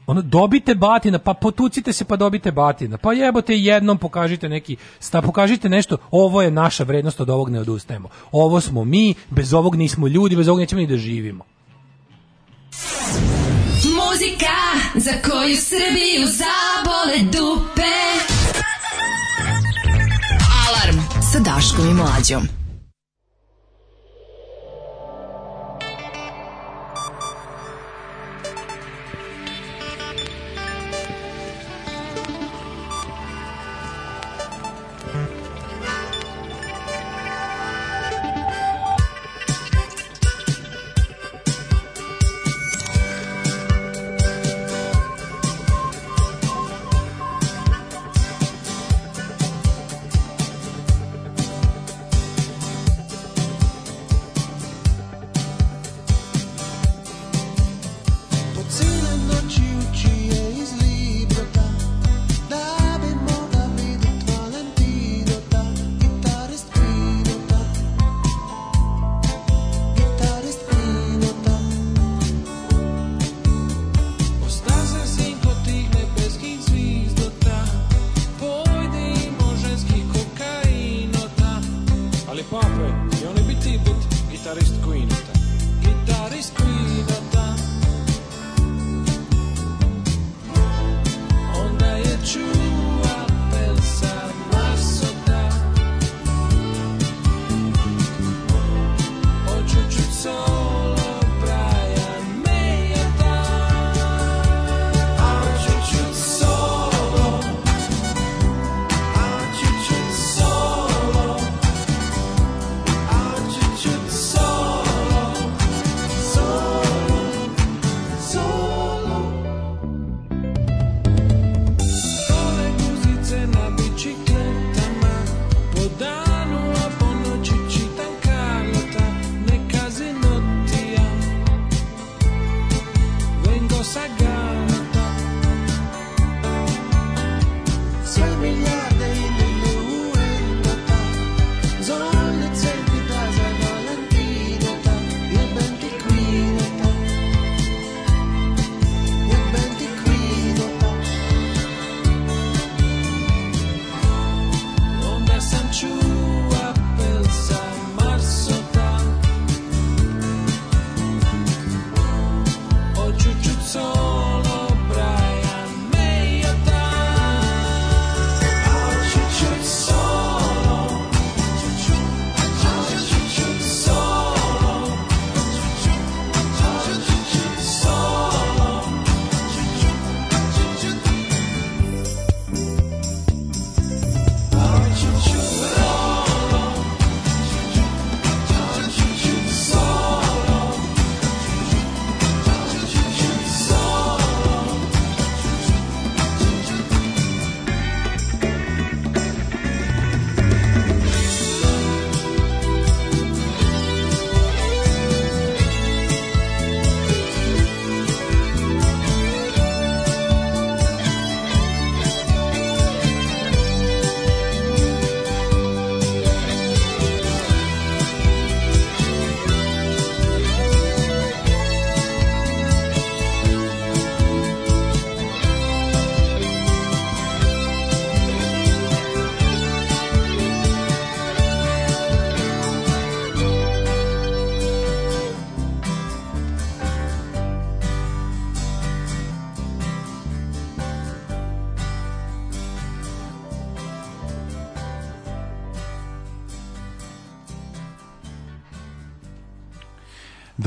ono dobite batina, pa potucite se pa dobite batina. Pa jebote jednom pokažite neki, sta pokažite nešto, ovo je naša vrednost, od ovog ne odustajemo. Ovo smo mi, bez ovog nismo ljudi, bez ovog nećemo ni da živimo. Muzika za koju Srbiju zabole dupe. Alarm sa Daškom i Mlađom.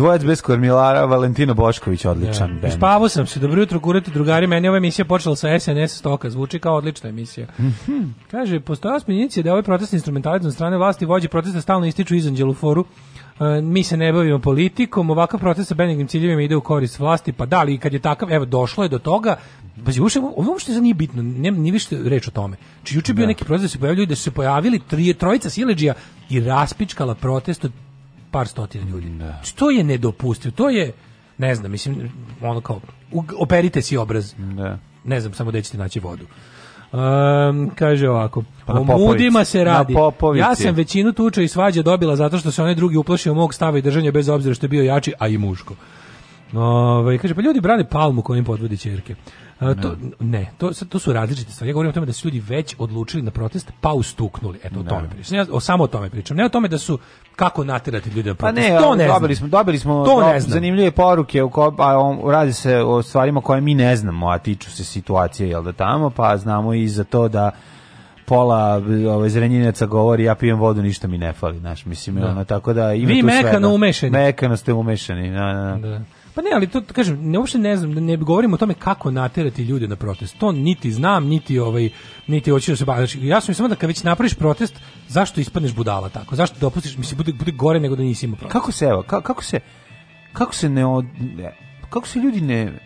Dvojac bez kormilara, Valentino Bošković, odličan ja. Da. Spavao sam se, dobro jutro, kurati drugari, meni ova emisija počela sa SNS stoka, zvuči kao odlična emisija. Mm -hmm. Kaže, postojala spinjicija da ovaj protest instrumentalizac strane vlasti vođe protesta stalno ističu iz foru, e, mi se ne bavimo politikom, ovakav proces sa benignim ciljevima ide u korist vlasti, pa da, ali kad je takav, evo, došlo je do toga, pa uopšte, ovo uopšte nije bitno, ne, nije više reč o tome. Či znači, juče bio da. neki proces da se pojavljaju, da su se pojavili tri, trojica sileđija i raspičkala protest od par stotina ljudi. Mm, da. Znači, to je nedopustivo. To je ne znam, mislim ono kao operite si obraz. Da. Ne znam samo da ćete naći vodu. Um, kaže ovako pa O mudima se radi Ja sam većinu tuča i svađa dobila Zato što se onaj drugi uplašio mog stava i držanja Bez obzira što je bio jači, a i muško Ove, ovaj, Kaže, pa ljudi brane palmu kojim podvodi čerke A, To, ne, to, to su različite stvari. Ja govorim o tome da su ljudi već odlučili na protest, pa ustuknuli. Eto, o tome pričam. Ja o, samo o tome pričam. Ne o tome da su kako naterati ljude na protest. Pa ne, to ne dobili znam. smo, dobili smo to ne znam. zanimljive poruke, u ko, a on, radi se o stvarima koje mi ne znamo, a tiču se situacije, jel da tamo, pa znamo i za to da pola ovaj zrenjinaca govori ja pijem vodu ništa mi ne fali znači mislim da. ono tako da ima Vi tu mekano umešani mekano ste umešani na, na. Da. Pa ne, ali to kažem, ne uopšte ne znam, ne govorimo o tome kako naterati ljude na protest. To niti znam, niti ovaj niti hoću da se bavim. Znači, ja sam samo da kad već napraviš protest, zašto ispadneš budala tako? Zašto dopustiš, mislim bude bude gore nego da nisi imao protest. Kako se evo, ka, kako se kako se ne, od, ne kako se ljudi ne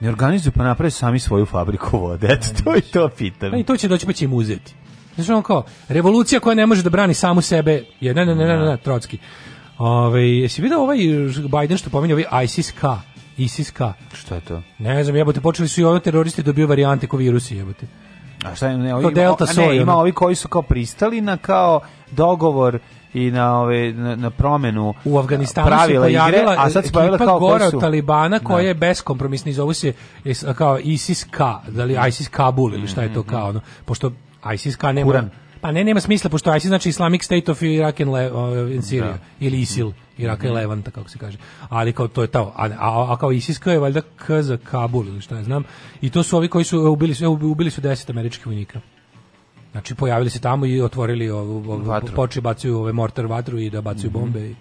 ne organizuju pa naprave sami svoju fabriku vode. Eto, to i to pitam. Pa i to će doći pa će im uzeti. Znači on kao, revolucija koja ne može da brani samu sebe, je ne, ne, ne, ne, ne, ne Trotski. Ovaj jesi video ovaj Biden što pominje ovaj ISIS-K? isis k Šta je to? Ne znam, jebote, počeli su i ono teroristi dobio varijante ko virusi, jebote. A šta je, ne, ovi, Delta o, ne, ima ovi koji su kao pristali na kao dogovor i na ove na, na promenu u Afganistanu pravila se pojavila, igre, a sad se pojavila kao gora su... Talibana da. koja je beskompromisna i zovu se kao ISIS-K, da li ISIS Kabul ili šta je to mhm, kao mhm. ono, pošto ISIS-K nema... Kuran Pa ne, nema smisla, pošto ISIS znači Islamic State of Iraq and Le uh, Syria, da. ili ISIL, Iraka mm -hmm. i mhm. Levanta, kako se kaže. Ali kao to je to, a, a, a kao ISIS kao je valjda K za Kabul, ili šta ne znam. I to su ovi koji su ubili, ubili su deset američkih vojnika. Znači pojavili se tamo i otvorili ovu, ovu počeli bacaju ove mortar vatru i da bacaju mm -hmm. bombe i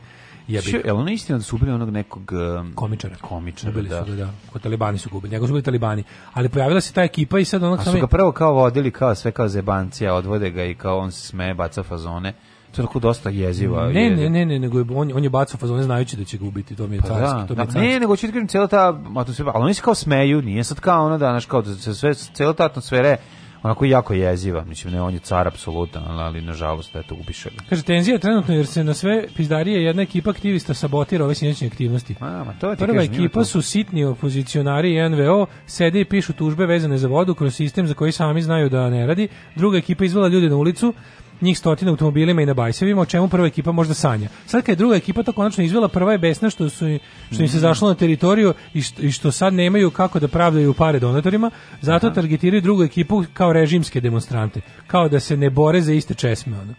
Jebi. Je ono istina da su ubili onog nekog um, komičara? Komičara, ubili da. su ga, da. Ko talibani su gubili. Njega su ubili talibani. Ali pojavila se ta ekipa i sad onak... A su ga prvo kao vodili kao sve kao zebancija, odvode ga i kao on se sme, baca fazone. To je tako dosta jeziva. Ne, ne, ne, ne, nego je, on, on je bacao fazone znajući da će ga ubiti, to mi je pa da. carski, to mi je da, Ne, nego će ti da kažem, cijela ta atmosfera, ali oni se kao smeju, nije sad kao ono danas, kao da se sve, cijela ta atmosfera je onako jako jeziva, mislim, ne, on je car apsolutan, ali nažalost, eto, ubiše Kaže, tenzija trenutno, jer se na sve pizdarije jedna ekipa aktivista sabotira ove sinoćne aktivnosti. A, to je Prva ekipa su sitni opozicionari i NVO, sede i pišu tužbe vezane za vodu kroz sistem za koji sami znaju da ne radi. Druga ekipa izvela ljude na ulicu, njih stotina automobilima i na bajsevima, o čemu prva ekipa možda sanja. Sad kad je druga ekipa to konačno izvela, prva je besna što su što im se mhm. zašlo na teritoriju i što, i što sad nemaju kako da pravdaju pare donatorima, zato Aha. targetiraju drugu ekipu kao režimske demonstrante, kao da se ne bore za iste česme ono.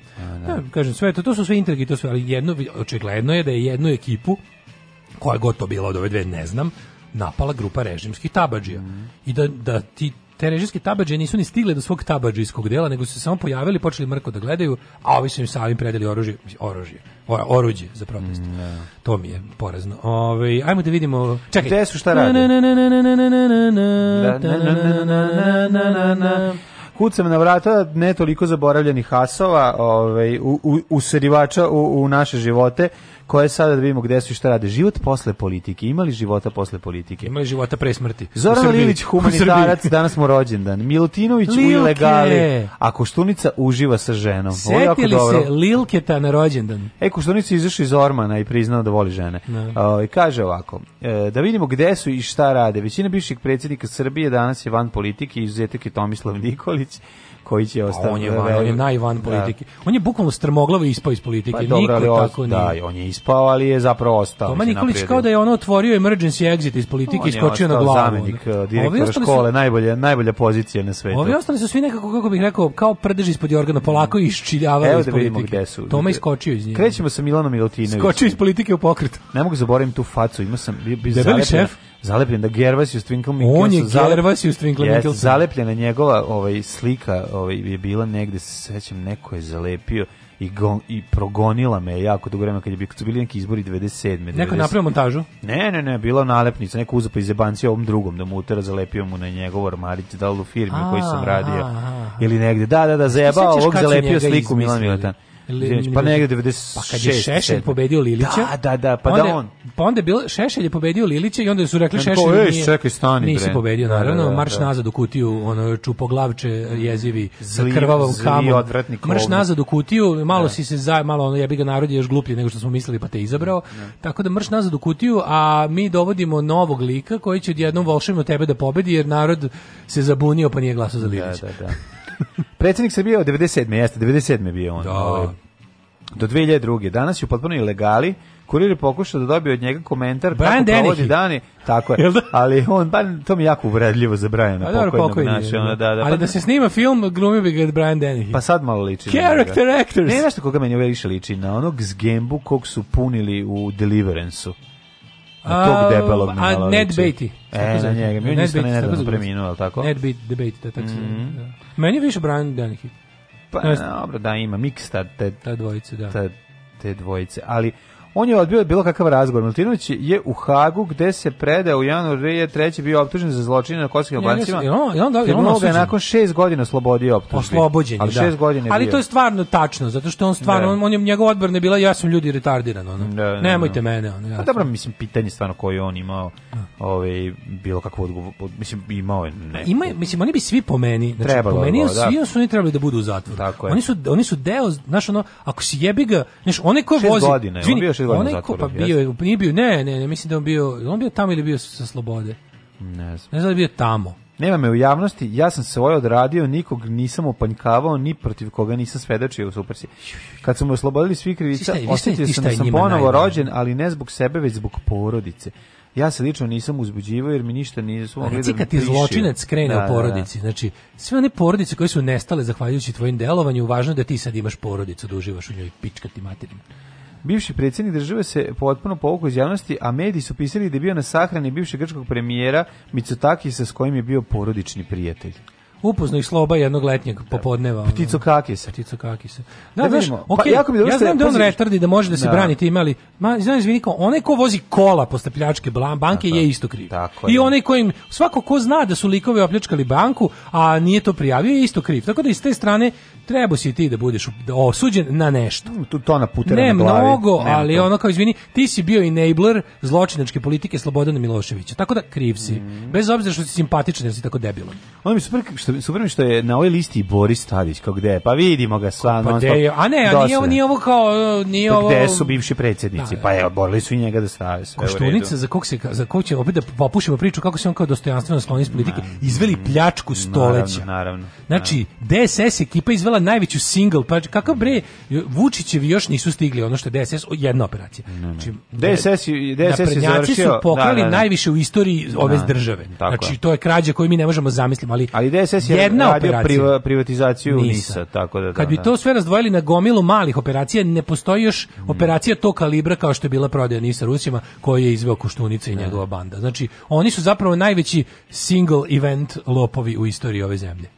Da. Ja, kažem sve to, to su sve intrigi, to su ali jedno očigledno je da je jednu ekipu koja je gotovo bila od ove dve ne znam, napala grupa režimskih tabadžija. Mm. I da, da ti te režijske tabađe nisu ni stigle do svog tabađijskog dela, nego su se samo pojavili, počeli mrko da gledaju, a ovi su im samim predali oružje, oružje, oruđe za protest. Mm, yeah. To mi je porazno. Ove, ajmo da vidimo... Čekaj. Gde su šta rade? Kucam na vrata ne toliko zaboravljenih hasova, ovaj, u, u, u, u, u naše živote, koje sada da vidimo gde su i šta rade. Život posle politike, imali života posle politike. Imali života pre smrti. Zoran Lilić, humanitarac, danas mu rođendan. Milutinović u ilegali, a Koštunica uživa sa ženom. Setili se Lilketa na rođendan. E, Koštunica izašao iz Ormana i priznao da voli žene. I da. ovaj, kaže ovako, e, da vidimo gde su i šta rade. Većina bivših predsjednika Srbije danas je van politike, izuzetak je Tomislav Nikolić koji će pa ostati. On je, van, on je najvan da. politike. Da. On je bukvalno strmoglavo ispao iz politike. Pa, dobro, Niko ali tako da, nije. on je ispao, ali je zapravo ostao. Toma pa Nikolić kao da je on otvorio emergency exit iz politike i skočio na glavu. Zamenik e, direktora škole, su, najbolje, najbolja pozicija na svetu. Ovi ostali su svi nekako, kako bih rekao, kao prdež ispod jorgana, polako iščiljavali Evo da iz da politike. Gde su. Toma iskočio iz njega. Krećemo sa Milanom Milutinovićem. Skočio iz politike u pokret. Ne mogu da zaboraviti tu facu, imao sam... Debeli šef? zalepljen da Gervasio Twinkle Minkel on je Gervasio Twinkle Minkel zalepljena njegova ovaj slika ovaj je bila negde se sećam neko je zalepio i, go, i progonila me jako dugo vremena kad je kad bili neki izbori 97. 90. Neko napravio montažu? Ne, ne, ne, bila nalepnica, neko uzeo pa izebancio ovom drugom da mu utera, zalepio mu na njegov ormarić da li u firmi u kojoj sam radio a, a, a. ili negde. Da, da, da, zajebao ovog zalepio sliku Milan Milatan. Zinić, pa negde 96. Pa kad je Šešelj 7. pobedio Lilića. Da, da, da, pa onda, da on. Pa onda je bilo Šešelj je pobedio Lilića i onda su rekli Šešelj nije. Ej, čekaj, stani bre. Nisi pobedio da, naravno, da, da, marš da. nazad u kutiju, ono čupoglavče jezivi sa krvavom kamom. Marš nazad u kutiju, malo da. si se za malo ono jebi ga narod je još gluplji nego što smo mislili, pa te izabrao. Tako da marš nazad u kutiju, a mi dovodimo novog lika koji će odjednom volševno tebe da pobedi jer narod se zabunio pa nije glasao za Lilića. Da, da, da. Predsjednik Srbije od 97. jeste, 97. bio on. Da. Ovaj, do 2002. Danas je u potpuno ilegali. Kurir je pokušao da dobije od njega komentar Brian kako provodi dani, tako je. Da? ali on bar to mi jako uvredljivo za Briana A, pa pokojnog pokojni, naše, ono, da. da, da. Ali pa, da se snima film glumio bi ga Brian Dennehy. Pa sad malo liči. Character actors. Ne, nešto koga meni više liči na onog zgembu kog su punili u Deliverance-u na tog debelog A, a Ned Beatty. E, na njega. Mi on isto nedavno preminuo, ali tako? Ned Beatty, da tako se mhm. da. Meni je više Brian Dennehy. Pa, dobro, da, ima mix ta, te, ta dvojice, da. Ta, te dvojice, ali On je odbio bilo kakav razgovor. Milutinović je u Hagu gde se predao u januar 2003. bio optužen za zločine na Kosovskim Albancima. Ja, on, on, da- on, on je nakon 6 godina slobodio optužbi. Oslobođen ali da. šest da. godina Ali bio. to je stvarno tačno, zato što on stvarno, da. on, on je, njegov odbrana bila, ja sam ljudi retardiran, ono. Da, da, Nemojte mene, ono. Ja pa dobro, mislim, pitanje stvarno koji on imao, ovaj, bilo kakvo odgovor, mislim, imao je ne. Ima, mislim, oni bi svi po meni, znači, trebalo po meni, svi su oni trebali da budu u zatvoru. Oni su, oni su deo, znaš, ono, ako si jebi ga, znaš, one koje vozi, godine, 24 godine Onaj ko pa bio, nije bio, ne, ne, ne, mislim da on bio, on bio tamo ili bio sa slobode? Ne znam. Ne znam da bio tamo. Nema me u javnosti, ja sam svoje odradio, nikog nisam opanjkavao, ni protiv koga nisam svedočio u supersi. Kad su me oslobodili svi krivica, osjetio sam da sam ponovo rođen, ali ne zbog sebe, već zbog porodice. Ja se lično nisam uzbuđivao jer mi ništa nisu mogli da kad ti zločinac krene da, u porodici, da, da. da. znači sve one porodice koje su nestale zahvaljujući tvojim delovanju, važno je da ti sad imaš porodicu, da uživaš u njoj, pička ti materina. Bivši predsjednik države se potpuno povukao iz javnosti, a mediji su pisali da je bio na sahrani bivšeg grčkog premijera Mitsotakisa sa kojim je bio porodični prijatelj. Upozno ih sloba jednog letnjeg popodneva. Ptico kakisa. Ptico kakisa. Da, da okay, pa, jako mi ja znam da on retardi da može da se da. brani time, ali ma, znam, izvini, kao, onaj ko vozi kola posle pljačke banke tako, da, je da. isto kriv. Tako I onaj kojim, svako ko zna da su likovi opljačkali banku, a nije to prijavio, je isto kriv. Tako da iz te strane Treba si ti da budeš da osuđen na nešto. Mm, tu to na putera ne, na glavi. mnogo, ali ono kao izvini, ti si bio enabler zločinačke politike Slobodana Miloševića. Tako da kriv si. Mm. Bez obzira što si simpatičan, jer si tako debilan. Ono mi super što super mi što je na ovoj listi Boris Tadić kao gde, pa vidimo ga sva. pa je, a ne, a nije, nije ovo kao e, nije pa ovo. Gde su bivši predsjednici? Da, da, pa evo, borili su i njega da stave sve. Koštunica za kog se za kog će opet da popušimo priču kako se on kao dostojanstveno skloni iz politike, izveli pljačku stoleća. Naravno, naravno. Znači, DSS da. ekipa izvela prodala najveću single, pa kakav bre, Vučićevi još nisu stigli ono što je DSS, jedna operacija. Znači, DSS, DSS je završio. su pokrali da, da, da. najviše u istoriji ove da, države. Znači, to je krađa koju mi ne možemo zamisliti, ali, ali DSS je jedna radio operacija. privatizaciju NISA. NISA. tako da, Kad da, bi da. to sve razdvojili na gomilu malih operacija, ne postoji još mm. operacija tog kalibra kao što je bila prodaja NISA Rusima, koji je izveo Koštunica i njegova banda. Znači, oni su zapravo najveći single event lopovi u istoriji ove zemlje.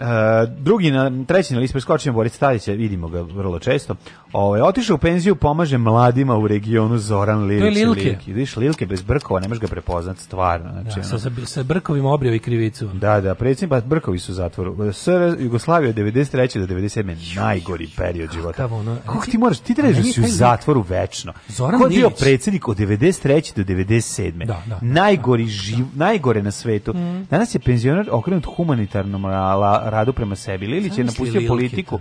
E, drugi na treći na listi preskočimo Boris Tadić, vidimo ga vrlo često. Ovaj otišao u penziju, pomaže mladima u regionu Zoran Lilić. To je Vidiš Lilke bez brkova, ne možeš ga prepoznat stvarno, znači. Da, sa, sa brkovima i krivicom. Da, da, predsjednik pa brkovi su u zatvoru. SR Jugoslavija 93 do 97 najgori period života. Kako ono? Kako ti možeš ti trebaš da u zatvoru večno. Zoran Ko je bio predsednik od 93 do 97. Da, da, najgori živ, najgore na svetu. Mm. Danas je penzioner okrenut humanitarnom radu prema sebi. Lilić je napustio politiku,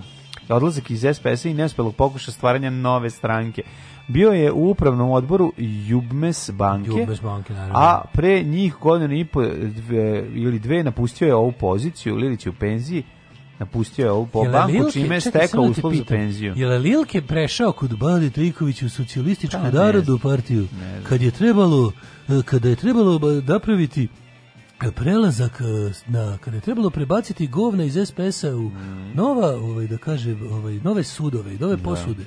da. odlazak iz SPS-a i neuspelog pokuša stvaranja nove stranke. Bio je u upravnom odboru Jubmes banke, Jubmes banke a pre njih godinu i po dve, ili dve napustio je ovu poziciju, Lilić je u penziji, napustio je ovu po Jele banku, Lilke, čime je stekao da uslov za penziju. Je li Lilke prešao kod Bade Trikovića u socijalističku pa, narodu partiju, kad je trebalo eh, kada je trebalo napraviti prelazak e, na kada je trebalo prebaciti govna iz SPS-a u mm. nova ovaj da kaže ovaj nove sudove i nove da. posude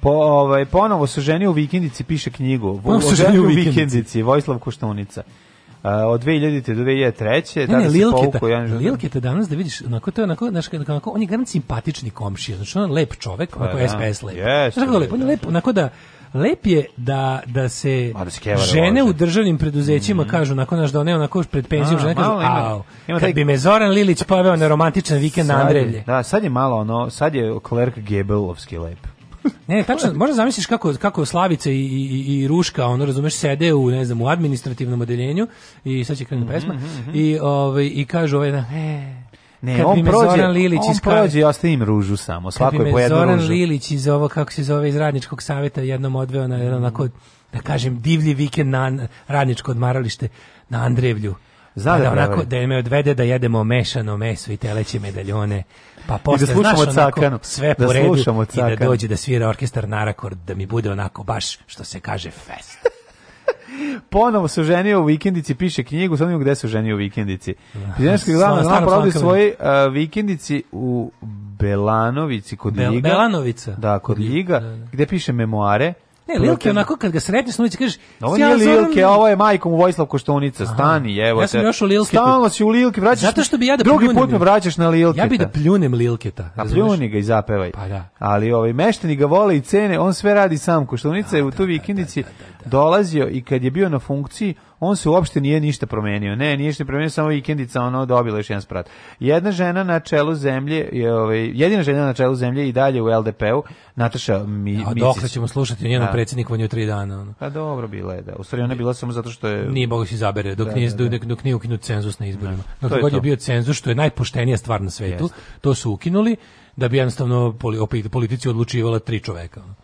po, ovaj, ponovo se ženio u vikendici, piše knjigu. Ponovo se ženio u vikendici. Vojislav Koštunica. Uh, od 2000. do 2003. Ne, ne, Lilketa, jedan... Lilketa danas da vidiš, onako, to je onako, znaš, onako, on je garant simpatični komšija, znači on je lep čovek, onako pa da, SPS lep. Yes, znaš kako lep, on lep, onako da, lep je da, da se da žene u državnim preduzećima mm. kažu nakon naš da one onako pred penzijom žene kažu, au, kad taj... bi me Zoran Lilić poveo na romantičan vikend na Andrevlje. Da, sad je malo ono, sad je Klerk Gebelovski lep. ne, tačno, možda zamisliš kako, kako Slavica i, i, i Ruška, ono, razumeš, sede u, ne znam, u administrativnom odeljenju i sad će krenuti mm -hmm, pesma mm -hmm. i, ove, ovaj, i kažu ovaj, da, e, Ne, kad on prođe, Zoran Lilić on iz prođe i ostaje ružu samo, svako je po jednu Zoran Lilić iz ovo, kako se zove, iz radničkog savjeta jednom odveo na jedan onako, da kažem, divlji vikend na radničko odmaralište na Andrevlju. Zna da, onako, da me odvede da jedemo mešano meso i teleće medaljone. Pa posle, I da slušamo znaš, onako, cakanu, sve da po i da dođe da svira orkestar narakord, da mi bude onako baš, što se kaže, fest. Ponovo se ženio u vikendici, piše knjigu, sad gde se ženio u vikendici. Pizinaški glavno zna provodi svoje uh, vikendici u Belanovici kod Be Ljiga. Belanovica. Da, kod Ljiga, da, da. gde piše memoare Ne, Lilke onako kad ga sretneš na ulici kažeš, ovo nije Lilke, ovo je majkom u Vojislav Koštunica, stani, evo te. Ja sam još u Lilke. Stalno si u Lilke, vraćaš. Zato što bi ja da drugi put me vraćaš na Lilke. Ja bi da pljunem Lilketa. A pljuni ga i zapevaj. Pa da. Ali ovaj mešteni ga vole i cene, on sve radi sam. Koštunica je u da, tu da, da, vikendici dolazio i kad je bio na funkciji, on se uopšte nije ništa promenio. Ne, nije ništa promenio, samo vikendica ono dobila još jedan sprat. Jedna žena na čelu zemlje, je, ovaj, jedina žena na čelu zemlje i dalje u LDP-u, Nataša Mi, A dok ćemo slušati o njenom da. predsjednikovanju tri dana? Ono. Pa dobro, bila je da. U stvari ona je bila samo zato što je... Nije mogu da se izabere, dok, da, nije, da, da. dok, dok nije ukinut cenzus na izborima. Da, dok god je, je bio cenzus, što je najpoštenija stvar na svetu, Jest. to su ukinuli da bi jednostavno politici odlučivala tri čoveka. Ono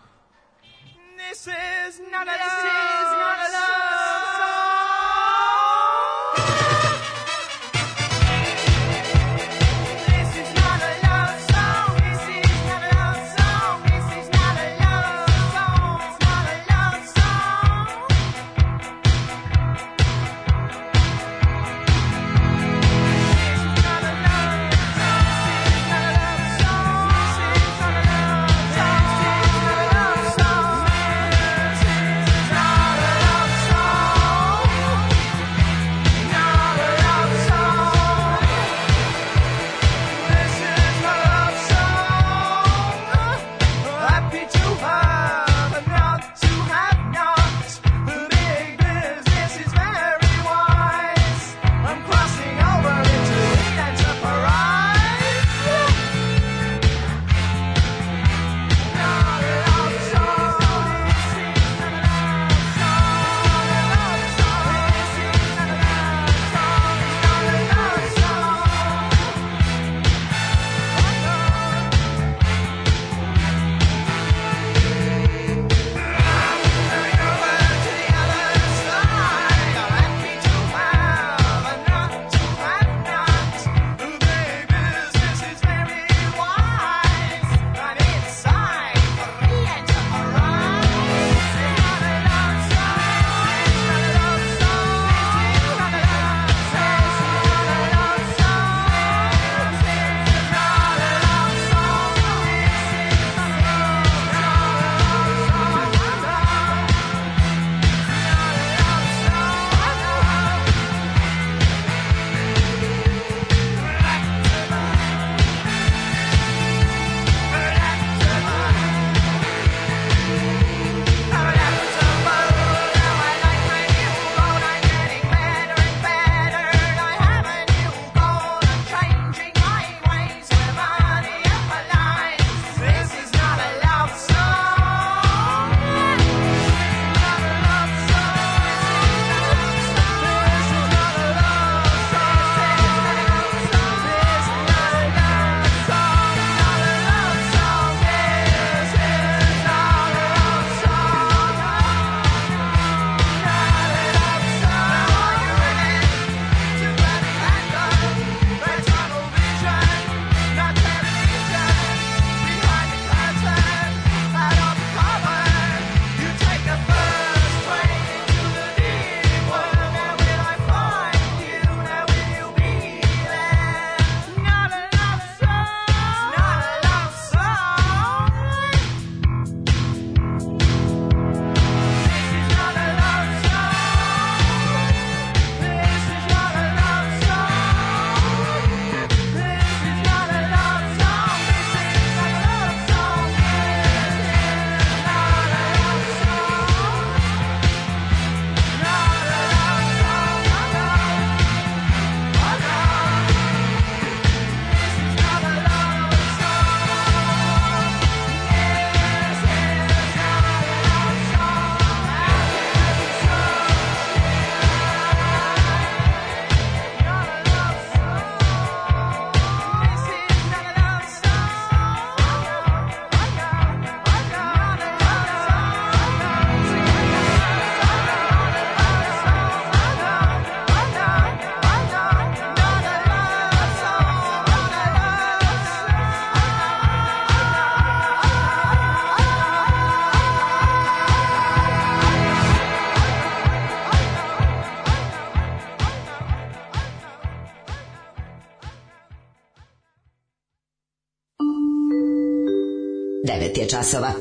9 je časova.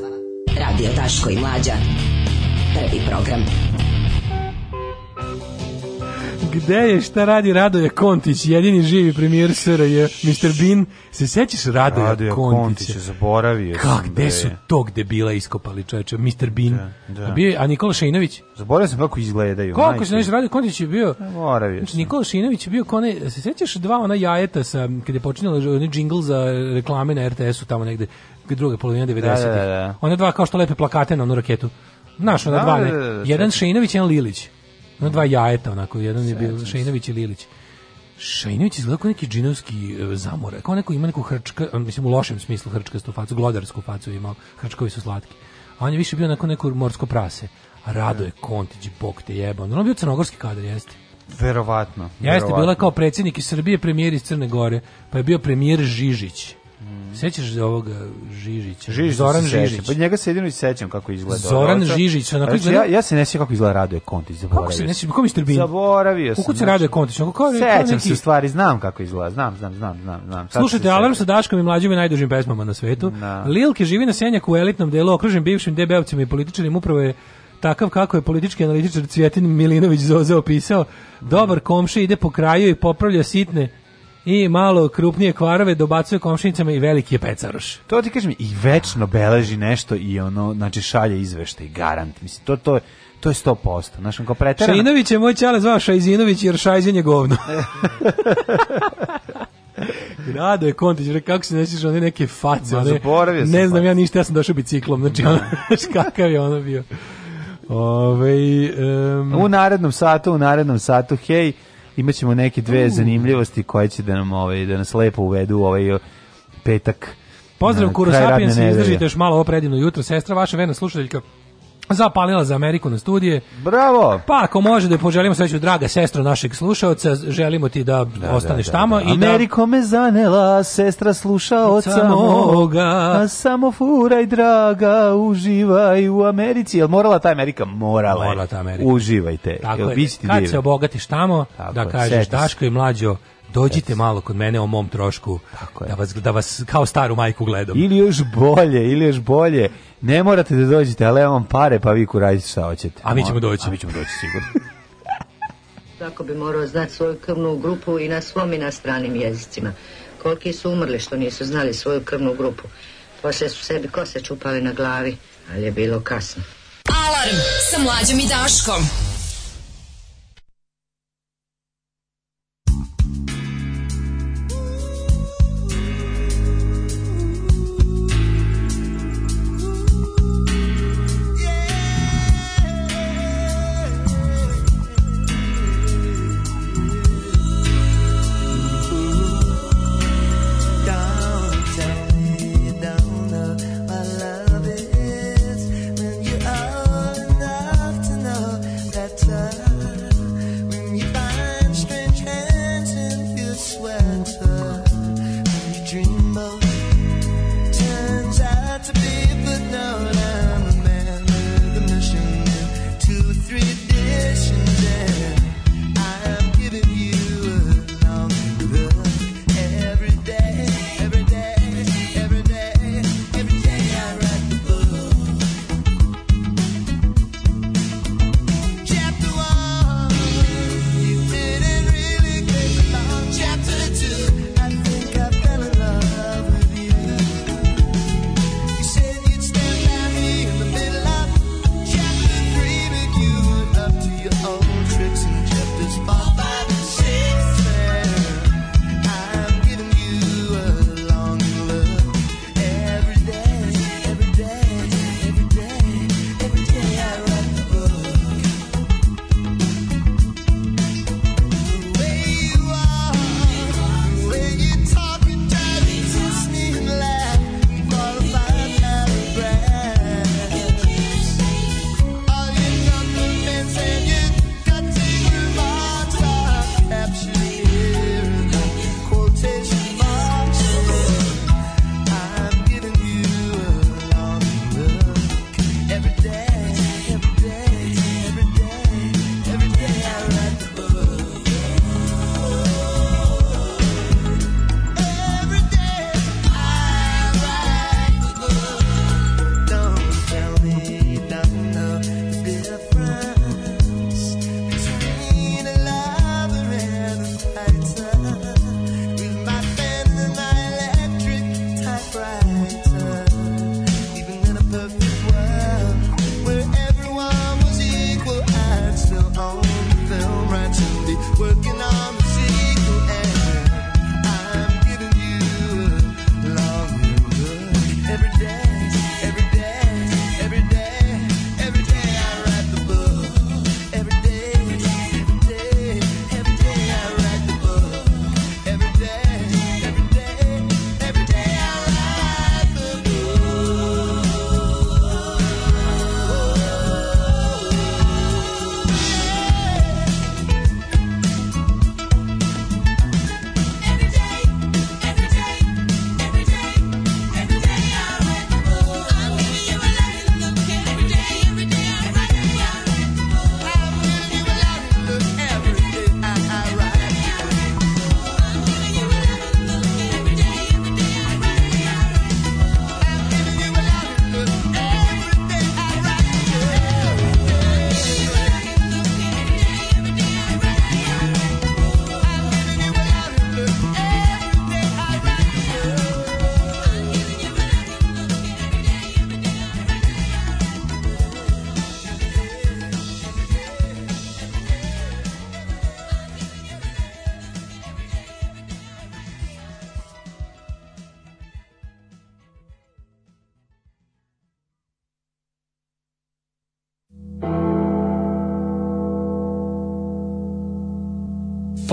Radio Taško i Mlađa. Prvi program. Gde je, šta radi Radoje Kontić, jedini živi premijer SRJ, Mr. Bean, Se sećaš Radoja, Radoja Kontića? zaboravio Kak, gde su tog debila iskopali čoveče? Mr. Bean. Da, da. A, bio, je- a Nikola Šeinović? Zaboravio sam kako izgledaju. Koliko se nešto Radoja Kontić je bio? Zaboravio Znači, sam. Nikola Šinović je bio kone, se sećaš dva ona jajeta sa, kad je počinjala onaj džingl za reklame na RTS-u tamo negde, kad druga polovina 90-ih. Da da, da, da, da. Ona dva kao što lepe plakate na onu raketu. Znaš, ona Da, dva, ne, da, da, da, da jedan sećam se. Šinović, jedan Lilić. Ona dva jajeta, onako, jedan je bio Šinović i Lilić. Šajinović izgleda kao neki džinovski e, zamora, kao neko ima neku hrčka, e, mislim u lošem smislu hrčkastu facu, glodarsku facu imao, hrčkovi su slatki. A on je više bio neko neko morsko prase. Rado je Kontić, bog te jeba. On je bio crnogorski kadar, jeste? Verovatno. Jeste, bila kao predsjednik iz Srbije, premijer iz Crne Gore, pa je bio premijer Žižić. Sećaš ovog Žižića? Žižić, Zoran Žižić. Pa njega se jedino i sećam kako izgleda. Zoran Oca. Žižić, onako znači, ja, ja se ne sjećam kako izgleda Radoje Kontić, pa zaboravio. Kako se ne sjećam, kako Mr. Bean? Zaboravio sam. Kako se znači, Radoje Kontić? Kako kao Sećam neki... se stvari, znam kako izgleda, znam, znam, znam, znam, znam. Slušajte Alarm sa Daškom i mlađim i najdužim pesmama na svetu. Na. Da. Lilke živi na Senjaku u elitnom delu, okružen bivšim DB-ovcima i političarima, upravo je takav kako je politički analitičar Cvjetin Milinović Zoze opisao. Dobar komši ide po kraju i popravlja sitne i malo krupnije kvarove dobacuje komšinicama i veliki je pecaroš. To ti kažem, i večno beleži nešto i ono, znači šalje izveštaj, garant. Mislim, to, to, to je 100%. Znaš, ako preterano... Šajinović je moj čale zvao Šajzinović jer Šajzin je govno. Rado je Kontić, kako se nećeš one neke face, Ma, one, ne znam ja ništa, ja sam došao biciklom, znači ono, da. kakav je ono bio. Ove, um... U narednom satu, u narednom satu, hej, imaćemo neke dve uh. zanimljivosti koje će da nam ovaj da nas lepo uvedu u ovaj petak. Pozdrav Kuro Sapiens, izdržite još malo ovo predivno jutro. Sestra vaša verna slušateljka zapalila za Ameriku na studije. Bravo! Pa ako može da poželimo sveću draga sestro našeg slušaoca, želimo ti da, da, da ostaneš da, da, tamo. i da- Ameriko me zanela, sestra slušaoca moga, samo furaj draga, uživaj u Americi. Jel morala ta Amerika? Morala, morala ta Amerika. Uživajte. Tako Jel, je, kad divi. se obogatiš tamo, Tako da kažeš Daško i mlađo, Dođite malo kod mene o mom trošku Tako da vas da vas kao staru majku gledam. Ili još bolje, ili još bolje. Ne morate da dođete, ali ja vam pare pa vi kuradite šta hoćete. A mi ćemo doći, a mi ćemo doći sigurno. Tako bi morao znati svoju krvnu grupu i na svom i na stranim jezicima. Koliki su umrli što nisu znali svoju krvnu grupu. Poslije su sebi kose čupali na glavi, ali je bilo kasno. Alarm sa mlađom i Daškom.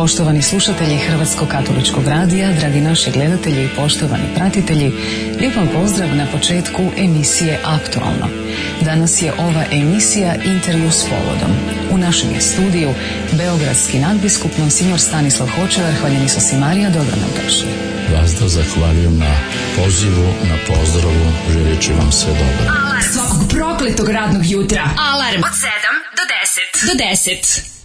Poštovani slušatelji Hrvatskog katoličkog radija, dragi naši gledatelji i poštovani pratitelji, lijep vam pozdrav na početku emisije Aktualno. Danas je ova emisija intervju s povodom. U našem je studiju Beogradski nadbiskup Monsignor Stanislav Hočevar, hvaljen Isus i Marija, dobro nam došli. Vas da zahvaljujem na pozivu, na pozdravu, želeći vam sve dobro. Alarm svakog prokletog radnog jutra. Alarm od 7 do 10. Do 10.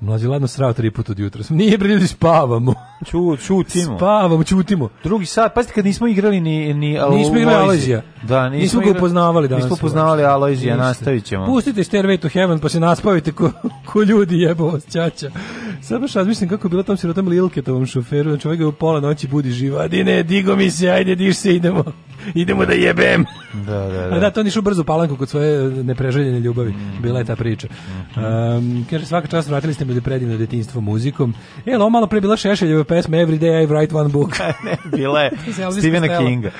Mlađi ladno srao tri puta od jutra. Nije bre ljudi spavamo. Ču, čutimo. Spavamo, čutimo. Drugi sat, pazite kad nismo igrali ni ni Nismo igrali Alojzija. Da, nismo, nismo igra... ga upoznavali danas. Nismo upoznavali Alojzija, nastavićemo. Pustite Stairway to Heaven pa se naspavite ko, ko ljudi jebo vas ćaća. Sad baš razmišljam kako je bilo tom sirotom Lilketovom šoferu, znači ovaj ga u pola noći budi živa, Adine, digo mi se, ajde, diš se, idemo, idemo da jebem. Da, da, da. A da, to nišu brzo palanku kod svoje nepreželjene ljubavi, mhm. bila je ta priča. Um, kaže, svaka čast vratili ste mi do predivno detinjstvo muzikom. E, ovo malo pre bila Šešeljeva pesma Every Day I Write One Book. ne, bila je Stephena Kinga.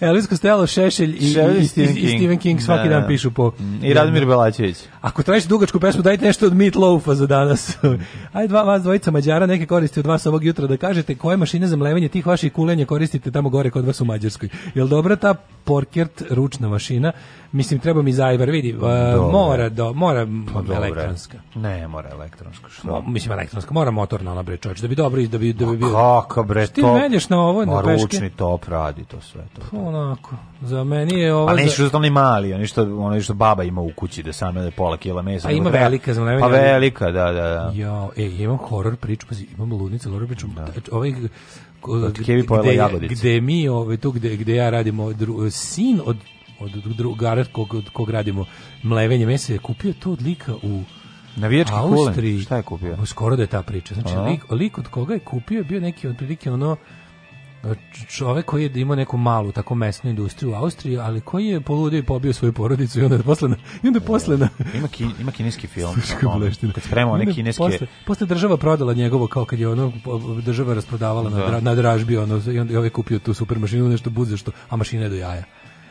Elvis Costello, Šešelj i, i, Stephen, i, King. i Stephen King da, svaki da, dan pišu po... Mhm. I Radomir Belačević. Ako tražiš dugačku pesmu, dajte nešto od Meat Loafa za danas. Ajde, dva, vas dvojica Mađara neke koristi od vas ovog jutra da kažete koje mašine za mlevenje tih vaših kulenja koristite tamo gore kod vas u Mađarskoj. Jel dobra ta Porkert ručna mašina Mislim, treba mi zajbar, vidi, uh, mora, do, mora pa, elektronska. Ne, mora elektronska. Što? Mo, mislim, elektronska, mora motorna ona bre, čovječ, da bi dobro, da bi, da bi pa bilo... Kako bre, Ti menjaš na ovo, na peške? Ručni top radi, to sve. To, to. Onako, za meni je ovo... Pa nešto za... što oni mali, oni što, ono što baba ima u kući, da sam je da pola kila mesa. A ima treba... velika, za ne Pa velika, da, da, da. Jo, ej, imam horror priču, pazi, imam ludnicu, horror priču, da. ovaj, od Kevi Gde mi, ove ovaj, tu gde, gde ja radimo, ovaj dru, sin od od drugara kog, kog radimo mlevenje mesa, je kupio to od lika u Navijački Austriji. Šta je kupio? Skoro da je ta priča. Znači, lik, lik od koga je kupio je bio neki otprilike ono čovek koji je imao neku malu tako mesnu industriju u Austriji, ali koji je poludio i pobio svoju porodicu i onda je posle na, i onda je posle na... ima, ki, ima kineski film on, kad spremao one kineske posle, posle, država prodala njegovo kao kad je ono država rasprodavala da. na, na dražbi ono, i onda je ovaj kupio tu super mašinu nešto budze što, a mašina je do jaja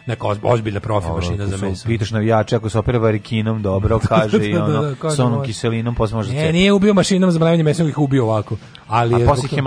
neka ozbiljna profi Ovo, mašina za meso. Pitaš navijače ako se opere varikinom, dobro, da, kaže i ono, da, da, sa onom kiselinom, posle pa može Ne, nije ubio mašinom za mlevanje mesa, ih ubio ovako. Ali A posle ih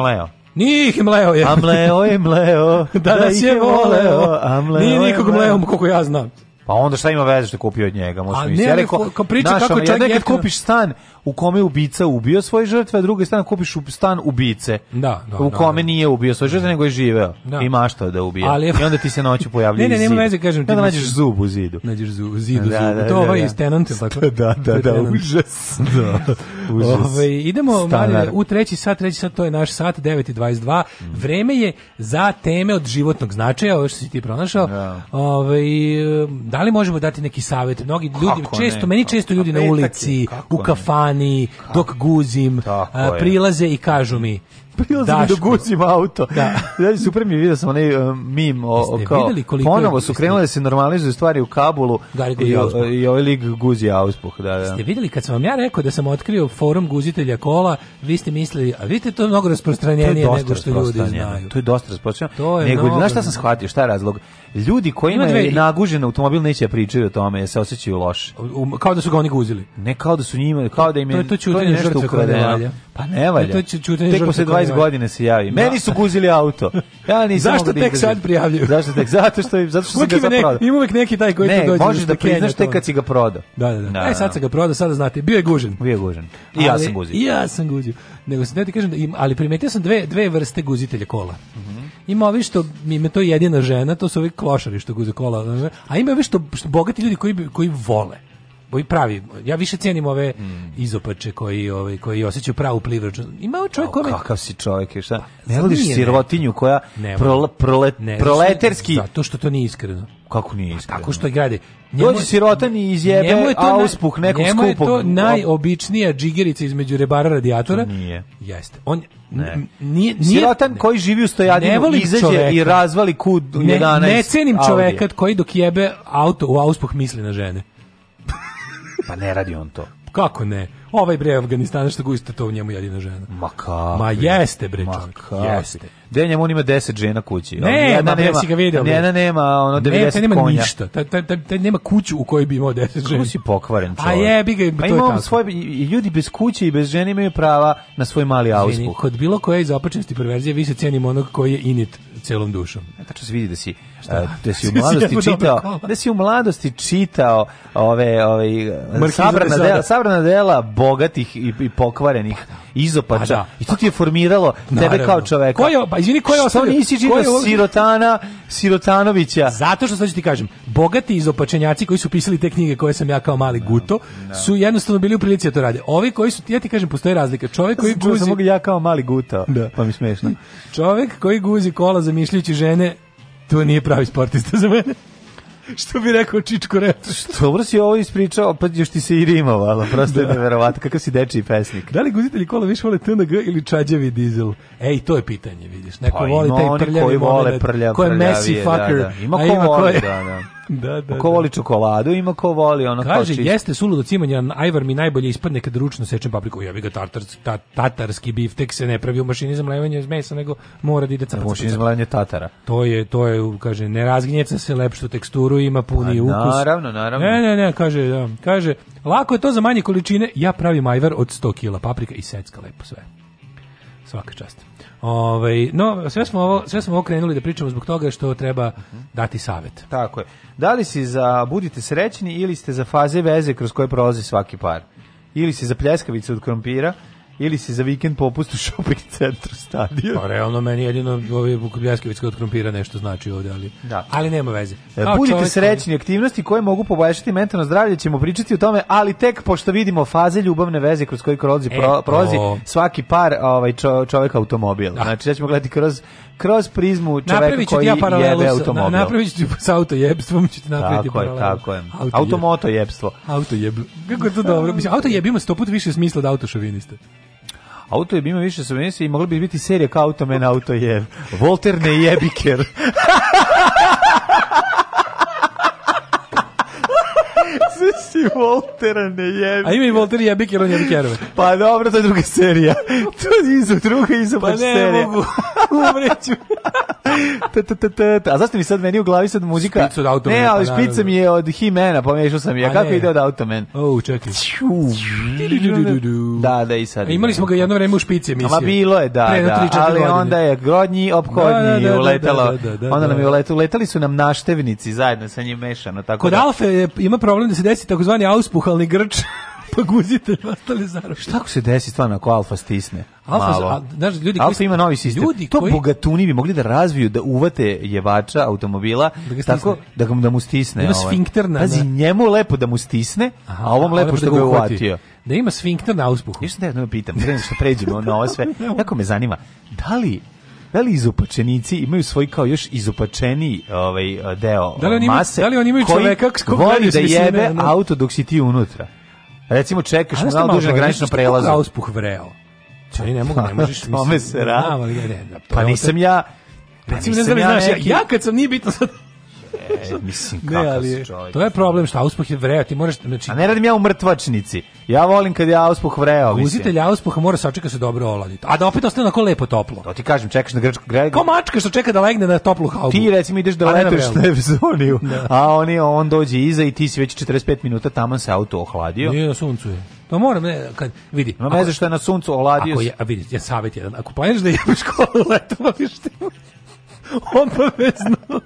Nije ih je. A mleo je mleo, da nas je voleo, a mleo Nije nikog mleo, koliko ja znam. Pa onda šta ima veze što je kupio od njega? Možda mi se rekao, priča kako čovjek je kupiš stan, u kome ubica ubio svoje žrtve, a drugi stan kupiš stan ubice. Da, da, u da, kome da, nije ubio svoje žrtve, da. nego je živeo. Da. I maštao da ubije. Ali, I onda ti se noću pojavljuje. ne, ne, nema veze, kažem ti. Da nađeš zub u zidu. Nađeš zub u zidu. Da, da, to da, ovaj iz Tenant, tako? Da, da, da, užas. Da. Užas. Ove, ovaj, idemo Marine, u treći sat, treći sat, to je naš sat, 9.22. Mm. Vreme je za teme od životnog značaja, ovo što si ti pronašao. Da. Ove, ovaj, da li možemo dati neki savjet? Mnogi ljudi, kako često, ne, meni često ljudi na ulici, u kafani, hrani, dok guzim, a, prilaze i kažu mi prilazim do guzim auto. Da. Znači, super mi vidio sam onaj uh, mim o, o kao, ponovo su krenule da se normalizuju stvari u Kabulu i, i ovaj lik guzi auspuh. Da, da. Ste videli kad sam vam ja rekao da sam otkrio forum guzitelja kola, vi ste mislili, a vidite to je mnogo rasprostranjenije je nego što ljudi znaju. To je dosta rasprostranjenije. Nego, mnogo... Znaš šta sam shvatio, šta je razlog? Ljudi koji imaju je nagužen automobil neće da pričaju o tome, jer se osjećaju loše. kao da su ga oni guzili. Ne, kao da su njima, kao da im je, to, je, to, to je nešto ukradeno. Pa ne valja. To je čutanje žrtve 15 ovaj. godina se javi. Meni da. su guzili auto. Ja nisam Zašto da tek sad prijavljuju? Zašto tek? Zato što im zato što se ga zaprodao. Ima uvek neki taj koji ne, dođe. Ne, možeš da, da priznaš tek kad si ga prodao. Da, da, da. E sad se ga prodao, sada znate, bio je gužen. Bio je gužen. I ja sam guzio. Ja sam guzio. Nego se ne ti kažem da im, ali primetio sam dve dve vrste guzitelja kola. Mhm. Ima ovi što mi me to jedina žena, to su ovi klošari što guze kola, a ima ovi što, što bogati ljudi koji koji vole ovi pravi, ja više cenim ove mm. izopače koji ovaj koji osećaju pravu plivraču. Ima ovaj čovjek kome Kakav si čovjek, je, šta? Pa, ne voliš sirotinju koja prole, prole, ne, proleterski. Zato što to nije iskreno. Kako nije pa, iskreno? Tako što gradi. Njemu Dođe sirotan i izjebe njemu je to auspuh nekog skupog. Njemu je to najobičnija džigerica između rebara radijatora. Nije. Jeste. On ne. Nije, nije, Sirotan ne. koji živi u stojadinu izađe čoveka. i razvali kud 11 Ne, ne cenim čovjeka koji dok jebe auto u auspuh misli na žene. Pa ne radi on to. Kako ne? Ovaj bre Afganistan što gusta to u njemu jedina žena. Ma ka. Ma jeste bre čovjek. Jeste. De njemu on ima 10 žena kući. Ne, jedna nema, nema, si ga vidio. nema ono 90 ne, nema konja. ništa. Taj taj taj ta nema kuću u kojoj bi imao 10 žena. Kako si pokvaren čovjek. A jebi ga, pa to je tako. Svoj, ljudi bez kuće i bez žene imaju prava na svoj mali auspuh. Kod bilo koje izopačenosti perverzije vi se cenim onog koji je init celom dušom. E, tačno se vidi da si, Šta? E, da si u mladosti čitao, da si u mladosti čitao ove, ove, sabrana dela, sabrana dela bogatih i, i pokvarenih izopača. Pa da. I to ti je formiralo Naravno. tebe kao čoveka. Ko je, pa izvini, ko je ostavio? Što nisi čitao Sirotana, Sirotanovića? Zato što sad ću ti kažem, bogati izopačenjaci koji su pisali te knjige koje sam ja kao mali da, guto, da. su jednostavno bili u prilici da to rade. Ovi koji su, ja ti kažem, postoji razlika. Čovjek koji guzi... Sam ja kao mali guto, da. pa mi smešno. Čovjek koji guzi kola zamišljujući žene, to nije pravi sportista za mene što bi rekao Čičko Retuš. Dobro si ovo ispričao, pa još ti se i rimovalo, prosto da. je neverovatno, kakav si dečiji pesnik. Da li guzitelji kola više vole TNG ili čađevi dizel? Ej, to je pitanje, vidiš. Neko pa, voli taj prljavi koji vole prljav, Ko je messy da, fucker, da, da. Ima ko voli, ima koje... da, da. da, da, ko voli da. čokoladu, ima ko voli ono Kaže, kao čist. jeste suludo cimanja, ajvar mi najbolje ispadne kad ručno sečem papriku. Ja bih ga tatar, ta, tatarski biftek se ne pravi u mašini za mlevanje mesa, nego mora da ide capac. Mašini za mlevanje tatara. To je, to je, kaže, ne razgnjeca se lepšu teksturu, ima puni A, pa ukus. Naravno, naravno. Ne, ne, ne, kaže, da, kaže, lako je to za manje količine, ja pravim ajvar od 100 kila paprika i secka lepo sve. Svaka čast. Ovaj, no, sve smo, ovo, sve smo ovo krenuli da pričamo zbog toga što treba dati savet. Tako je. Da li si za budite srećni ili ste za faze veze kroz koje prolazi svaki par? Ili si za pljeskavice od krompira? ili si za vikend popust u shopping centru stadion. Pa realno meni jedino ovaj Vukobljasković od krompira nešto znači ovde, ali da. ali nema veze. E, Kao Budite čovjek... srećni, aktivnosti koje mogu poboljšati mentalno zdravlje ćemo pričati o tome, ali tek pošto vidimo faze ljubavne veze kroz koje prolazi e, pro, prolazi to... svaki par ovaj čovek automobil. Da. Znači da ćemo gledati kroz kroz prizmu čoveka koji ja jebe automobil. Na, napravit ću pa s autojebstvom, ću ti napraviti tako Tako je, tako je. Auto Automotojebstvo. Autojeb. Kako je to dobro? Mislim, autojeb ima sto put više smisla od autošoviniste auto bi imao više subvencija i mogla bi biti serija kao auto men auto je Volter ne jebiker ti Voltera ne jebi. A ima i Volter jebik jer on jebi kerove. Pa dobro, to je druga serija. To je izu, druga izu pa serija. Pa ne mogu, umreću. A zašto mi sad meni u glavi sad muzika? Špic od Automana. Ne, ali pa špica mi je od He-Mana, pomešao sam ja. Pa Kako ide od Automan? O, čekaj. Da, da i sad. Imali smo ga jedno vreme u špici emisije. Ama bilo je, da, da. Ali onda je grodnji, ophodnji, da, da, da, uletalo. Onda nam je uletalo. Letali su nam naštevnici zajedno sa njim mešano. Tako Kod Alfe ima problem da se desi tako takozvani auspuhalni grč, pa guzite ostale zarobe. Šta ako se desi stvarno ako alfa stisne? Alfa, a, znaš, ljudi alfa koji, ima novi sistem. Ljudi to koji... bogatuni bi mogli da razviju, da uvate jevača automobila, da ga tako da, ga, da mu stisne. Da ima ovaj. sfinkter na... Pazi, njemu lepo da mu stisne, Aha, a ovom lepo što da ga uvatio. Da ima sfinkter na auspuhu. Ništa da jedno pitam, prema što pređemo na ovo sve. Jako me zanima, da li da li izopačenici imaju svoj kao još izopačeniji ovaj deo da li oni mase? Da li oni imaju čoveka koji voli da jebe ne, auto dok si ti unutra? Recimo čekaš malo duže na graničnom prelazu. Kako auspuh vreo? Čo, ne mogu, ne pa, možeš. Tome se ra. Pa nisam ja... Recimo, ne znam, znaš, ja kad sam, nije bitno sad E, mislim, ne, ali, To je problem što auspuh je vreo, ti moraš... Znači, A ne radim ja u mrtvačnici. Ja volim kad je auspuh vreo. Uzitelj auspuha mora sačeka se dobro oladiti. A da opet ostane onako lepo toplo. To ti kažem, čekaš na grčku gregu. Kao mačka što čeka da legne na toplu haubu. Ti recimo ideš da letuješ na Evzoniju, da. a on, je, on dođe iza i ti si već 45 minuta tamo se auto ohladio. Nije na suncu je. To moram, ne, kad vidi. Ma veze što je na suncu oladio. Ako je, a vidi, ja savjet jedan. Ako planiraš da jebeš kolo leto, pa Obavezno.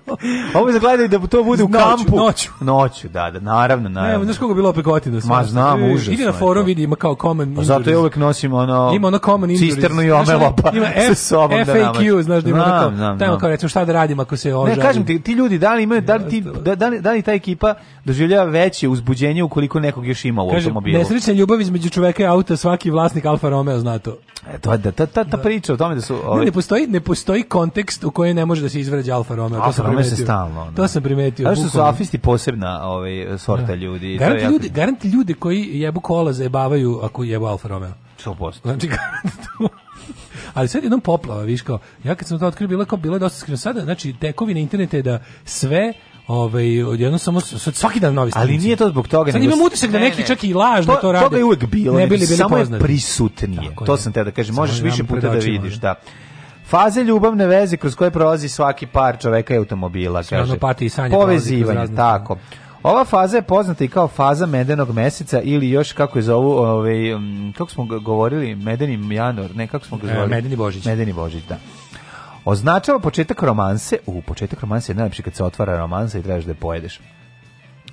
Obavezno gledaju da to bude u noću, kampu. Noću. Noću, da, da, naravno, naravno. Ne, znaš kako bilo opet gotino. Ma znam, znači, užasno. Idi na forum, vidi, ima kao common pa Zato ja uvek nosim ono... Ima ono common injuries. Cisternu i omelopa ima F, sa sobom FAQ, da namaš. znaš, da ima znam, ono kao, znam, kao recimo šta da radim ako se ožalim. Ne, kažem ti, ti ljudi, da li imaju, da li, ti, da, da, li, da li ta ekipa doživljava veće uzbuđenje ukoliko nekog još ima u Kažem, automobilu. Nesrećna ljubav između čoveka i auta, svaki vlasnik Alfa Romeo zna to. E, to je da, ta, ta, ta da. priča o tome da su... Ovaj... Ne, ne, postoji, ne postoji kontekst u kojem može da se izvređa Alfa Romeo. Alfa to sam Romeo se stalno. To sam primetio. Znaš što su afisti posebna ovaj, sorta da. ljudi. Garanti, ljudi, jako... garanti ljudi koji jebu kola zajebavaju ako jebu Alfa Romeo. 100%. Znači, ali sad jednom poplava, viš kao, ja kad sam to otkrio, bilo kao, bilo je dosta skrivo. Sada, znači, tekovi na internetu je da sve Ovaj odjednom samo svaki dan novi stranici. Ali nije to zbog toga, Sad imam utisak da neki ne, čak i lažno to, to rade. To je uvek bilo, ne bili, bili samo poznati. je prisutnije. Tako to je. sam te da kažem, možeš više puta da vidiš, da. da. Faze ljubavne veze kroz koje prolazi svaki par čoveka i automobila, kaže. sanje Povezivanje, tako. Ova faza je poznata i kao faza medenog meseca ili još kako je zovu, ovaj, kako smo govorili, medeni januar, ne, kako smo ga e, zvali? E, medeni Božić. Medeni Božić, da. Označava početak romanse, u početak romanse je najlepši kad se otvara romansa i trebaš da je pojedeš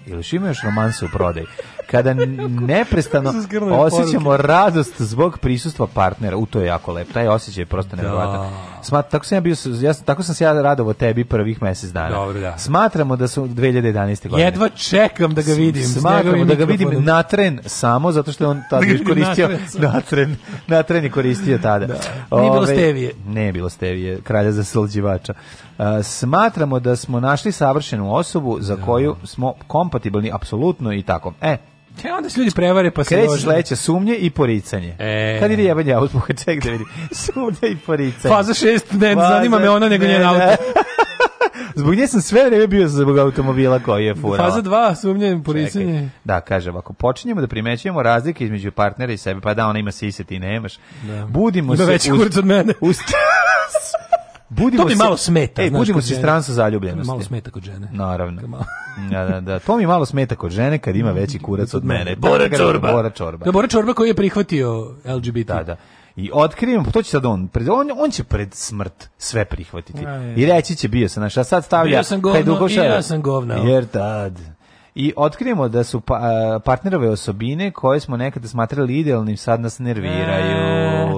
ili ima još romanse u prodaj, kada neprestano osjećamo radost zbog prisustva partnera, u to je jako lep, taj osjećaj je prosto da. nevjerojatan. Smat, tako sam ja bio, ja, tako sam se ja radovo tebi prvih mjesec dana. Dobro, da. Smatramo da su 2011. godine. Jedva čekam da ga vidim. Smatramo da ga vidim na tren samo, zato što je on tada da koristio na tren, na tren je koristio tada. Da. Nije bilo stevije. Ne bilo stevije, kralja slđivača. E, smatramo da smo našli savršenu osobu za da. koju smo kompatibilni apsolutno i tako. E, Te onda se ljudi prevare pa se Kreće loži. sledeće sumnje i poricanje. E. Kad ide jebanje autobuka, ček da vidi. Sumnje i poricanje. Faza 6, ne, Faza zanima me ona nego njen auto. Zbog nje sam sve vreme bio zbog automobila koji je furala. Faza 2, sumnje, i poricanje. Čekaj. Da, kažem, ako počinjemo da primećujemo razlike između partnera i sebe, pa da, ona ima sise, ti nemaš. Da. Budimo Ima se... Ima veći uz... od mene. Uz... Budimo to mi malo smeta. Ej, budimo si stranca zaljubljenosti. Malo smeta kod žene. Naravno. da, da, da. To mi malo smeta kod žene kad ima veći mm, kurac od mene. Da, da, Bora da, Čorba. Bora Čorba. Da, Bora Čorba koji je prihvatio LGBT. Da, da. I otkrijem, to će sad on, pred, on, on će pred smrt sve prihvatiti. A, I reći će bio sam, znaš, a sad stavlja... Bio sam govno, i ja sam govno. Jer tad i otkrijemo da su pa, e, partnerove osobine koje smo nekada smatrali idealnim sad nas nerviraju.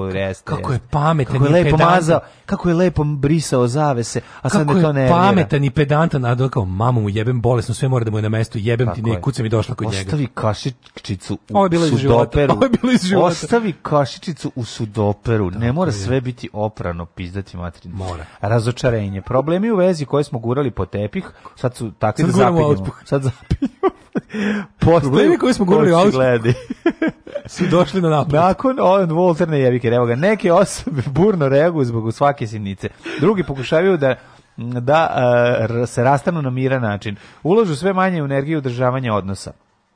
E, rest, kako je pametan kako je lepo pedantan. kako je lepo brisao zavese, a sad me to ne Kako je pametan i pedantan, a kao mamu mu jebem bolesno, sve mora da mu je na mestu, jebem kako ti ne, kuca mi došla kod Ostavi njega. Ostavi kašičicu u Ovo je bilo sudoperu. Ovo je bilo iz života. Ostavi kašičicu u sudoperu. Da, ne mora je. sve biti oprano, pizdati materin. Mora. Razočarenje. Problemi u vezi koje smo gurali po tepih, sad su takvi sad da zapinjemo. Sad zapinjemo. Problemi koji smo govorili u gledi. su došli na napad. Nakon on Walter na jevike, evo ga, neke osobe burno reaguju zbog svake sinice. Drugi pokušavaju da da uh, se rastanu na miran način. Ulažu sve manje energije u održavanje odnosa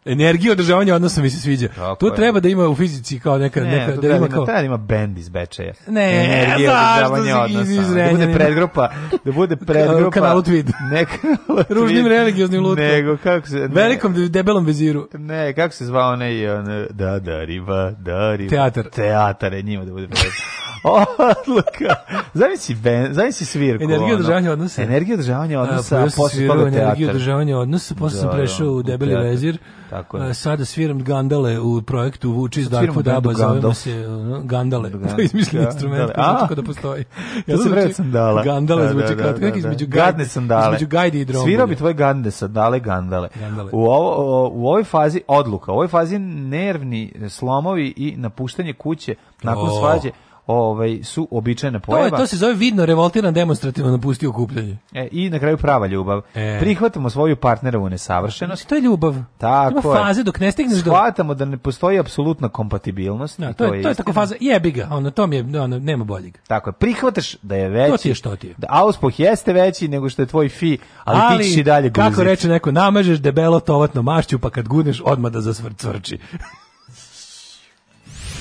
energija održavanja odnosa mi se sviđa. Tako tu je. treba da ima u fizici kao neka ne, neka da ima kao da ima bend iz Bečeja. Ne, energija održavanja odnosa. Da bude predgrupa, da bude predgrupa. Kanal Tweed. Neka ružnim religioznim lutkom. Nego kako se ne, velikom debelom veziru. Ne, kako se zvao onaj on, da da riba, da riba. Teatar. Teatar je njima da bude predgrupa. Odluka. Zamisli ben, zamisli svirku. Energija održavanja odnosa. Energija održavanja odnosa, a, posle toga teatar. Energija održavanja odnosa, posle da, sam da, prešao u Debeli teatar. vezir. Tako je. sada sviram Gandale u projektu Vuči iz Darko Daba, zovemo se no, Gandale. To je izmišljen instrument, koji da postoji. Ja sam rekao sandala. Gandale da, zvuči kratko, neki između gadne Između gajde i drombe. Svirao bi tvoje gande sandale, gandale. U, ovo, u ovoj fazi odluka, u ovoj fazi nervni slomovi i napuštanje kuće nakon svađe ovaj su običajna pojava. To, je, to se zove vidno revoltiran demonstrativno napustio okupljanje. E, I na kraju prava ljubav. E. Prihvatamo svoju partnerovu nesavršenost. Znači, to je ljubav. Tako Ima je. faze dok ne stigneš do... Shvatamo da ne postoji apsolutna kompatibilnost. Ja, da, to, to, je, to je tako faza, jebi ga, ono, to je, da, ono, nema boljeg. Tako je, prihvataš da je veći. To ti je što ti je. Da auspoh jeste veći nego što je tvoj fi, ali, ali ti ćeš i dalje guziti. Kako reče neko, namažeš debelo tovatno mašću, pa kad gudneš, odmah da zasvrcvrči.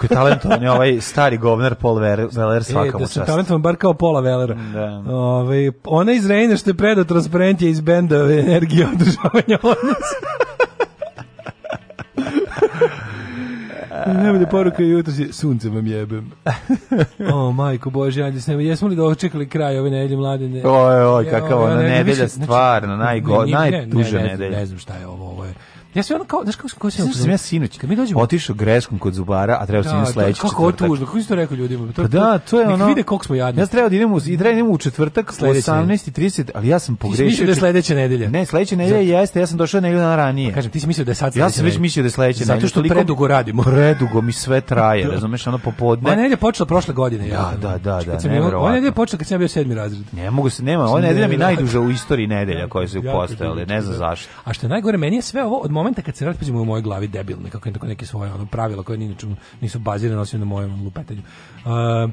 kako je talentovan je ovaj stari govnar Paul Veller e, svaka mu da čast. Da sam talentovan bar kao Paula Vellera. Da. Ove, ovaj, ona iz Reina što je predao transparent je iz benda energije održavanja odnosa. Najbolja poruka jutro si, sunce vam jebem. o, majko Bože, ajde s nema. Jesmo li dočekali kraj ove nedelje mladine? Oj, oj, kakav ona nedelja, stvarno, najgo, najtuže nedelja. Ne znam šta je ovo Ja se ono kao, znaš kako, kako se ono... Sam ja sinoć kad mi dođemo... otišao greškom kod zubara, a trebao sam da, da sledeći kako četvrtak. Kako tužno, kako si to rekao ljudima? To, pa da, to je nek ono... Nek vide koliko smo jadni. Ja sam trebao da idem u, i mm. da idem u četvrtak, 18.30, ali ja sam pogrešio... Ti si da je sledeća nedelja? Ne, sledeća nedelja Zato. jeste, ja sam došao nedelju dana ranije. Pa kažem, ti si mislio da je sad sledeća Ja sam već mislio da je sledeća nedelja. Zato što toliko, predugo radimo. Predugo mi sve traje, da. razumeš, ono popodne. Ona nedelja počela prošle godine. Ja, da, da, da, da, neverovatno. da, nedelja počela kad sam bio sedmi razred. Ne mogu se, nema, ona nedelja mi najduža u istoriji nedelja koja se postojala, ne znam zašto. A što najgore, meni je sve ovo od momenta kad se vratim, pađemo u mojoj glavi debilne, kako je tako neke svoje ono, pravila koje ni nisu bazirane osim na mojem lupetanju. Uh,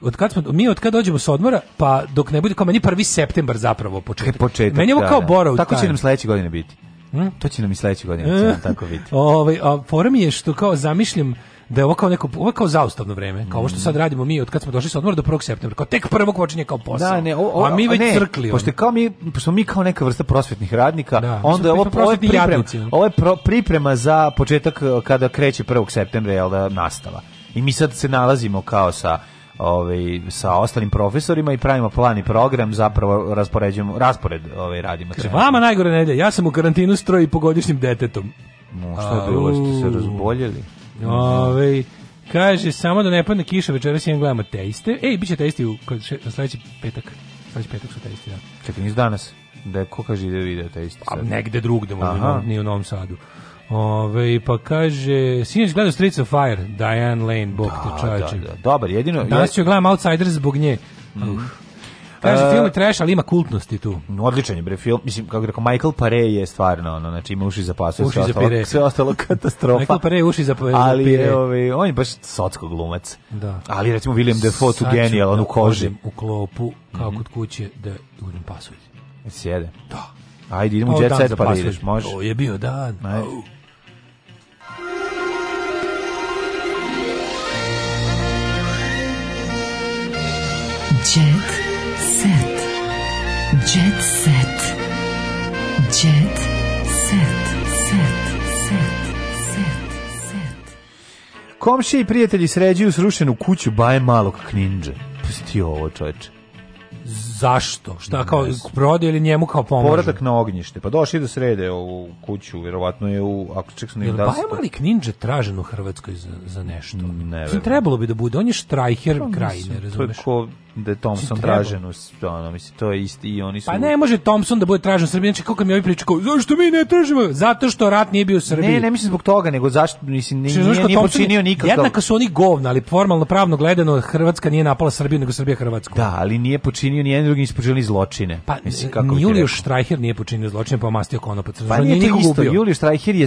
od kad smo, mi od kad dođemo s odmora, pa dok ne bude kao meni prvi septembar zapravo početak. Kaj e, početak meni je ovo da, kao da, borov Tako će nam sledeće godine biti. Hmm? To će nam i sledeće godine e, tako biti. Ovaj, a fora mi je što kao zamišljam da je ovo kao neko ovo kao zaustavno vreme, kao ovo što sad mm. radimo mi od kad smo došli sa odmora do 1. septembra, kao tek prvog počinje kao posao. Da, ne, o, o, a mi već ne, crkli. Pošto kao mi smo mi kao neka vrsta prosvetnih radnika, da, onda ovo ovo je priprema, jadnici, ovo je pro, priprema za početak eh, kada kreće 1. septembra je da nastava. I mi sad se nalazimo kao sa ovaj sa ostalim profesorima i pravimo plan i program, zapravo raspoređujemo raspored ovaj radimo. Kaže vama najgore nedelje, ja sam u karantinu stroji i pogodišnjim detetom. No, šta je bilo, ste se razboljeli? Ove, kaže, samo da ne padne kiša, večeras jedan gledamo teiste. Ej, bit će teisti u sledeći petak. Sledeći petak su teisti, da. Čekaj, nis danas. Da, ko kaže ide da video teisti? A pa negde drugde, možda, nije u Novom Sadu. Ove, pa kaže, sinoć gledao Streets of Fire, Diane Lane, bok da, te čovječe. Da, da, dobar, jedino... Danas ću gledam Outsiders zbog nje. Mm. Uh. Kaže, uh, film je trash, ali ima kultnosti tu. Odličan je, bre, film. Mislim, kako rekao, Michael Pare je stvarno, ono, znači ima uši za pasu, uši sve, za ostalo, pire. sve ostalo katastrofa. Michael Pare uši za, ali, za pire. Ali, ovaj, on je baš socko glumac. Da. Ali, recimo, William Defoe tu genijal, on da u koži. u klopu, kao mhm. kod kuće, da uđem pasulj. E, sjede. Da. Ajde, idemo u Jet Set pa da ideš, može. To je bio dan. Ajde. Oh. Jet set. Jet set. Jet set. Set. Set. Set. Set. Komšije i prijatelji sređuju srušenu kuću Baje malog kninđe. Pusti ovo, čoveče. Zašto? Šta kao yes. prodaje ili njemu kao pomoć? Povratak na ognjište. Pa došli do srede u kuću, verovatno je u ako ček sam ne da. Pa mali Kninđe tražen u Hrvatskoj za, za nešto. Ne, Mislim, trebalo bi da bude. On je štrajher pa kraj, razumeš? To je ko da je Thompson znači, tražen u ono, mislim, to je isti i oni su... Pa ne može Thompson da bude tražen u Srbiji, znači kako mi ovi pričaju, kao, zašto mi ne tražimo? Zato što rat nije bio u Srbiji. Ne, ne mislim zbog toga, nego zašto, mislim, znači, nije, nije, nije počinio nikakav... Jednako su oni govna, ali formalno, pravno gledano, Hrvatska nije napala Srbiju, nego Srbija Hrvatsku. Da, ali nije počinio ni jedan drugi, nisu zločine. Pa, mislim, kako ni Julio nije počinio zločine, pa mastio konopac. Pa znači, nije, to isto, Julio Štrajher je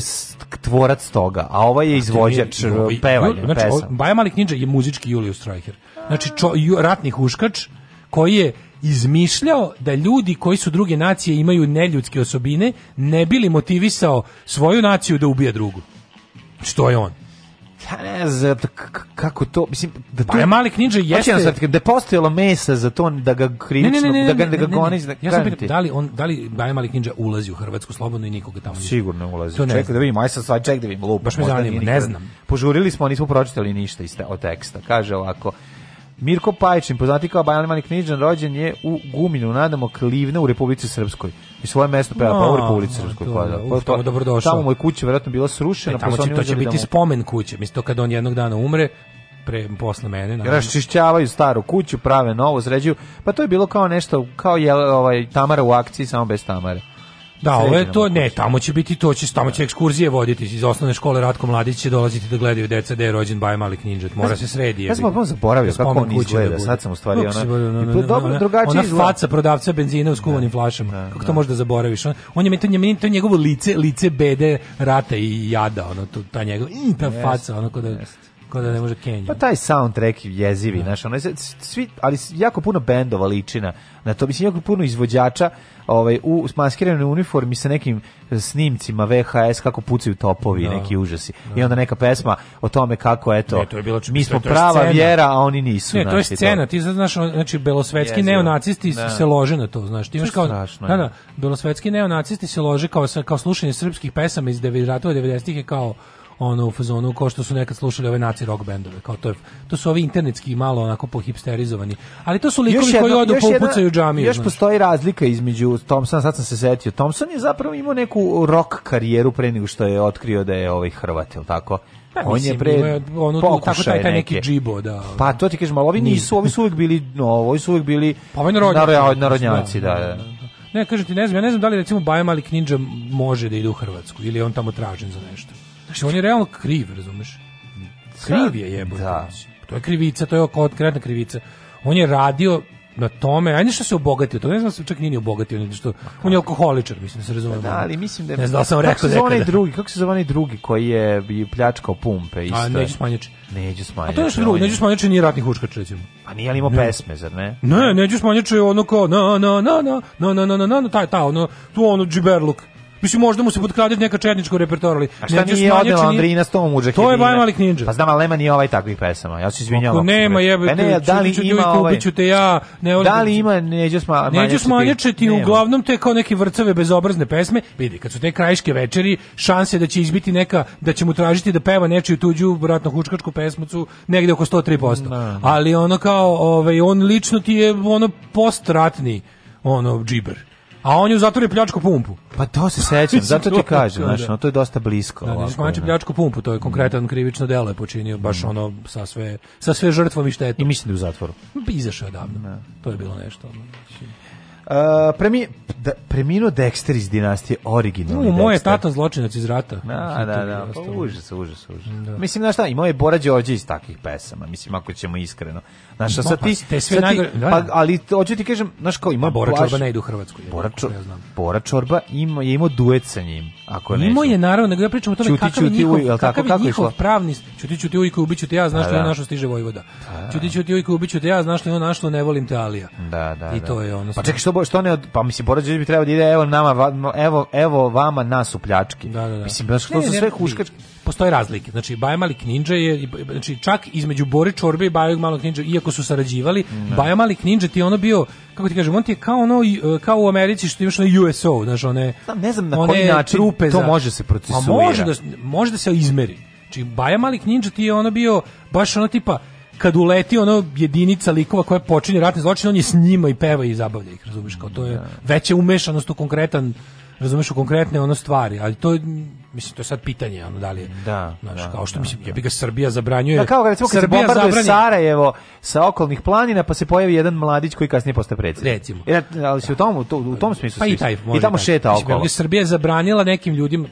tvorac toga, a ovaj je pa, izvođač ovaj, pevanja, znači, pesama. Ovaj Baja Malik Ninja je muzički Julio Štrajher. Znači, čo, ratni huškač koji je izmišljao da ljudi koji su druge nacije imaju neljudske osobine ne bili motivisao svoju naciju da ubije drugu. Što je on? Ja ne znam da kako to, mislim, da pa to... Pa je mali knjiđa jeste... Znači, da je postojalo mesa za to da ga krivično, ne, ne, ne, da ga, da ga goniš, da Ja sam pitan, da li, on, da li Baja mali knjiđa ulazi u Hrvatsku slobodno i nikoga tamo Sigurno ulazi. To ne čekaj da vidim, aj sad sad da vidim lupa. Baš me zanima, ne znam. Požurili smo, nismo pročitali ništa iz te, od teksta. Kaže ovako, Mirko Pajčin, poznati kao Bajan Knjižan, rođen je u Guminu, nadamo Klivne u Republici Srpskoj. I svoje mesto peva no, pa u Republici Srpskoj. Pa, da, uf, tamo pa, dobrodošao. Tamo mu je kuća vjerojatno bila srušena. E, pa tamo će, to će biti da spomen kuće. Mislim, to kad on jednog dana umre, pre posle mene na raščišćavaju staru kuću, prave novo, sređuju. Pa to je bilo kao nešto kao je ovaj Tamara u akciji samo bez Tamare. Da, ovo je to, ne, tamo će biti to, će, tamo će ekskurzije voditi iz osnovne škole Ratko Mladić će dolaziti da gledaju deca da je rođen Baja Mali Knindžet, mora se srediti. Ja sam popolno zaboravio da kako on izgleda, da sad sam u stvari ona, i to dobro drugačije Ona faca prodavca benzina u da, skuvanim flašama, kako to možeš da zaboraviš? On, je, to, je, to njegovo lice, lice bede rata i jada, ono, to, ta njegova, i ta faca, ono, da kao ne može Kenja. Pa taj soundtrack jezivi, znaš, ono, svi, ali jako puno bendova ličina na to, mislim, jako puno izvođača ovaj u maskiranoj uniformi sa nekim snimcima VHS kako pucaju topovi da. neki užasi. Da. I onda neka pesma o tome kako eto ne, to je bilo čupisno, mi smo to je prava scena. vjera, a oni nisu. znači. Ne, to je znači, scena, to... ti sad znaš, znači belosvetski neonacisti da. se lože na to, znaš, ti imaš kao strašno, da, da, belosvetski neonacisti se lože kao kao slušanje srpskih pesama iz 90-ih 90 je kao ono u fazonu kao što su nekad slušali ove naci rock bendove kao to je, to su ovi internetski malo onako pohipsterizovani ali to su likovi koji odu po pucaju džamiju još znaš. postoji razlika između Thompsona sad sam se setio Thompson je zapravo imao neku rock karijeru pre nego što je otkrio da je ovaj Hrvat el tako pa, on mislim, je pre ono tako taj, taj neki džibo, da. Pa to ti kažeš ali ovi nisu, ovi su uvek bili, no, ovi su uvek bili pa, ovi narodnjaci, da, narodnjaci da da, da, da, da. Ne, kažem ti, ne znam, ja ne znam da li recimo Baja Malik Ninja može da ide u Hrvatsku ili on tamo tražen za nešto. Znači, on je realno kriv, razumeš? Kriv je jebote. Da. To je krivica, to je konkretna krivica. On je radio na tome, ajde što se obogatio, to ne znam se čak nije ni obogatio, ni što, on je alkoholičar, mislim se razumemo. Da, ali mislim da je... Ne znam da sam rekao kako onaj drugi, kako se zove onaj drugi koji je pljačkao pumpe isto. A neđu smanjači. Neđu smanjači. A to je što drugo, neđu smanjači nije ratni huškač, recimo. Pa nije li imao pesme, zar ne? Ne, neđu smanjači je ono kao na na na na na na na na na taj, taj, ono, tu ono džiberluk. Mislim, možda mu se potkrade neka četničko repertoar, ali... A šta nije odnela da Andrina s tom uđe To je Baj Malik Ninja. Pa znam, ali nema nije ovaj takvih pesama. Ja se izvinjavam. Ako nema, jebe, pa ne, da li ima ovaj... te ja, ne, da li ima Neđo sma? sma Neđo Smanjače ti uglavnom te kao neke vrcave bezobrazne pesme. Vidi, kad su te krajiške večeri, šanse da će izbiti neka, da će mu tražiti da peva nečiju tuđu, vratno hučkačku pesmicu, negde oko 103%. Ne, da. Ali ono kao, ovaj, on lično ti je ono postratni ono džiber A on je zatvorio pljačku pumpu. Pa to se sećam, zato ti kažem, da, znači, da. no, to je dosta blisko. Da, da ovako, ne, pljačku pumpu, to je mm. konkretan krivično delo je počinio, baš mm. ono, sa sve, sa sve žrtvom i štetom. I mislim da je u zatvoru. Izašao je davno. Ne. To je bilo nešto. Ono. Uh, premi, da, preminuo Dexter iz dinastije originalni no, Moje tata zločinac iz rata. Da, da, da, pa užas, užas, užas. Da. Mislim, znaš šta, i moje Bora Đorđe iz takih pesama, mislim, ako ćemo iskreno. Znaš, šta, sad pa ti, te sve sad ti, da, pa, da. ali hoću ti kažem, znaš kao ima pa Bora Čorba ne ide u Hrvatsku. Bora, čo, ja znam. Bora Čorba ima, je imao duet sa njim, ako ne. Imao je, naravno, nego ja pričam o tome čuti, kakav čuti, je njihov, uj, kakav tako, kako je njihov pravni, čuti, čuti, uj, koji ubiću te ja, znaš što je našo stiže Vojvoda. Čuti, čuti, uj, koji ubiću te ja, znaš što je našlo, ne volim te Alija. Da, da, I da. to je ono. Pa čekaj, što što ne od, pa mislim Bora Đorđević bi trebao da ide evo nama evo evo vama nas u pljački. Da, da, da. Mislim baš što su sve huškački postoje razlike. Znači Baja Malik Ninja je znači čak između Bori Čorbe i Baja Malik Ninja iako su sarađivali, ne. Da. Baja Ninja ti je ono bio kako ti kažem, on ti je kao ono kao u Americi što imaš na USO, znači one znam, pa ne znam na koji način trupe to za, može se procesuira. A može da može da se izmeri. Znači Baja Malik Ninja ti je ono bio baš ono tipa kad uleti ono jedinica likova koja počinje ratni zločin, on je s njima i peva i zabavlja ih, razumiješ, kao to je da. veća umešanost u konkretan razumiješ, u konkretne ono stvari, ali to mislim to je sad pitanje ono da li je da, znaš, da kao što da, mislim ja da. bih ga Srbija zabranjuje da, kao recimo kad Srbija zabrani Sarajevo sa okolnih planina pa se pojavi jedan mladić koji kasnije postaje predsjednik recimo Jer, ali se u tom u, u tom smislu pa i, taj, i tamo taj. šeta okolo mislim, Srbija zabranila nekim ljudima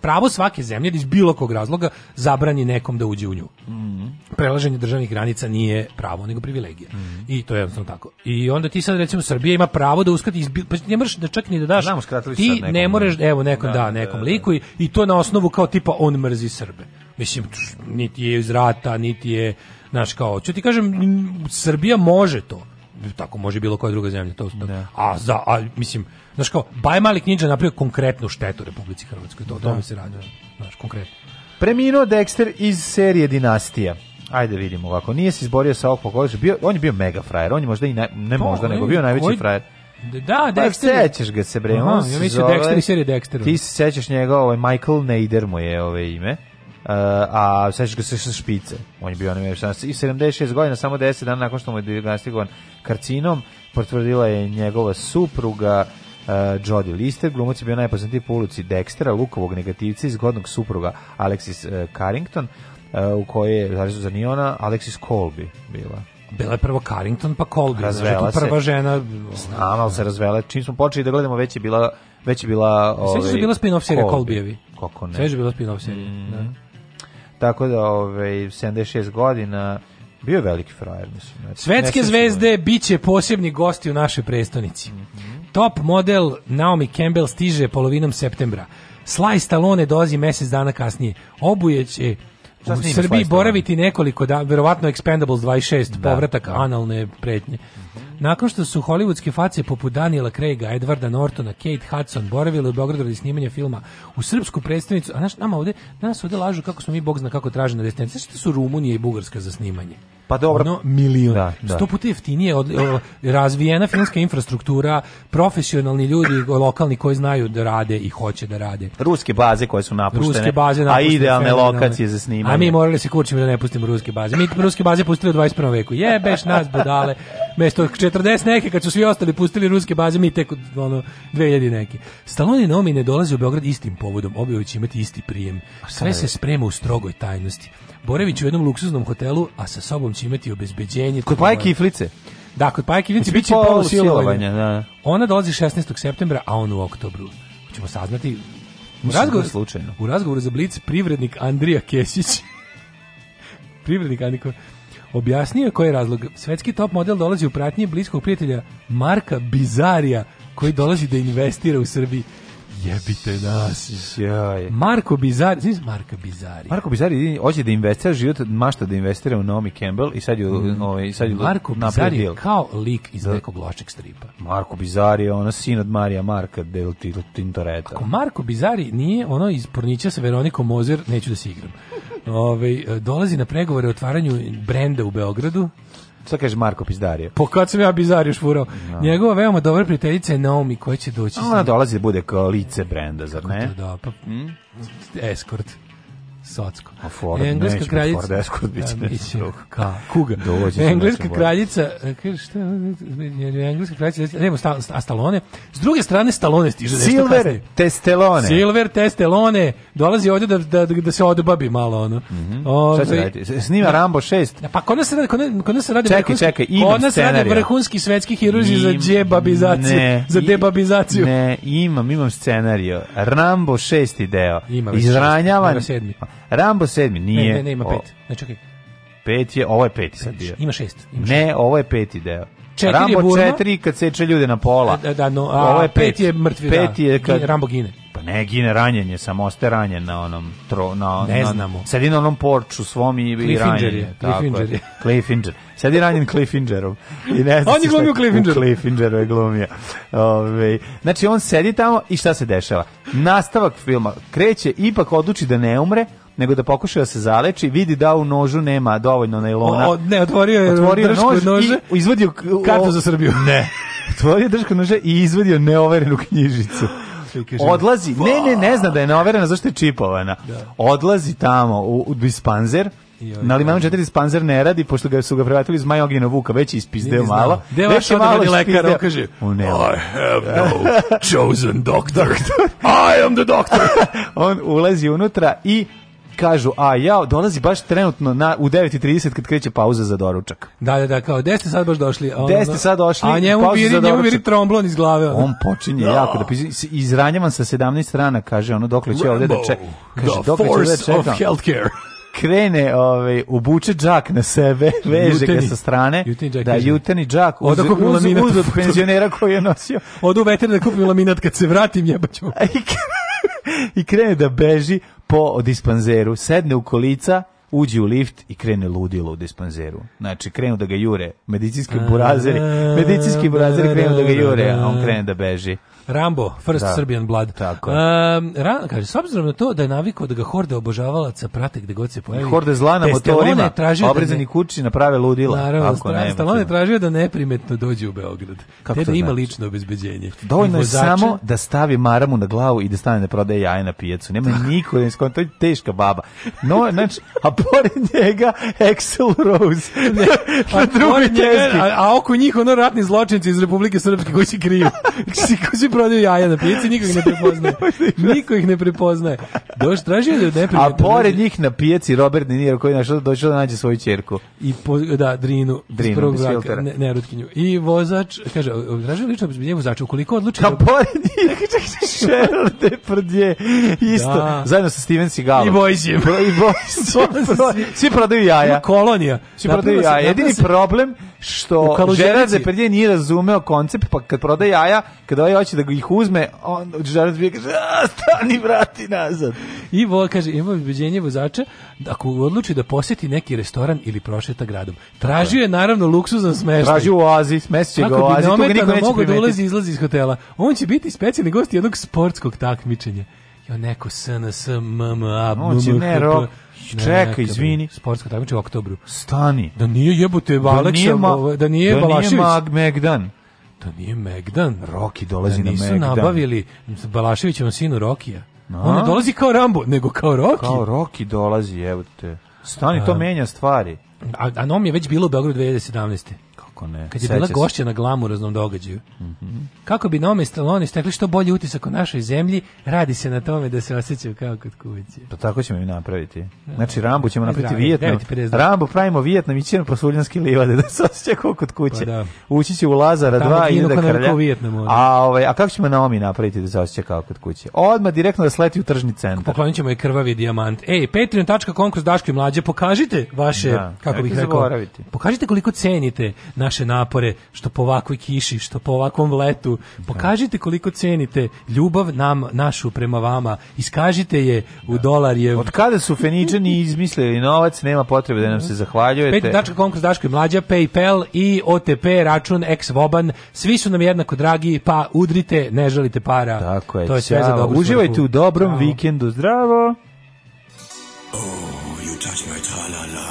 pravo svake zemlje da iz bilo kog razloga zabrani nekom da uđe u nju mm -hmm. prelaženje državnih granica nije pravo nego privilegija mm -hmm. i to je jednostavno tako i onda ti sad recimo Srbija ima pravo da uskrati pa ne možeš da čak ni da daš ti ne možeš evo nekom da, da, da nekom liku i, i to to na osnovu kao tipa on mrzi Srbe. Mislim, niti je iz rata, niti je, znaš, kao, ću ti kažem, Srbija može to. Tako može bilo koja druga zemlja. To, to. Da. A, za, a, mislim, znaš kao, Baj Mali Knjiđa napravio konkretnu štetu Republici Hrvatskoj. To, o tome da. se radi. Znaš, konkretno. Preminuo Dexter iz serije Dinastija. Ajde vidimo ovako. Nije se izborio sa ovog pokođa. Bio, on je bio mega frajer. On je možda i ne, ne možda, nego bio najveći frajer. Da, da pa Dexter. Pa sećaš ga se bre, Aha, on se ja mislim zove, Dexter i serije Dexter. Ti se sećaš njega, ovaj Michael Nader mu je ove ime. Uh, a sećaš ga se sa špice. On je bio animator i 76 godina, samo 10 dana nakon što mu je diagnostikovan karcinom, potvrdila je njegova supruga uh, Jody Lister, glumac je bio najpoznatiji po ulici Dextera, Lukovog negativca i zgodnog supruga Alexis uh, Carrington, uh, u kojoj je, zavisno za Niona, Alexis Colby bila bila je prvo Carrington pa Colby, razvela se. prva žena. Znam, ali se razvela. Čim smo počeli da gledamo, već je bila već je bila ovaj Sve su bila spin-off serija Colbyevi. Kako ne? Sve je bila spin-off serija. Mm. Da. Tako da ovaj 76 godina bio je veliki frajer, mislim. Ne, Svetske ne zvezde biće posebni gosti u našoj prestonici. Mm -hmm. Top model Naomi Campbell stiže polovinom septembra. Sly Stallone dozi mesec dana kasnije. Obuje će Šta u Srbiji boraviti nekoliko da verovatno Expendables 26 da, povratak da. analne pretnje. Nakon što su hollywoodske face poput Daniela Craiga, Edwarda Nortona, Kate Hudson boravili u Beogradu radi snimanja filma u srpsku predstavnicu, a naš, nama ovde, nas ovde lažu kako smo mi, Bog zna kako tražena destinacija. Znači su Rumunija i Bugarska za snimanje? Pa dobro. Ono, milion. Da, da. Sto puta jeftinije od, o, razvijena finska infrastruktura, profesionalni ljudi, lokalni koji znaju da rade i hoće da rade. Ruske baze koje su napuštene. Ruske baze napuštene. A idealne lokacije za snimanje. A mi morali da se kurčiti da ne pustimo ruske baze. Mi ruske baze pustili u 21. veku. Jebeš nas budale. Mesto pošto 40 neke kad su svi ostali pustili ruske baze mi tek ono 2000 neki. Stallone i ne dolaze u Beograd istim povodom, oboje će imati isti prijem. Sve se sprema u strogoj tajnosti. Borević u jednom luksuznom hotelu, a sa sobom će imati obezbeđenje. Kod Paje Kiflice. Da, kod Paje Kiflice biće polo silovanje. Da. Ona dolazi 16. septembra, a on u oktobru. Hoćemo saznati u razgovoru, slučajno. u razgovoru za Blic privrednik Andrija Kesić privrednik Andrija Objasnio je koji je razlog. Svetski top model dolazi u pratnji bliskog prijatelja Marka Bizarija, koji dolazi da investira u Srbiji. Jebite nas. Jaj. Marko Bizari, znaš Marko Bizari. Marko Bizari hoće da investira život, mašta da investira u Naomi Campbell i sad ju, mm. ovaj, sad ju Marko Bizari je kao lik iz da. nekog lošeg stripa. Marko Bizari je ono sin od Marija Marka del Tintoreta. Ako Marko Bizari nije ono iz Pornića sa Veronikom Mozer, neću da se igram. Ove, ovaj, dolazi na pregovore o otvaranju brenda u Beogradu. Šta kaže Marko Pizdario? Po kad sam ja Pizdario šfurao. No. Da. Njegova veoma dobra prijateljica je Naomi koja će doći. Ona dolazi da bude kao lice brenda, zar ne? Da, pa, mm? Eskort. Socko. A Ford, e, da, e, Engleska kraljica, Ford Escort biće da, nešto drugo. Ka, kuga. Dođe Engleska kraljica, kaže šta, Engleska kraljica, nemo, a Stalone, s druge strane Stalone stiže nešto Silver kasnije. Testelone. Silver Testelone, dolazi ovdje da, da, da se odbabi malo, ono. Mm -hmm. Ove, šta raditi? Snima da. Rambo 6. pa kod nas se radi, kod nas se radi, čekaj, čekaj, imam kod nas radi vrhunski svetski hiruzi za djebabizaciju, ne, za debabizaciju. Ne, imam, imam scenario. Rambo 6. deo. Ima, Izranjavan. Ima 7. Rambo 7 nije. Ne, ne, ima pet. Ne, čekaj. Pet je, ovo je peti sad znači, bio. Ima šest. Ima šest. Ne, ovo je peti deo. Četiri Rambo je kad seče ljude na pola. Da, da, no, a, ovo je pet. je mrtvi, pet da. je kad... Gine, Rambo gine. Pa ne, gine ranjen je, samo ostaje ranjen na onom... Tro, na, ne na, znamo. Sedi na onom porču svom i, i ranjen je. Cliffinger je. Cliffinger. Sedi ranjen Cliffingerom. I ne on je glumio Cliffinger. Cliffingeru je glumio. Ove, znači, on sedi tamo i šta se dešava? Nastavak filma kreće, ipak odluči da ne umre, nego da pokuša da se zaleči, vidi da u nožu nema dovoljno nailona. O, ne, otvorio je otvorio nož nože i izvadio kartu za Srbiju. Ne. Otvorio je dršku nože i izvadio neoverenu knjižicu. Odlazi, ne, ne, ne zna da je neoverena, zašto je čipovana. Da. Odlazi tamo u, u dispanzer, na Limanu 4 Spanzer ne radi, pošto ga su ga prevatili iz Maja Ognjena Vuka, već je ispizdeo malo. Gde već je malo lekar, on kaže, oh, I have no chosen doctor. I am the doctor. on ulazi unutra i kažu, a ja dolazi baš trenutno na, u 9.30 kad kreće pauza za doručak. Da, da, da, kao, gde ste sad baš došli? Ono, gde ste sad došli? A njemu biri, njemu biri tromblon iz glave. Ono. On počinje no. jako da pizzi, izranjavan sa 17 strana, kaže, ono, dokle će ovde da čeka. Kaže, dokle će ovde da healthcare. krene ovaj obuče džak na sebe, veže ga sa strane. da juteni džak uz, uz, uz, od penzionera koji je nosio. Odu veter da kupim laminat kad se vratim jebaću. i krene da beži po dispanzeru, sedne u kolica, uđe u lift i krene ludilo u dispanzeru. Znači, krenu da ga jure medicinski burazeri, medicinski burazeri krenu da ga jure, a on krene da beži. Rambo, First da. Serbian Blood. Tako um, ehm, ran, kaže, s obzirom na to da je navikao da ga horde obožavalaca prate gde god se pojavi. Horde zla na motorima, obrezani da kući naprave ludila. Naravno, ako stra, ne, Stalone je tražio da neprimetno dođe u Beograd. Kako te da ima znači? lično obezbeđenje. Dovoljno je samo da stavi maramu na glavu i da stane da prodaje jaje na pijacu. Nema niko, da ne to je teška baba. No, znači, a pored njega Axel Rose. Ne, a, drugi njega, a, a oko njih ono ratni zločinci iz Republike Srpske koji se kriju. Znači, koji se prodaju jaja na pici, niko ih ne da prepoznaje. Niko ih ne prepoznaje. Doš, tražio da je A da pored njih na pijaci Robert De Niro koji našao da došao da nađe svoju ćerku. I po, da, Drinu, Drinu iz prvog ne, nerutkinju. I vozač, kaže, tražio lično obezbiljenje vozača, ukoliko odluči... A pa da... pored njih, Cheryl Depardje, isto, da. zajedno sa Steven Seagalom. I Boysim. I Boysim. Svi prodaju jaja. Kolonija. Svi prodaju jaja. Jedini problem što Gerard Depardieu nije razumeo koncept, pa kad proda jaja, kad ovaj hoće da ih uzme, on Gerard Depardieu kaže, stani, vrati nazad. I vo, kaže, ima ubeđenje vozača, ako odluči da poseti neki restoran ili prošeta gradom. Tražio je, naravno, luksuzan smeštaj. Tražio u Oazi, smešće ga u Oazi, toga niko neće da mogu da ulazi i izlazi iz hotela. On će biti specijalni gost jednog sportskog takmičenja. Jo, neko SNS, MMA, MMA, Nikolić. Čekaj, izvini. Sportska takmičenje u oktobru. Stani. Da nije jebote da Aleksa, ovaj, da nije da nije Balašević. Da nije Mag Megdan. Da nije Megdan. Roki dolazi da nisu na Megdan. nabavili Balaševićevom sinu Rokija. On ne dolazi kao Rambo, nego kao Roki. Kao Roki dolazi, evo te. Stani, to menja stvari. A, a nom je već bilo u Beogradu 2017 kako ne. Kad je bila Seća gošća se. na glamuroznom događaju. Mm -hmm. Kako bi Nome Stalone stekli što bolji utisak o našoj zemlji, radi se na tome da se osjećaju kao kod kuće. Pa tako ćemo im napraviti. Da, da. Znači Rambu ćemo napraviti Vijetnam. Rambu pravimo Vijetnam i ćemo posuljanski livade da se osjeća kao kod kuće. Pa da. Ući će u Lazara 2 i da kralja. a, ovaj, a kako ćemo Naomi napraviti da se osjeća kao kod kuće? Odmah direktno da sleti u tržni centar. Poklonit ćemo je krvavi dijamant. Ej, patreon.com kroz Daško i Mlađe, pokažite vaše, da, kako bih rekao, pokažite koliko cenite naš naše napore, što po ovakvoj kiši, što po ovakvom letu. Pokažite koliko cenite ljubav nam, našu prema vama. Iskažite je u dolar je... Od kada su Feničani izmislili novac, nema potrebe da nam se zahvaljujete. Pet dačka Daško i Mlađa, Paypal i OTP, račun Ex-Voban, svi su nam jednako dragi, pa udrite, ne želite para. Tako je, to je sve za dobro. Uživajte u dobrom Bravo. vikendu, zdravo! Oh, you touch my -la